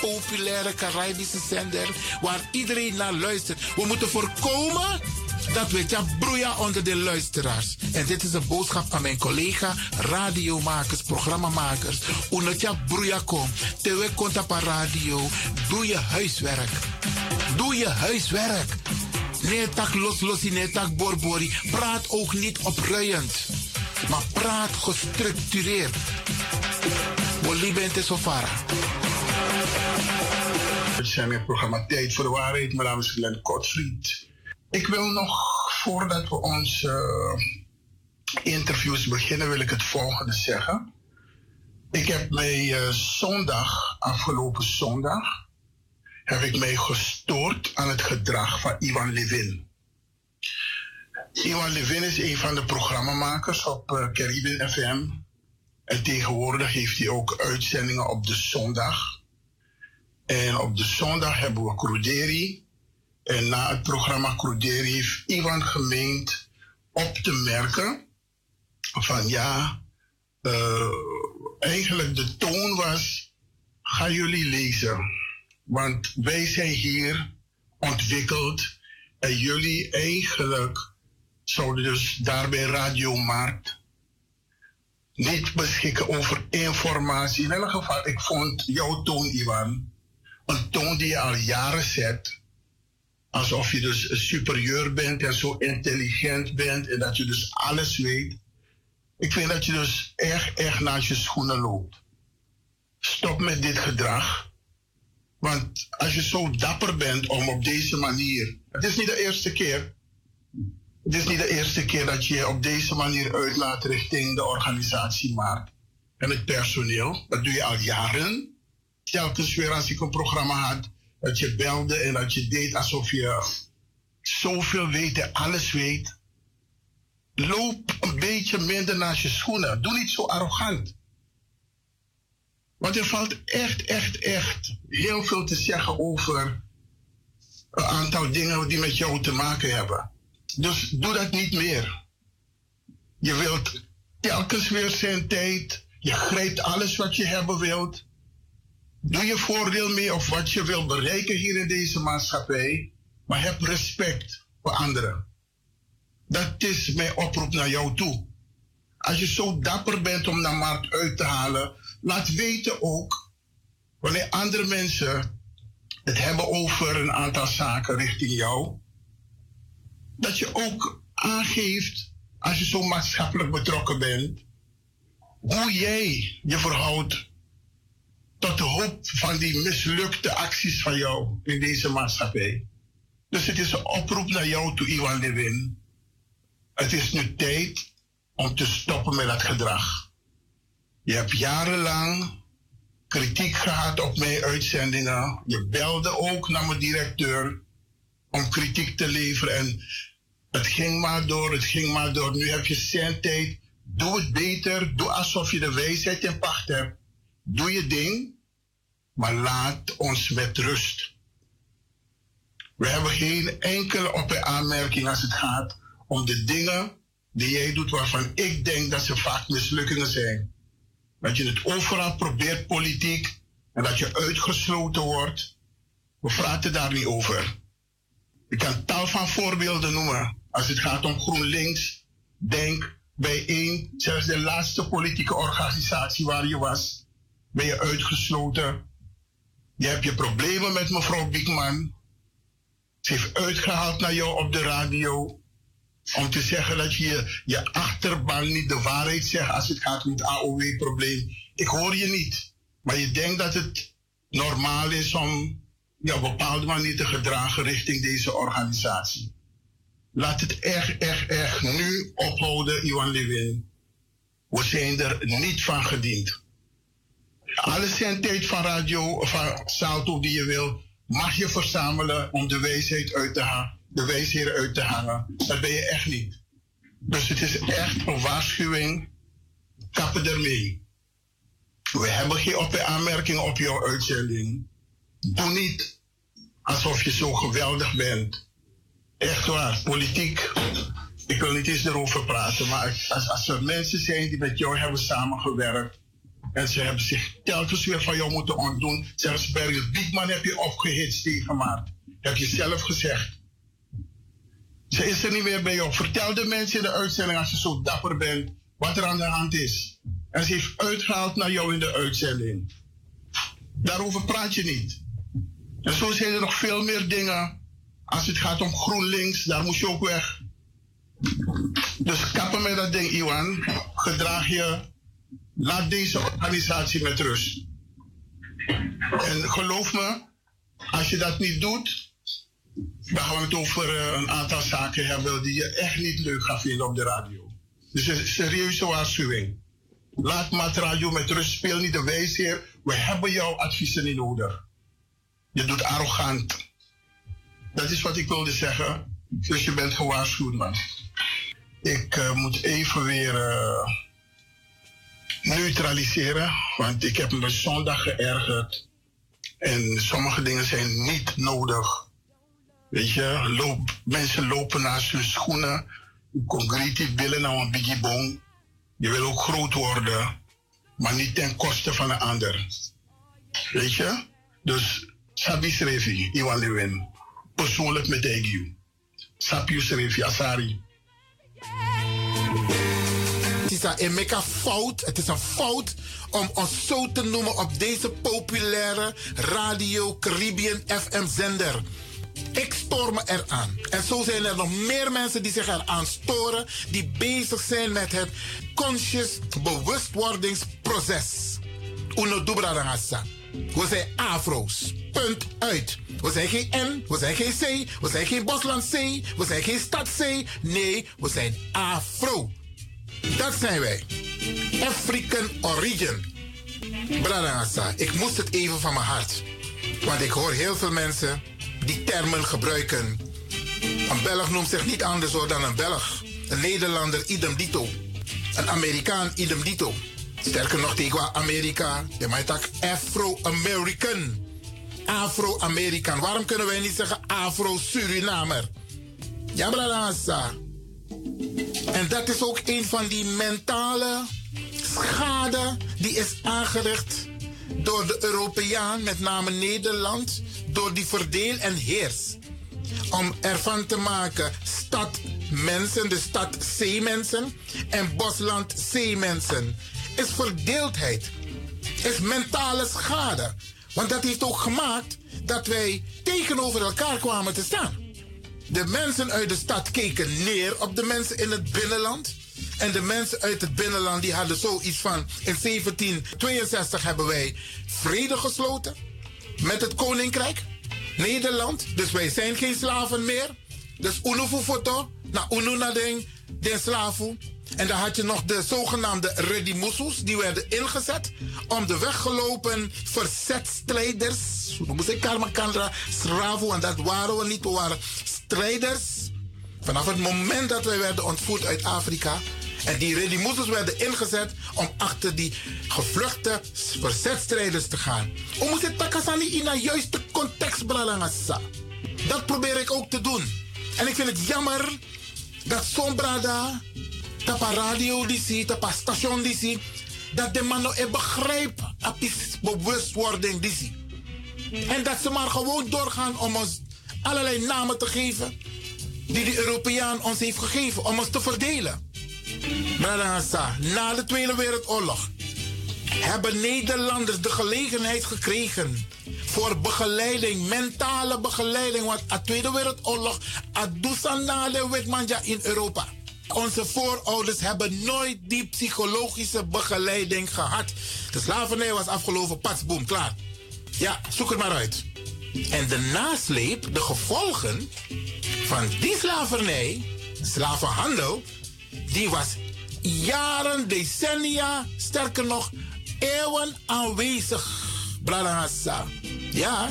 Populaire Caribische zender waar iedereen naar luistert. We moeten voorkomen dat we ja broeien onder de luisteraars. En dit is een boodschap aan mijn collega, radiomakers, programmamakers. Omdat ja broeien komt, terwijl komt op radio, doe je huiswerk. Doe je huiswerk. Nee, tak los los, nee, tak borbori. Praat ook niet opruiend, maar praat gestructureerd. Woli bent zo vara. Het zijn het programma Tijd voor de Waarheid. Mijn naam is Glenn Kortvliet. Ik wil nog, voordat we onze eh, interviews beginnen, wil ik het volgende zeggen. Ik heb mij eh, zondag, afgelopen zondag, heb ik mij gestoord aan het gedrag van Ivan Levin. Ivan Levin is een van de programmamakers op uh, Caribbean FM. En tegenwoordig heeft hij ook uitzendingen op de zondag. En op de zondag hebben we Cruderi. En na het programma Cruderi heeft Ivan gemeend op te merken van ja, uh, eigenlijk de toon was, ga jullie lezen. Want wij zijn hier ontwikkeld en jullie eigenlijk zouden dus daarbij Radiomarkt niet beschikken over informatie. In elk geval, ik vond jouw toon, Ivan, een toon die je al jaren zet. Alsof je dus superieur bent en zo intelligent bent en dat je dus alles weet. Ik vind dat je dus echt, echt naast je schoenen loopt. Stop met dit gedrag. Want als je zo dapper bent om op deze manier. Het is niet de eerste keer. Het is niet de eerste keer dat je je op deze manier uitlaat richting de organisatiemarkt en het personeel. Dat doe je al jaren. Telkens weer als ik een programma had, dat je belde en dat je deed alsof je zoveel weet en alles weet. Loop een beetje minder naar je schoenen. Doe niet zo arrogant. Want er valt echt, echt, echt heel veel te zeggen over een aantal dingen die met jou te maken hebben. Dus doe dat niet meer. Je wilt telkens weer zijn tijd. Je grijpt alles wat je hebben wilt. Doe je voordeel mee of wat je wilt bereiken hier in deze maatschappij. Maar heb respect voor anderen. Dat is mijn oproep naar jou toe. Als je zo dapper bent om naar markt uit te halen, laat weten ook wanneer andere mensen het hebben over een aantal zaken richting jou dat je ook aangeeft, als je zo maatschappelijk betrokken bent, hoe jij je verhoudt tot de hoop van die mislukte acties van jou in deze maatschappij. Dus het is een oproep naar jou toe, Iwan Lewin. Het is nu tijd om te stoppen met dat gedrag. Je hebt jarenlang kritiek gehad op mijn uitzendingen. Je belde ook naar mijn directeur om kritiek te leveren. En het ging maar door, het ging maar door. Nu heb je zijn tijd. Doe het beter. Doe alsof je de wijsheid in pacht hebt. Doe je ding, maar laat ons met rust. We hebben geen enkele op- en aanmerking als het gaat om de dingen die jij doet waarvan ik denk dat ze vaak mislukkingen zijn. Dat je het overal probeert politiek en dat je uitgesloten wordt. We praten daar niet over. Ik kan tal van voorbeelden noemen. Als het gaat om GroenLinks, denk bijeen, zelfs de laatste politieke organisatie waar je was, ben je uitgesloten. Je hebt je problemen met mevrouw Biekman. Ze heeft uitgehaald naar jou op de radio om te zeggen dat je je achterban niet de waarheid zegt als het gaat om het AOW-probleem. Ik hoor je niet, maar je denkt dat het normaal is om je op bepaalde manier te gedragen richting deze organisatie. Laat het echt, echt, echt nu ophouden, Iwan Lewin. We zijn er niet van gediend. Alle tijd van radio, van Salto die je wil, mag je verzamelen om de wijsheid uit te hangen, de wijsheden uit te hangen. Dat ben je echt niet. Dus het is echt een waarschuwing. Kappen ermee. We hebben geen op aanmerkingen op jouw uitzending. Doe niet alsof je zo geweldig bent. Echt waar, politiek. Ik wil niet eens erover praten, maar als, als er mensen zijn die met jou hebben samengewerkt En ze hebben zich telkens weer van jou moeten ontdoen. Zeggen ze, Barry Biekman heb je opgehitst tegen Maart. Heb je zelf gezegd. Ze is er niet meer bij jou. Vertel de mensen in de uitzending als je zo dapper bent wat er aan de hand is. En ze heeft uitgehaald naar jou in de uitzending. Daarover praat je niet. En zo zijn er nog veel meer dingen. Als het gaat om GroenLinks, daar moet je ook weg. Dus kappen met dat ding, Iwan. Gedraag je. Laat deze organisatie met rust. En geloof me, als je dat niet doet, dan gaan we het over eh, een aantal zaken hebben die je echt niet leuk gaat vinden op de radio. Dus een serieuze waarschuwing. Laat Mat Radio met rust, speel niet de wijsheer. We hebben jouw adviezen niet nodig. Je doet arrogant. Dat is wat ik wilde zeggen. Dus je bent gewaarschuwd, man. Ik eh, moet even weer eh, neutraliseren, want ik heb me zondag geërgerd. En sommige dingen zijn niet nodig. Weet je, loop, mensen lopen naast hun schoenen. Concrete billen naar een biggie. Je wil ook groot worden, maar niet ten koste van een ander. Weet je? Dus, Sabi Srevi, Iwan Lewin. Persoonlijk met Egyu. Sapi Srevi, Asari. Het is een mega fout. Het is een fout om ons zo te noemen op deze populaire Radio Caribbean FM zender. Ik stoor me eraan. En zo zijn er nog meer mensen die zich eraan storen, die bezig zijn met het conscious bewustwordingsproces. Uno dubra rangasa. We zijn afro's. Punt uit. We zijn geen N, we zijn geen C, we zijn geen Bosland C, we zijn geen stad C. Nee, we zijn afro. Dat zijn wij. African origin. Bradangasa, ik moest het even van mijn hart. Want ik hoor heel veel mensen die termen gebruiken. Een Belg noemt zich niet anders dan een Belg. Een Nederlander, idem dito. Een Amerikaan, idem dito. Sterker nog, tegen Amerika, de tak Afro-American. Afro-Amerikaan. Waarom kunnen wij niet zeggen Afro-Surinamer? Ja, Bradangasa. En dat is ook een van die mentale schade die is aangericht door de Europeaan, met name Nederland, door die verdeel en heers. Om ervan te maken stad mensen, de stad zeemensen en bosland zeemensen. Is verdeeldheid. Is mentale schade. Want dat heeft ook gemaakt dat wij tegenover elkaar kwamen te staan. De mensen uit de stad keken neer op de mensen in het binnenland. En de mensen uit het binnenland die hadden zoiets van... in 1762 hebben wij vrede gesloten met het koninkrijk Nederland. Dus wij zijn geen slaven meer. Dus unufu foto, na unu na den, den. En dan had je nog de zogenaamde redimusus, die werden ingezet om de weggelopen verzetstrijders, we moesten karma kandra, sravu, en dat waren we niet, we waren strijders. Vanaf het moment dat wij werden ontvoerd uit Afrika, en die redimusus werden ingezet om achter die gevluchte verzetstrijders te gaan. We moeten takasani in een juiste context bralangasa. Dat probeer ik ook te doen. En ik vind het jammer dat zo'n brada, tapa radio die zie, tapa station die zie, dat de man nog begrijpt, apis bewustwording. En dat ze maar gewoon doorgaan om ons allerlei namen te geven die de Europeaan ons heeft gegeven om ons te verdelen. Brada na de Tweede Wereldoorlog hebben Nederlanders de gelegenheid gekregen voor begeleiding, mentale begeleiding. Want de Tweede Wereldoorlog, Adusanale Wetmanja in Europa. Onze voorouders hebben nooit die psychologische begeleiding gehad. De slavernij was afgelopen, patsboom, klaar. Ja, zoek het maar uit. En de nasleep, de gevolgen van die slavernij, slavenhandel, die was jaren, decennia, sterker nog, eeuwen aanwezig. Bradangasa. Ja,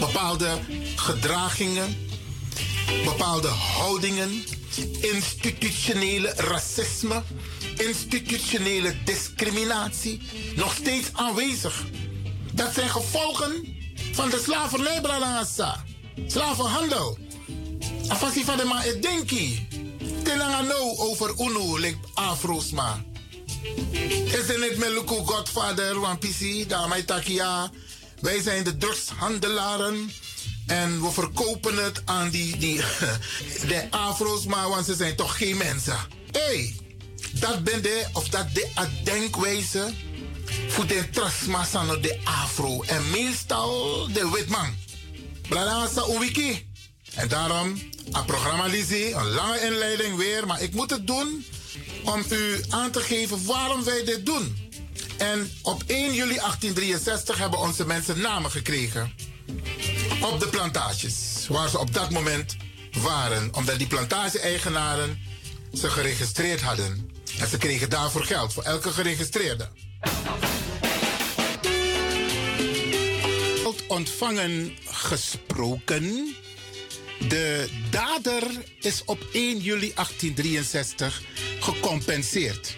bepaalde gedragingen, bepaalde houdingen, institutionele racisme, institutionele discriminatie, nog steeds aanwezig. Dat zijn gevolgen van de slavernij. Slavenhandel. Afasi van de ma denki. Tenanga no over unu link afro's ma. Is het niet met Luku Godfather, Wampisi, Damai Takia? Wij zijn de drugshandelaren. En we verkopen het aan die, die (laughs) de afro's, maar want ze zijn toch geen mensen. Hé, hey, dat ben de, of dat de denkwijze voor de trasmasano de afro. En meestal de witman. Bladasa uwiki. En daarom, een programma Lizzie, een lange inleiding weer, maar ik moet het doen om u aan te geven waarom wij dit doen. En op 1 juli 1863 hebben onze mensen namen gekregen. Op de plantages, waar ze op dat moment waren. Omdat die plantage-eigenaren ze geregistreerd hadden. En ze kregen daarvoor geld, voor elke geregistreerde. Geld ontvangen gesproken. De dader is op 1 juli 1863 gecompenseerd.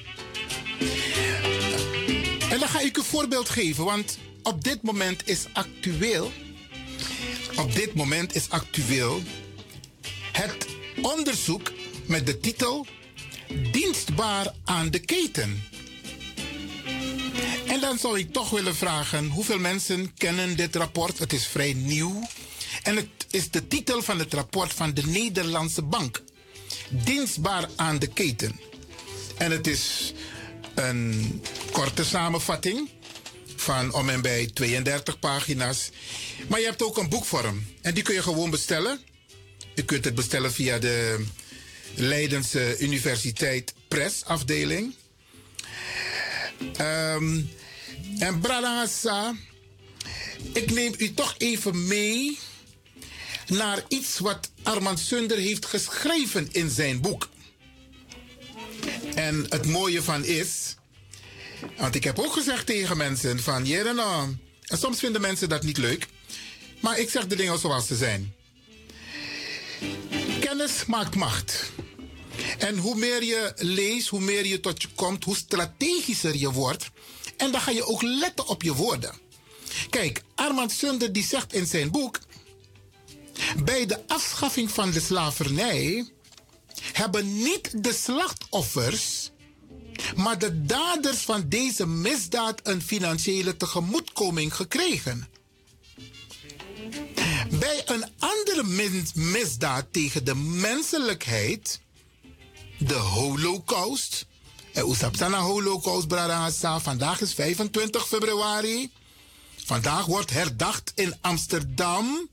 En dan ga ik een voorbeeld geven, want op dit moment is actueel. Op dit moment is actueel het onderzoek met de titel Dienstbaar aan de keten. En dan zou ik toch willen vragen: hoeveel mensen kennen dit rapport? Het is vrij nieuw. En het is de titel van het rapport van de Nederlandse Bank. Dienstbaar aan de keten. En het is een korte samenvatting van om en bij 32 pagina's. Maar je hebt ook een boekvorm. En die kun je gewoon bestellen. Je kunt het bestellen via de Leidense Universiteit Presafdeling. Ehm en Bradangasa, ik neem u toch even mee naar iets wat Armand Sunder heeft geschreven in zijn boek. En het mooie van is, want ik heb ook gezegd tegen mensen van, ja, en soms vinden mensen dat niet leuk, maar ik zeg de dingen zoals ze zijn. Kennis maakt macht. En hoe meer je leest, hoe meer je tot je komt, hoe strategischer je wordt. En dan ga je ook letten op je woorden. Kijk, Armand Sunder die zegt in zijn boek... Bij de afschaffing van de slavernij hebben niet de slachtoffers, maar de daders van deze misdaad een financiële tegemoetkoming gekregen. Bij een andere mis- misdaad tegen de menselijkheid, de Holocaust. En Oesapsana Holocaust. Vandaag is 25 februari. Vandaag wordt herdacht in Amsterdam.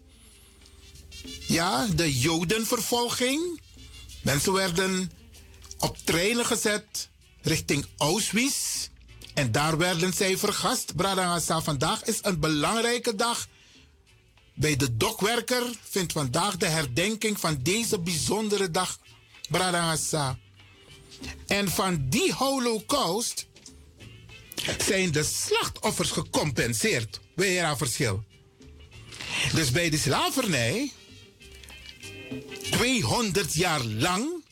Ja, de Jodenvervolging. Mensen werden op treinen gezet richting Auschwitz. En daar werden zij vergast. Bradangasa, vandaag is een belangrijke dag. Bij de dokwerker vindt vandaag de herdenking van deze bijzondere dag Bradangasa. En van die holocaust zijn de slachtoffers gecompenseerd. Weer een verschil. Dus bij de slavernij, 200 jaar lang,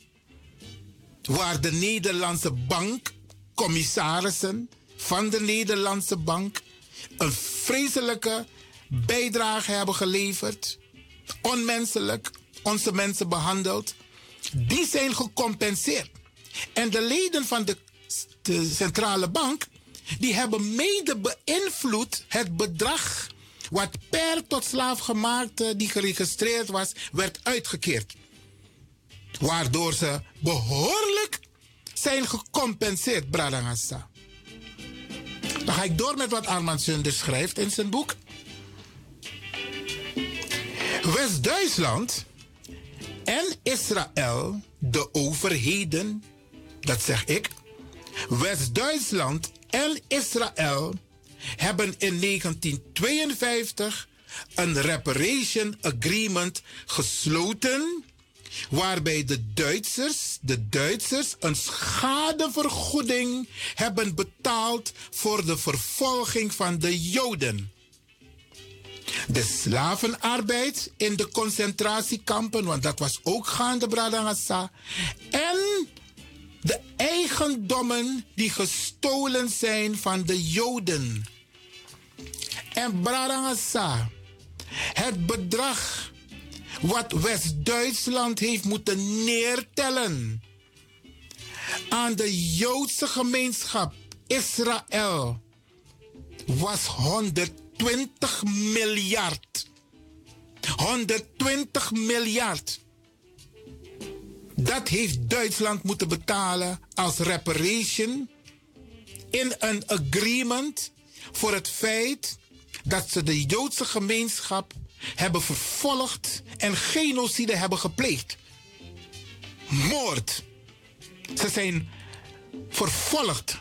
waar de Nederlandse bank, commissarissen van de Nederlandse bank, een vreselijke bijdrage hebben geleverd, onmenselijk onze mensen behandeld, die zijn gecompenseerd. En de leden van de, de centrale bank, die hebben mede beïnvloed het bedrag wat per tot slaafgemaakte die geregistreerd was, werd uitgekeerd. Waardoor ze behoorlijk zijn gecompenseerd, Bradangassa. Dan ga ik door met wat Armand Sunder schrijft in zijn boek. West-Duitsland en Israël, de overheden, dat zeg ik. West-Duitsland en Israël hebben in 1952 een reparation agreement gesloten waarbij de Duitsers, de Duitsers een schadevergoeding hebben betaald voor de vervolging van de Joden. De slavenarbeid in de concentratiekampen, want dat was ook gaande Bradangasa. En de eigendommen die gestolen zijn van de Joden. En Bradangasa, het bedrag wat West-Duitsland heeft moeten neertellen aan de Joodse gemeenschap Israël was 120 miljard. 120 miljard. Dat heeft Duitsland moeten betalen als reparation in een agreement voor het feit dat ze de Joodse gemeenschap hebben vervolgd en genocide hebben gepleegd. Moord. Ze zijn vervolgd.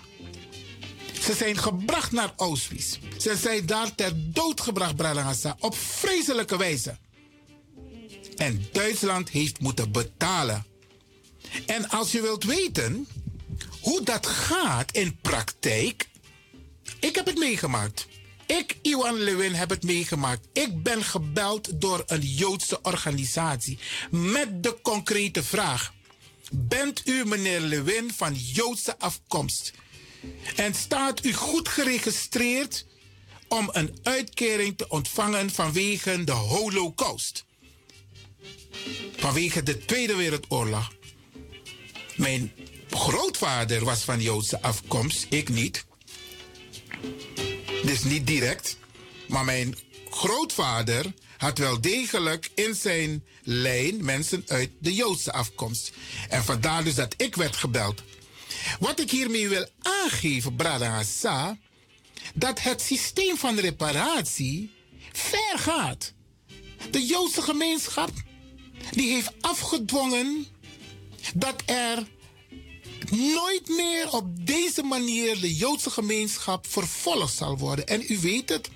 Ze zijn gebracht naar Auschwitz. Ze zijn daar ter dood gebracht, Bralangasa, op vreselijke wijze. En Duitsland heeft moeten betalen. En als je wilt weten hoe dat gaat in praktijk, ik heb het meegemaakt. Ik, Iwan Lewin, heb het meegemaakt. Ik ben gebeld door een Joodse organisatie met de concrete vraag: Bent u, meneer Lewin, van Joodse afkomst? En staat u goed geregistreerd om een uitkering te ontvangen vanwege de Holocaust? Vanwege de Tweede Wereldoorlog. Mijn grootvader was van Joodse afkomst, ik niet. Dus niet direct. Maar mijn grootvader had wel degelijk in zijn lijn mensen uit de Joodse afkomst. En vandaar dus dat ik werd gebeld. Wat ik hiermee wil aangeven, Brada Assa, dat het systeem van reparatie ver gaat. De Joodse gemeenschap die heeft afgedwongen dat er nooit meer op deze manier de Joodse gemeenschap vervolgd zal worden. En u weet het,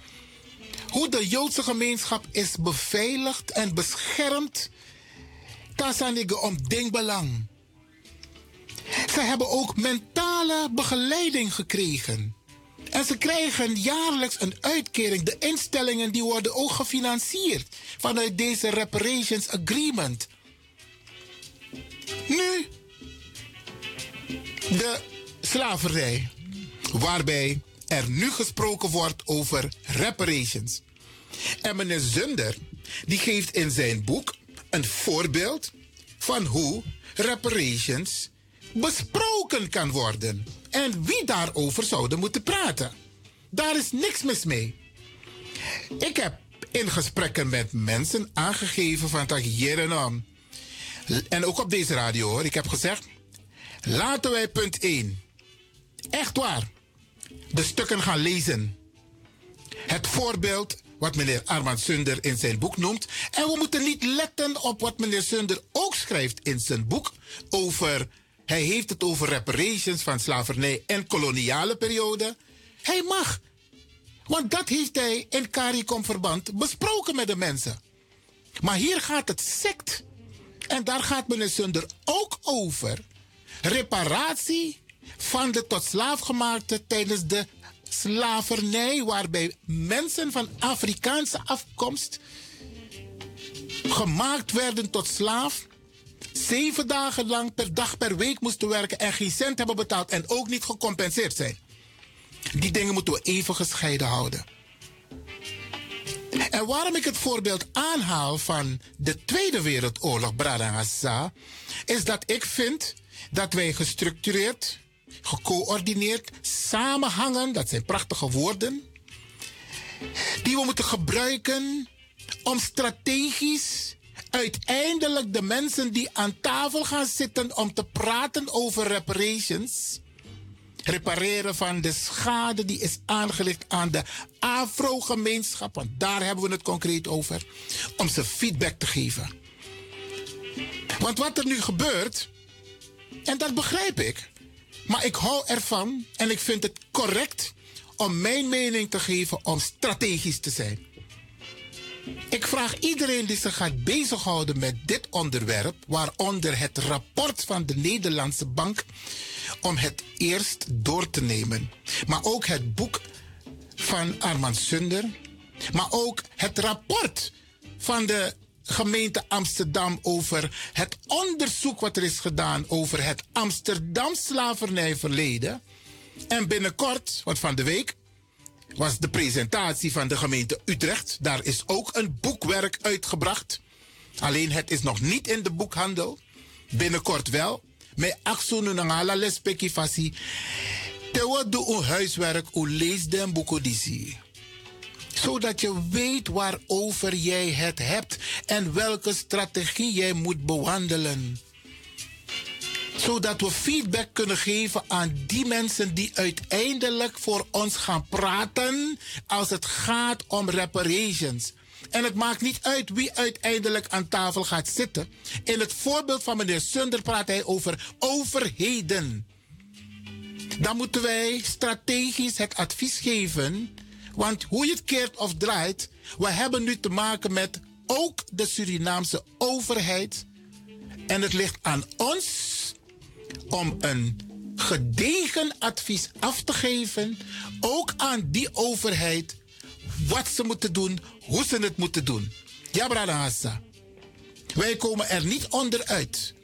hoe de Joodse gemeenschap is beveiligd en beschermd. Is om denkbelang. Ze hebben ook mentale begeleiding gekregen. En ze krijgen jaarlijks een uitkering. De instellingen die worden ook gefinancierd vanuit deze reparations agreement. Nu de slavernij, waarbij er nu gesproken wordt over reparations. En meneer Zunder, die geeft in zijn boek een voorbeeld van hoe reparations besproken kan worden. En wie daarover zouden moeten praten. Daar is niks mis mee. Ik heb in gesprekken met mensen aangegeven van Tagieren En ook op deze radio hoor. Ik heb gezegd, laten wij punt 1. Echt waar. De stukken gaan lezen. Het voorbeeld wat meneer Armand Sunder in zijn boek noemt. En we moeten niet letten op wat meneer Sunder ook schrijft in zijn boek over hij heeft het over reparations van slavernij en koloniale periode. Hij mag. Want dat heeft hij in CARICOM-verband besproken met de mensen. Maar hier gaat het sect. En daar gaat meneer Sunder ook over. Reparatie van de tot slaafgemaakte tijdens de slavernij, waarbij mensen van Afrikaanse afkomst gemaakt werden tot slaaf zeven dagen lang per dag per week moesten werken en geen cent hebben betaald en ook niet gecompenseerd zijn. Die dingen moeten we even gescheiden houden. En waarom ik het voorbeeld aanhaal van de Tweede Wereldoorlog, Brada is dat ik vind dat wij gestructureerd, gecoördineerd, samenhangen, dat zijn prachtige woorden, die we moeten gebruiken om strategisch uiteindelijk de mensen die aan tafel gaan zitten om te praten over reparations, repareren van de schade die is aangericht aan de Afro-gemeenschap, want daar hebben we het concreet over, om ze feedback te geven. Want wat er nu gebeurt, en dat begrijp ik, maar ik hou ervan en ik vind het correct om mijn mening te geven om strategisch te zijn. Ik vraag iedereen die zich gaat bezighouden met dit onderwerp, waaronder het rapport van de Nederlandse Bank, om het eerst door te nemen. Maar ook het boek van Armand Sunder, maar ook het rapport van de gemeente Amsterdam over het onderzoek wat er is gedaan over het Amsterdam slavernijverleden. En binnenkort, want van de week, was de presentatie van de gemeente Utrecht. Daar is ook een boekwerk uitgebracht. Alleen het is nog niet in de boekhandel. Binnenkort wel. Me akso nu na ala lespeki fasi. Te wat doe huiswerk, u lees den zie. Zodat je weet waarover jij het hebt en welke strategie jij moet bewandelen. Zodat we feedback kunnen geven aan die mensen die uiteindelijk voor ons gaan praten als het gaat om reparations. En het maakt niet uit wie uiteindelijk aan tafel gaat zitten. In het voorbeeld van meneer Sunder praat hij over overheden. Dan moeten wij strategisch het advies geven. Want hoe je het keert of draait, we hebben nu te maken met ook de Surinaamse overheid. En het ligt aan ons om een gedegen advies af te geven, ook aan die overheid, wat ze moeten doen, hoe ze het moeten doen. Ja. Wij komen er niet onderuit.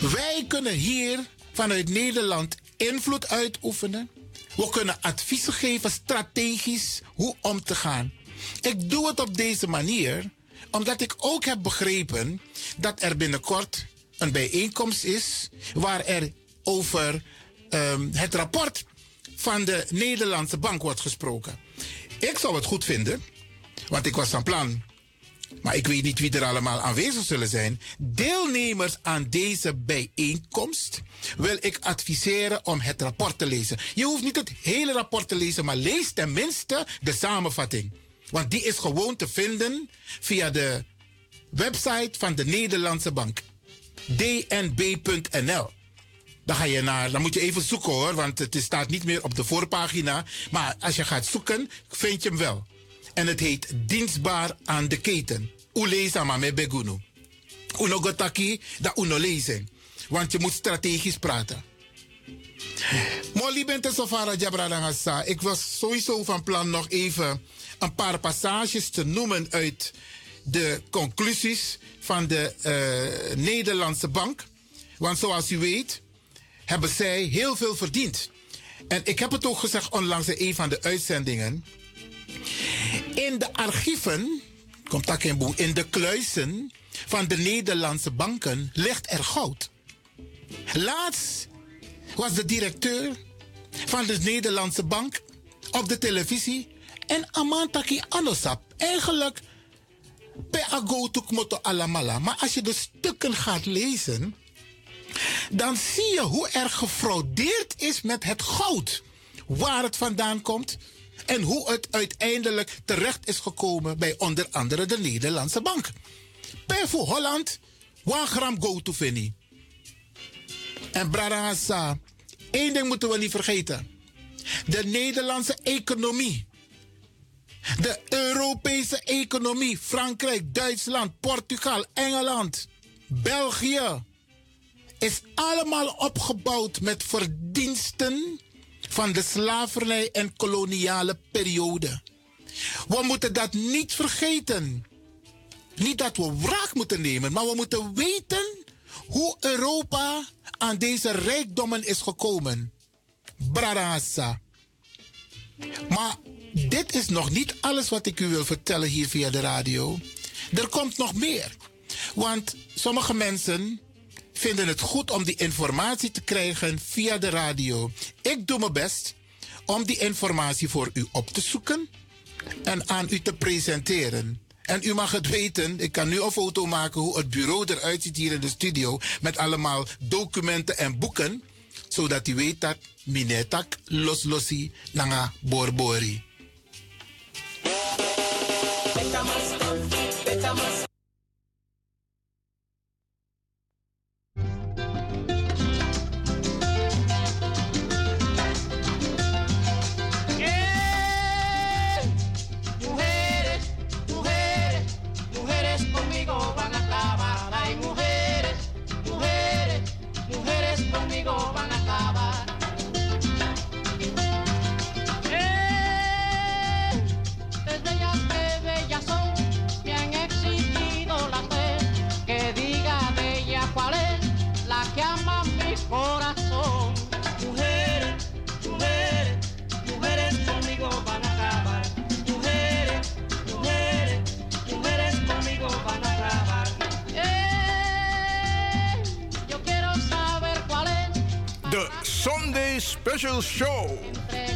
Wij kunnen hier vanuit Nederland invloed uitoefenen. We kunnen adviezen geven, strategisch, hoe om te gaan. Ik doe het op deze manier, omdat ik ook heb begrepen dat er binnenkort een bijeenkomst is waar er over ehm, het rapport van de Nederlandse Bank wordt gesproken. Ik zou het goed vinden, want ik was van plan, maar ik weet niet wie er allemaal aanwezig zullen zijn. Deelnemers aan deze bijeenkomst wil ik adviseren om het rapport te lezen. Je hoeft niet het hele rapport te lezen, maar lees tenminste de samenvatting. Want die is gewoon te vinden via de website van de Nederlandse Bank dnb.nl. Dan ga je naar, dan moet je even zoeken hoor, want het staat niet meer op de voorpagina. Maar als je gaat zoeken, vind je hem wel. En het heet Dienstbaar aan de keten. Uleza maar met begunu. Unogotaki, dat uno lezen. Want je moet strategisch praten. Molly bent Safara Jabradangasa. Ik was sowieso van plan nog even een paar passages te noemen uit de conclusies van de uh, Nederlandse Bank. Want zoals u weet, hebben zij heel veel verdiend. En ik heb het ook gezegd onlangs in een van de uitzendingen. In de archieven, komt in de kluizen van de Nederlandse banken ligt er goud. Laatst was de directeur van de Nederlandse bank op de televisie en Amantaki Anosap. Eigenlijk per ago moto alamala. Maar als je de stukken gaat lezen, dan zie je hoe er gefraudeerd is met het goud. Waar het vandaan komt en hoe het uiteindelijk terecht is gekomen bij onder andere de Nederlandse bank. Per voor Holland, 1 gram go to Finny. En Bradassa, één ding moeten we niet vergeten. De Nederlandse economie de Europese economie, Frankrijk, Duitsland, Portugal, Engeland, België, is allemaal opgebouwd met verdiensten van de slavernij en koloniale periode. We moeten dat niet vergeten. Niet dat we wraak moeten nemen, maar we moeten weten hoe Europa aan deze rijkdommen is gekomen. Brarasa. Maar dit is nog niet alles wat ik u wil vertellen hier via de radio. Er komt nog meer. Want sommige mensen vinden het goed om die informatie te krijgen via de radio. Ik doe mijn best om die informatie voor u op te zoeken en aan u te presenteren. En u mag het weten, ik kan nu een foto maken hoe het bureau eruit ziet hier in de studio met allemaal documenten en boeken, zodat u weet dat minetak loslossi nanga borbori. Special Show.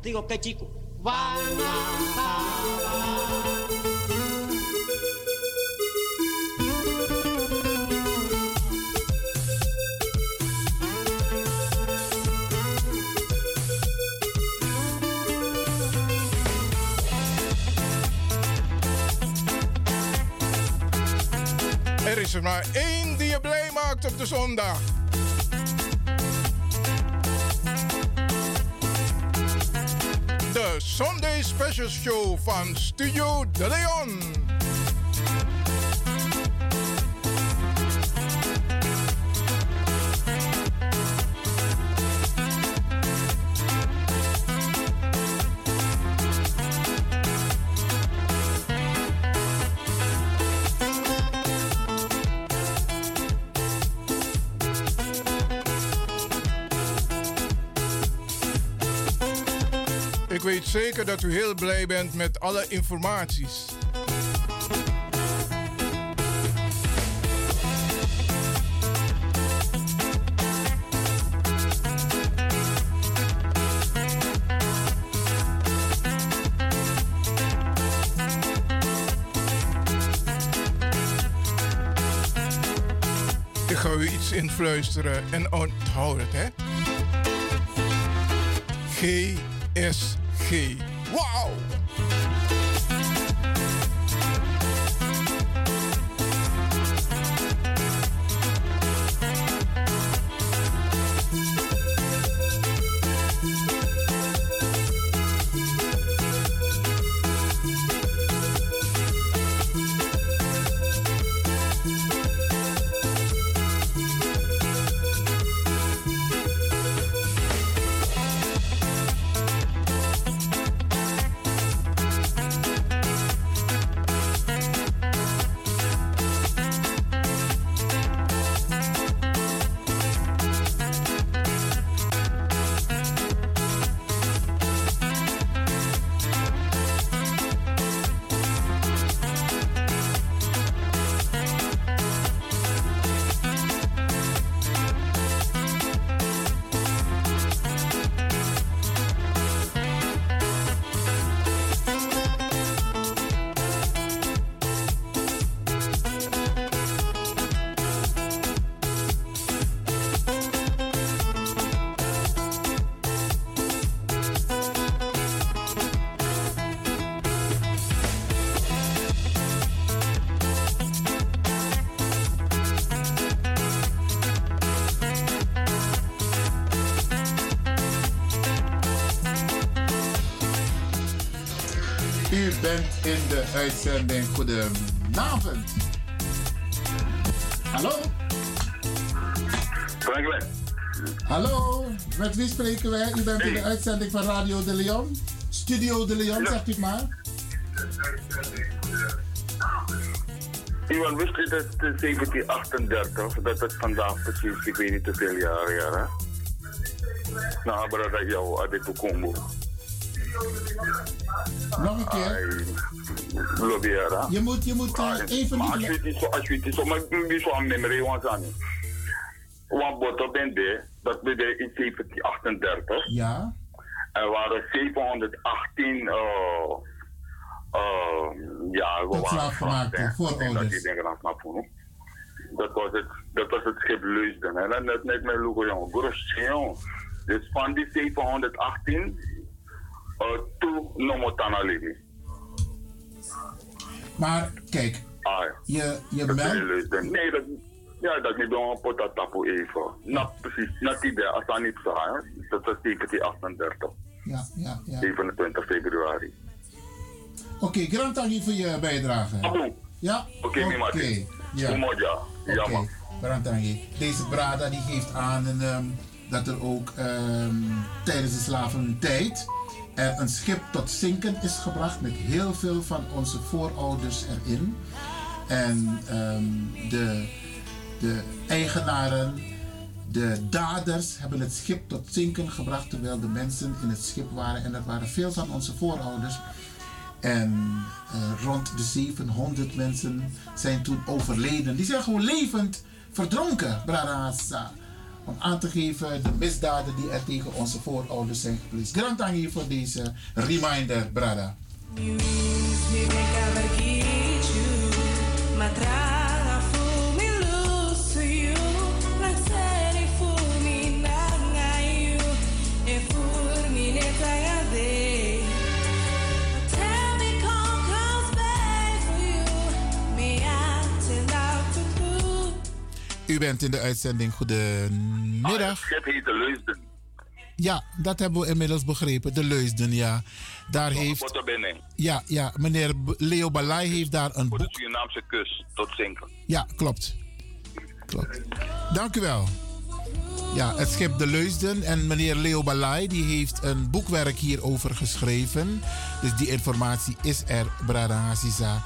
contigo, qué chico. Er is er maar één die je blij maakt op de zondag. Show van Studio De Leon. dat u heel blij bent met alle informaties. Ik ga u iets influisteren en onthoud het, hè? GSG. Wow! uitzending. Eh, goedenavond. Hallo? Franklin. Hallo, met wie spreken wij? U bent in de uitzending van Radio de Leon. Studio de Leon, zegt u maar. Iwan, wist u dat 1738, dat het vandaag precies, ik weet niet hoeveel jaar, ja, hè? Nou, maar dat jou de Nog een keer. Lobby, ja. Je moet, je moet eh, even Maar als niet... je het niet zo, als je het niet zo, maar ik zo aan memory, want aan. Want boto ben de, dat de in 1738. Ja. Er waren 718, eh, eh, ja, we waren voorouders. Dat was het, dat was het schip Leusden. En dan net, met jongen. Grosse, jongen. Dus van die 718, uh, toe Nomotana Lady. Maar kijk, Ah, je, je Dat meldt... is. Nee, dat, ja, dat niet door een potatapo even. Nou, precies. Net die als dat niet zo. Dat was 1738. Ja, ja, ja. 27 februari. Oké, grand dank je voor je bijdrage. Ja? Oké, mi mati. Ja. Ja, Oké, grand dank. Deze Brada die geeft aan en, ehm, dat er ook ehm, tijdens de slaventijd er een schip tot zinken is gebracht met heel veel van onze voorouders erin. En ehm, de, de eigenaren, de daders hebben het schip tot zinken gebracht terwijl de mensen in het schip waren. En dat waren veel van onze voorouders. En eh, rond de 700 mensen zijn toen overleden. Die zijn gewoon levend verdronken, Bradassa. Aan te geven de misdaden die er tegen onze voorouders zijn gepleegd. Grand dank je voor deze reminder, Brada. U bent in de uitzending. Goedemiddag. Het schip heette Leusden. Ja, dat hebben we inmiddels begrepen. De Leusden, ja. Daar heeft... Ja, ja, meneer Leo Balai heeft daar een Voor de boek. Surinaamse kust tot zinken. Ja, klopt. Klopt. Dank u wel. Ja, het schip De Leusden en meneer Leo Balai die heeft een boekwerk hierover geschreven. Dus die informatie is er, Brada Haziza.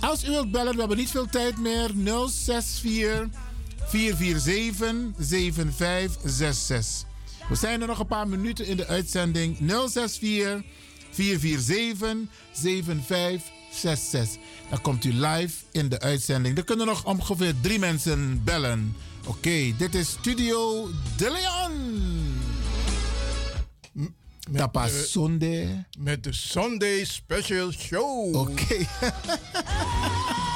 Als u wilt bellen, we hebben niet veel tijd meer. 064 447 7566. We zijn er nog een paar minuten in de uitzending. 064 447 7566. Dan komt u live in de uitzending. Er kunnen nog ongeveer drie mensen bellen. Oké, dit is Studio De Leon. Tapa eh, Sunday. Met de Sunday Special Show. Oké. (laughs)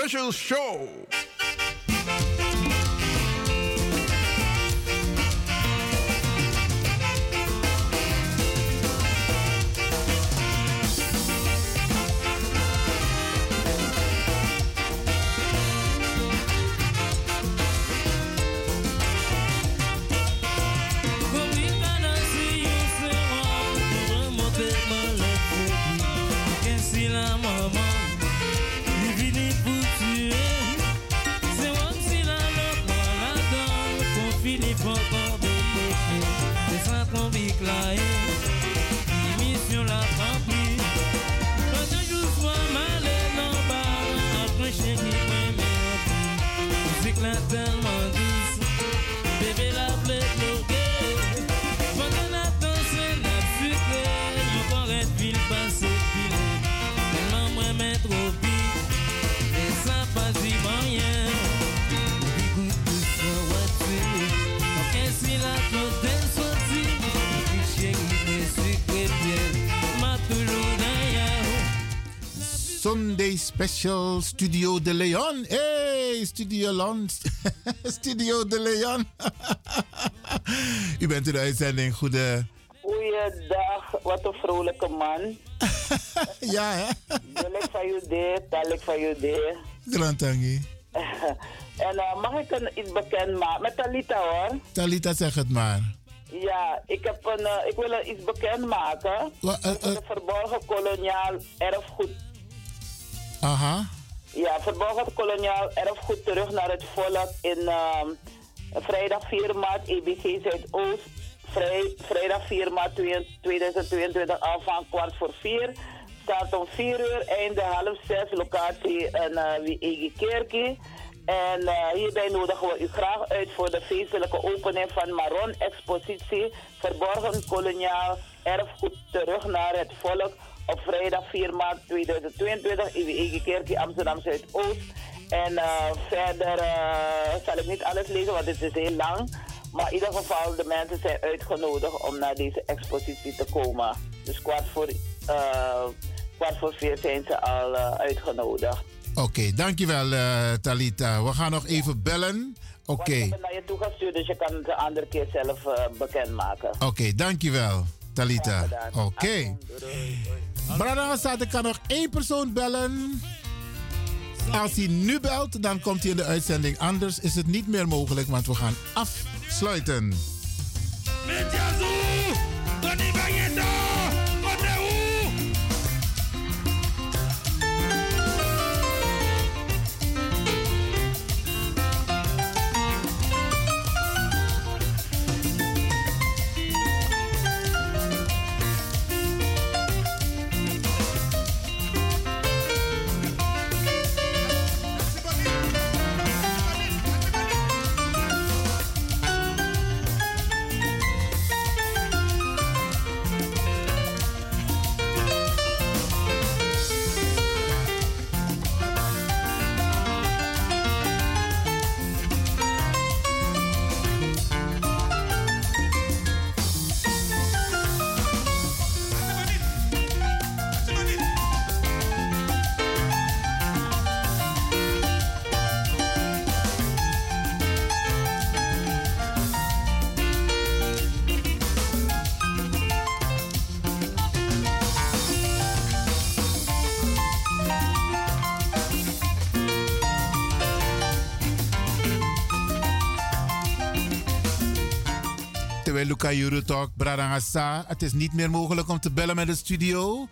Special Show. Special Studio de Leon. Hey, Studio Leon. (laughs) Studio de Leon. (laughs) U bent in de uitzending. Goede. Goeiedag, wat een vrolijke man. (laughs) ja, hè? Van u dit, van dit. Grantangi. en uh, mag ik een iets bekend maken? Met Talita hoor. Talita, zeg het maar. Ja, ik, heb een, uh, ik wil iets bekend maken. Wa, uh, Het verborgen koloniaal erfgoed. Aha. Ja, verborgen koloniaal erfgoed terug naar het volk in uh, vrijdag 4 maart, EBG Zuidoost. Vrij, vrijdag 4 maart 2022 al van kwart voor 4. Start om 4 uur, einde half 6, locatie in uh, Kerkie. En uh, hierbij nodigen we u graag uit voor de feestelijke opening van Maron Expositie Verborgen Koloniaal Erfgoed terug naar het volk op vrijdag 4 maart 2022 in Wiegi Kerkie Amsterdam Zuidoost. En uh, verder uh, zal ik niet alles lezen, want het is heel lang. Maar in ieder geval, de mensen zijn uitgenodigd om naar deze expositie te komen. Dus kwart voor, uh, kwart voor vier zijn ze al uitgenodigd. Oké, okay, dankjewel Talita. We gaan nog even bellen. Oké. Okay. Ik heb naar je toegestuurd, dus je kan het de andere keer zelf bekendmaken. Oké, okay, dankjewel Talita. Oké. Staat, ik kan nog één persoon bellen. Als hij nu belt, dan komt hij in de uitzending. Anders is het niet meer mogelijk, want we gaan afsluiten. Luca Jurutok, Bradangasa. Het is niet meer mogelijk om te bellen met de studio.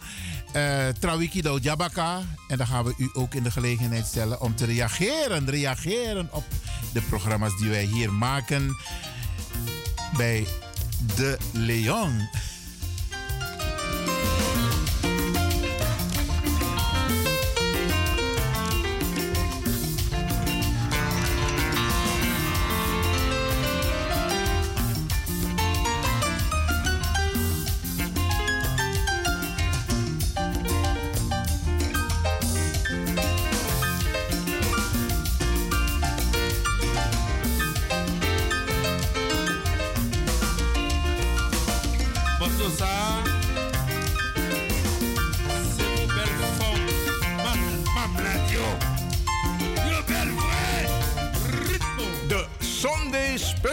Uh, Trawiki do Jabaka. En dan gaan we u ook in de gelegenheid stellen om te reageren. Reageren op de programma's die wij hier maken bij De Leon.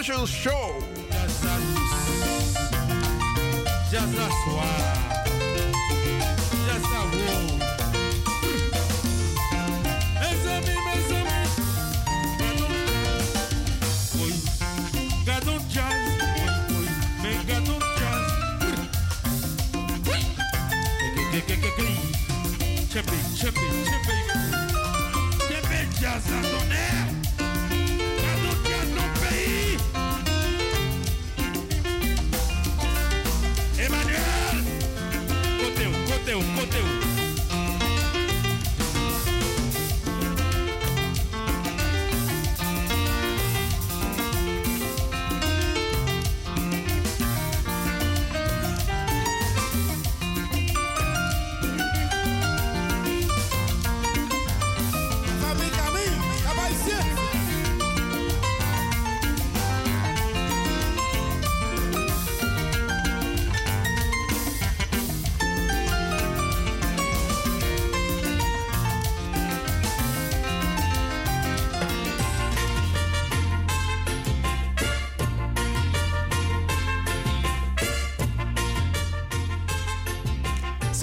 Special show. Just a. Just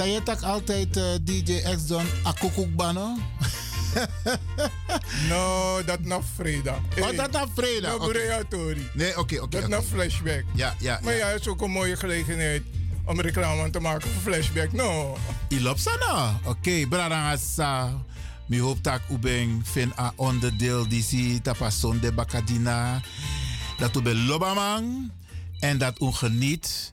Zei je tak altijd eh, DJ X-Don Akukukbano? (laughs) No, dat na vrijdag. Oh, dat na vrijdag, No. Boreatori. Nee, oké, oké. Dat oké. na flashback. Ja, ja. Maar ja, het is ook een mooie gelegenheid om reclame te maken voor flashback. No. Ilop sana. Oké, bradangasa. Mi hoop tak u ben fin a onderdeel die si tapason de bakadina. Dat u ben lobamang. En dat u geniet.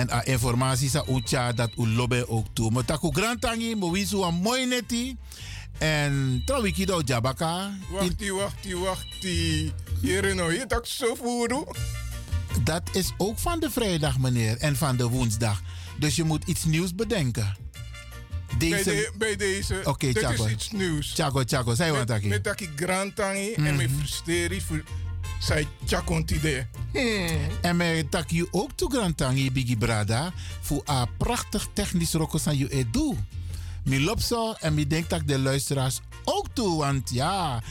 En a informatie sa ucha dat u lobe ook toe. Maar tak u grantangi, mo wisu a mooi neti. En trouwiki do jabaka. Wachtie, wachtie, wachtie. Hier no, je tak zo voeren. Dat is ook van de vrijdag, meneer. En van de woensdag. Dus je moet iets nieuws bedenken. Bij, de- bij deze. Oké, Dit Chaco. is iets nieuws. Chaco, Chaco, zei wat Met, aki. met dat ik grantangi en Mhm. frustratie voor zij Chacontide. En mij tak je ook toe grantangi Biggie Brada voor een prachtig technisch rokkos aan je edu. Mi zo en mi denk dat de luisteraars ook toe, want ja,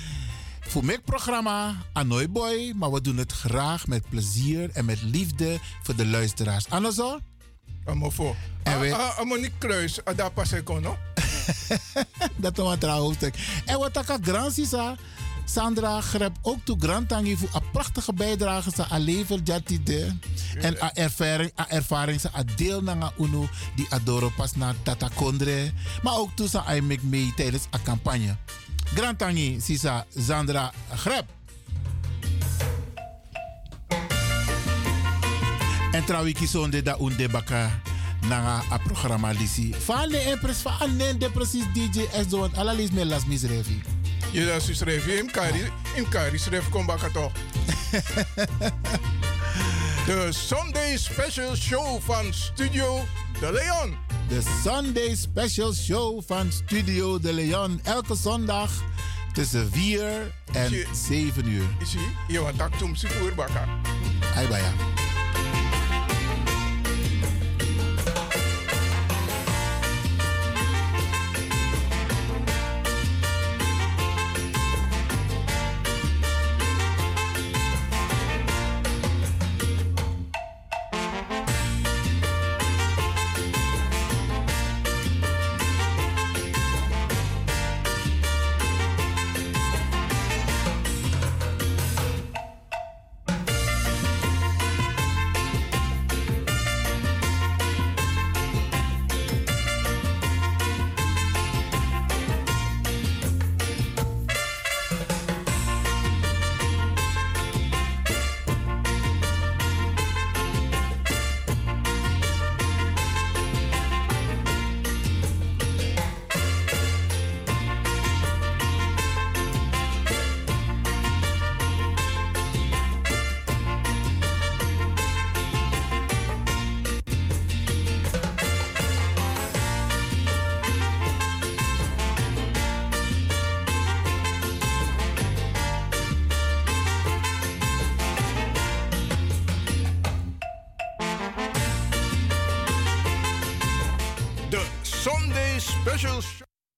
voor mijn programma Anoy Boy, maar we doen het graag met plezier en met liefde voor de luisteraars. Anno zo? Amo voor. En we- Ah, amo niet kruis, ah, daar pas ik no? (laughs) dat is wat hoofdstuk. En wat ik grand sisa, Sandra grijpt ook toe grantangi voor een prachtige bijdrage sa a level jatide. En a ervaring, a ervaring sa a deel na uno die adoro pas na tata kondre. Maar ook toe sa I make mee tijdens a campagne. Grantangi sisa Sandra grep. En trouwens, zonde da un debaka na a programma lisi. Van de impres van anen de precies DJ S do want ala lis me las misrevi. Je dat is schrijf je in Kari, in Kari schrijf kom toch. (laughs) De Sunday Special Show van Studio De Leon. De Sunday Special Show van Studio De Leon. Elke zondag tussen 4 en 7 uur. Zie, je want dat toen ze voorbakken. Ai baya.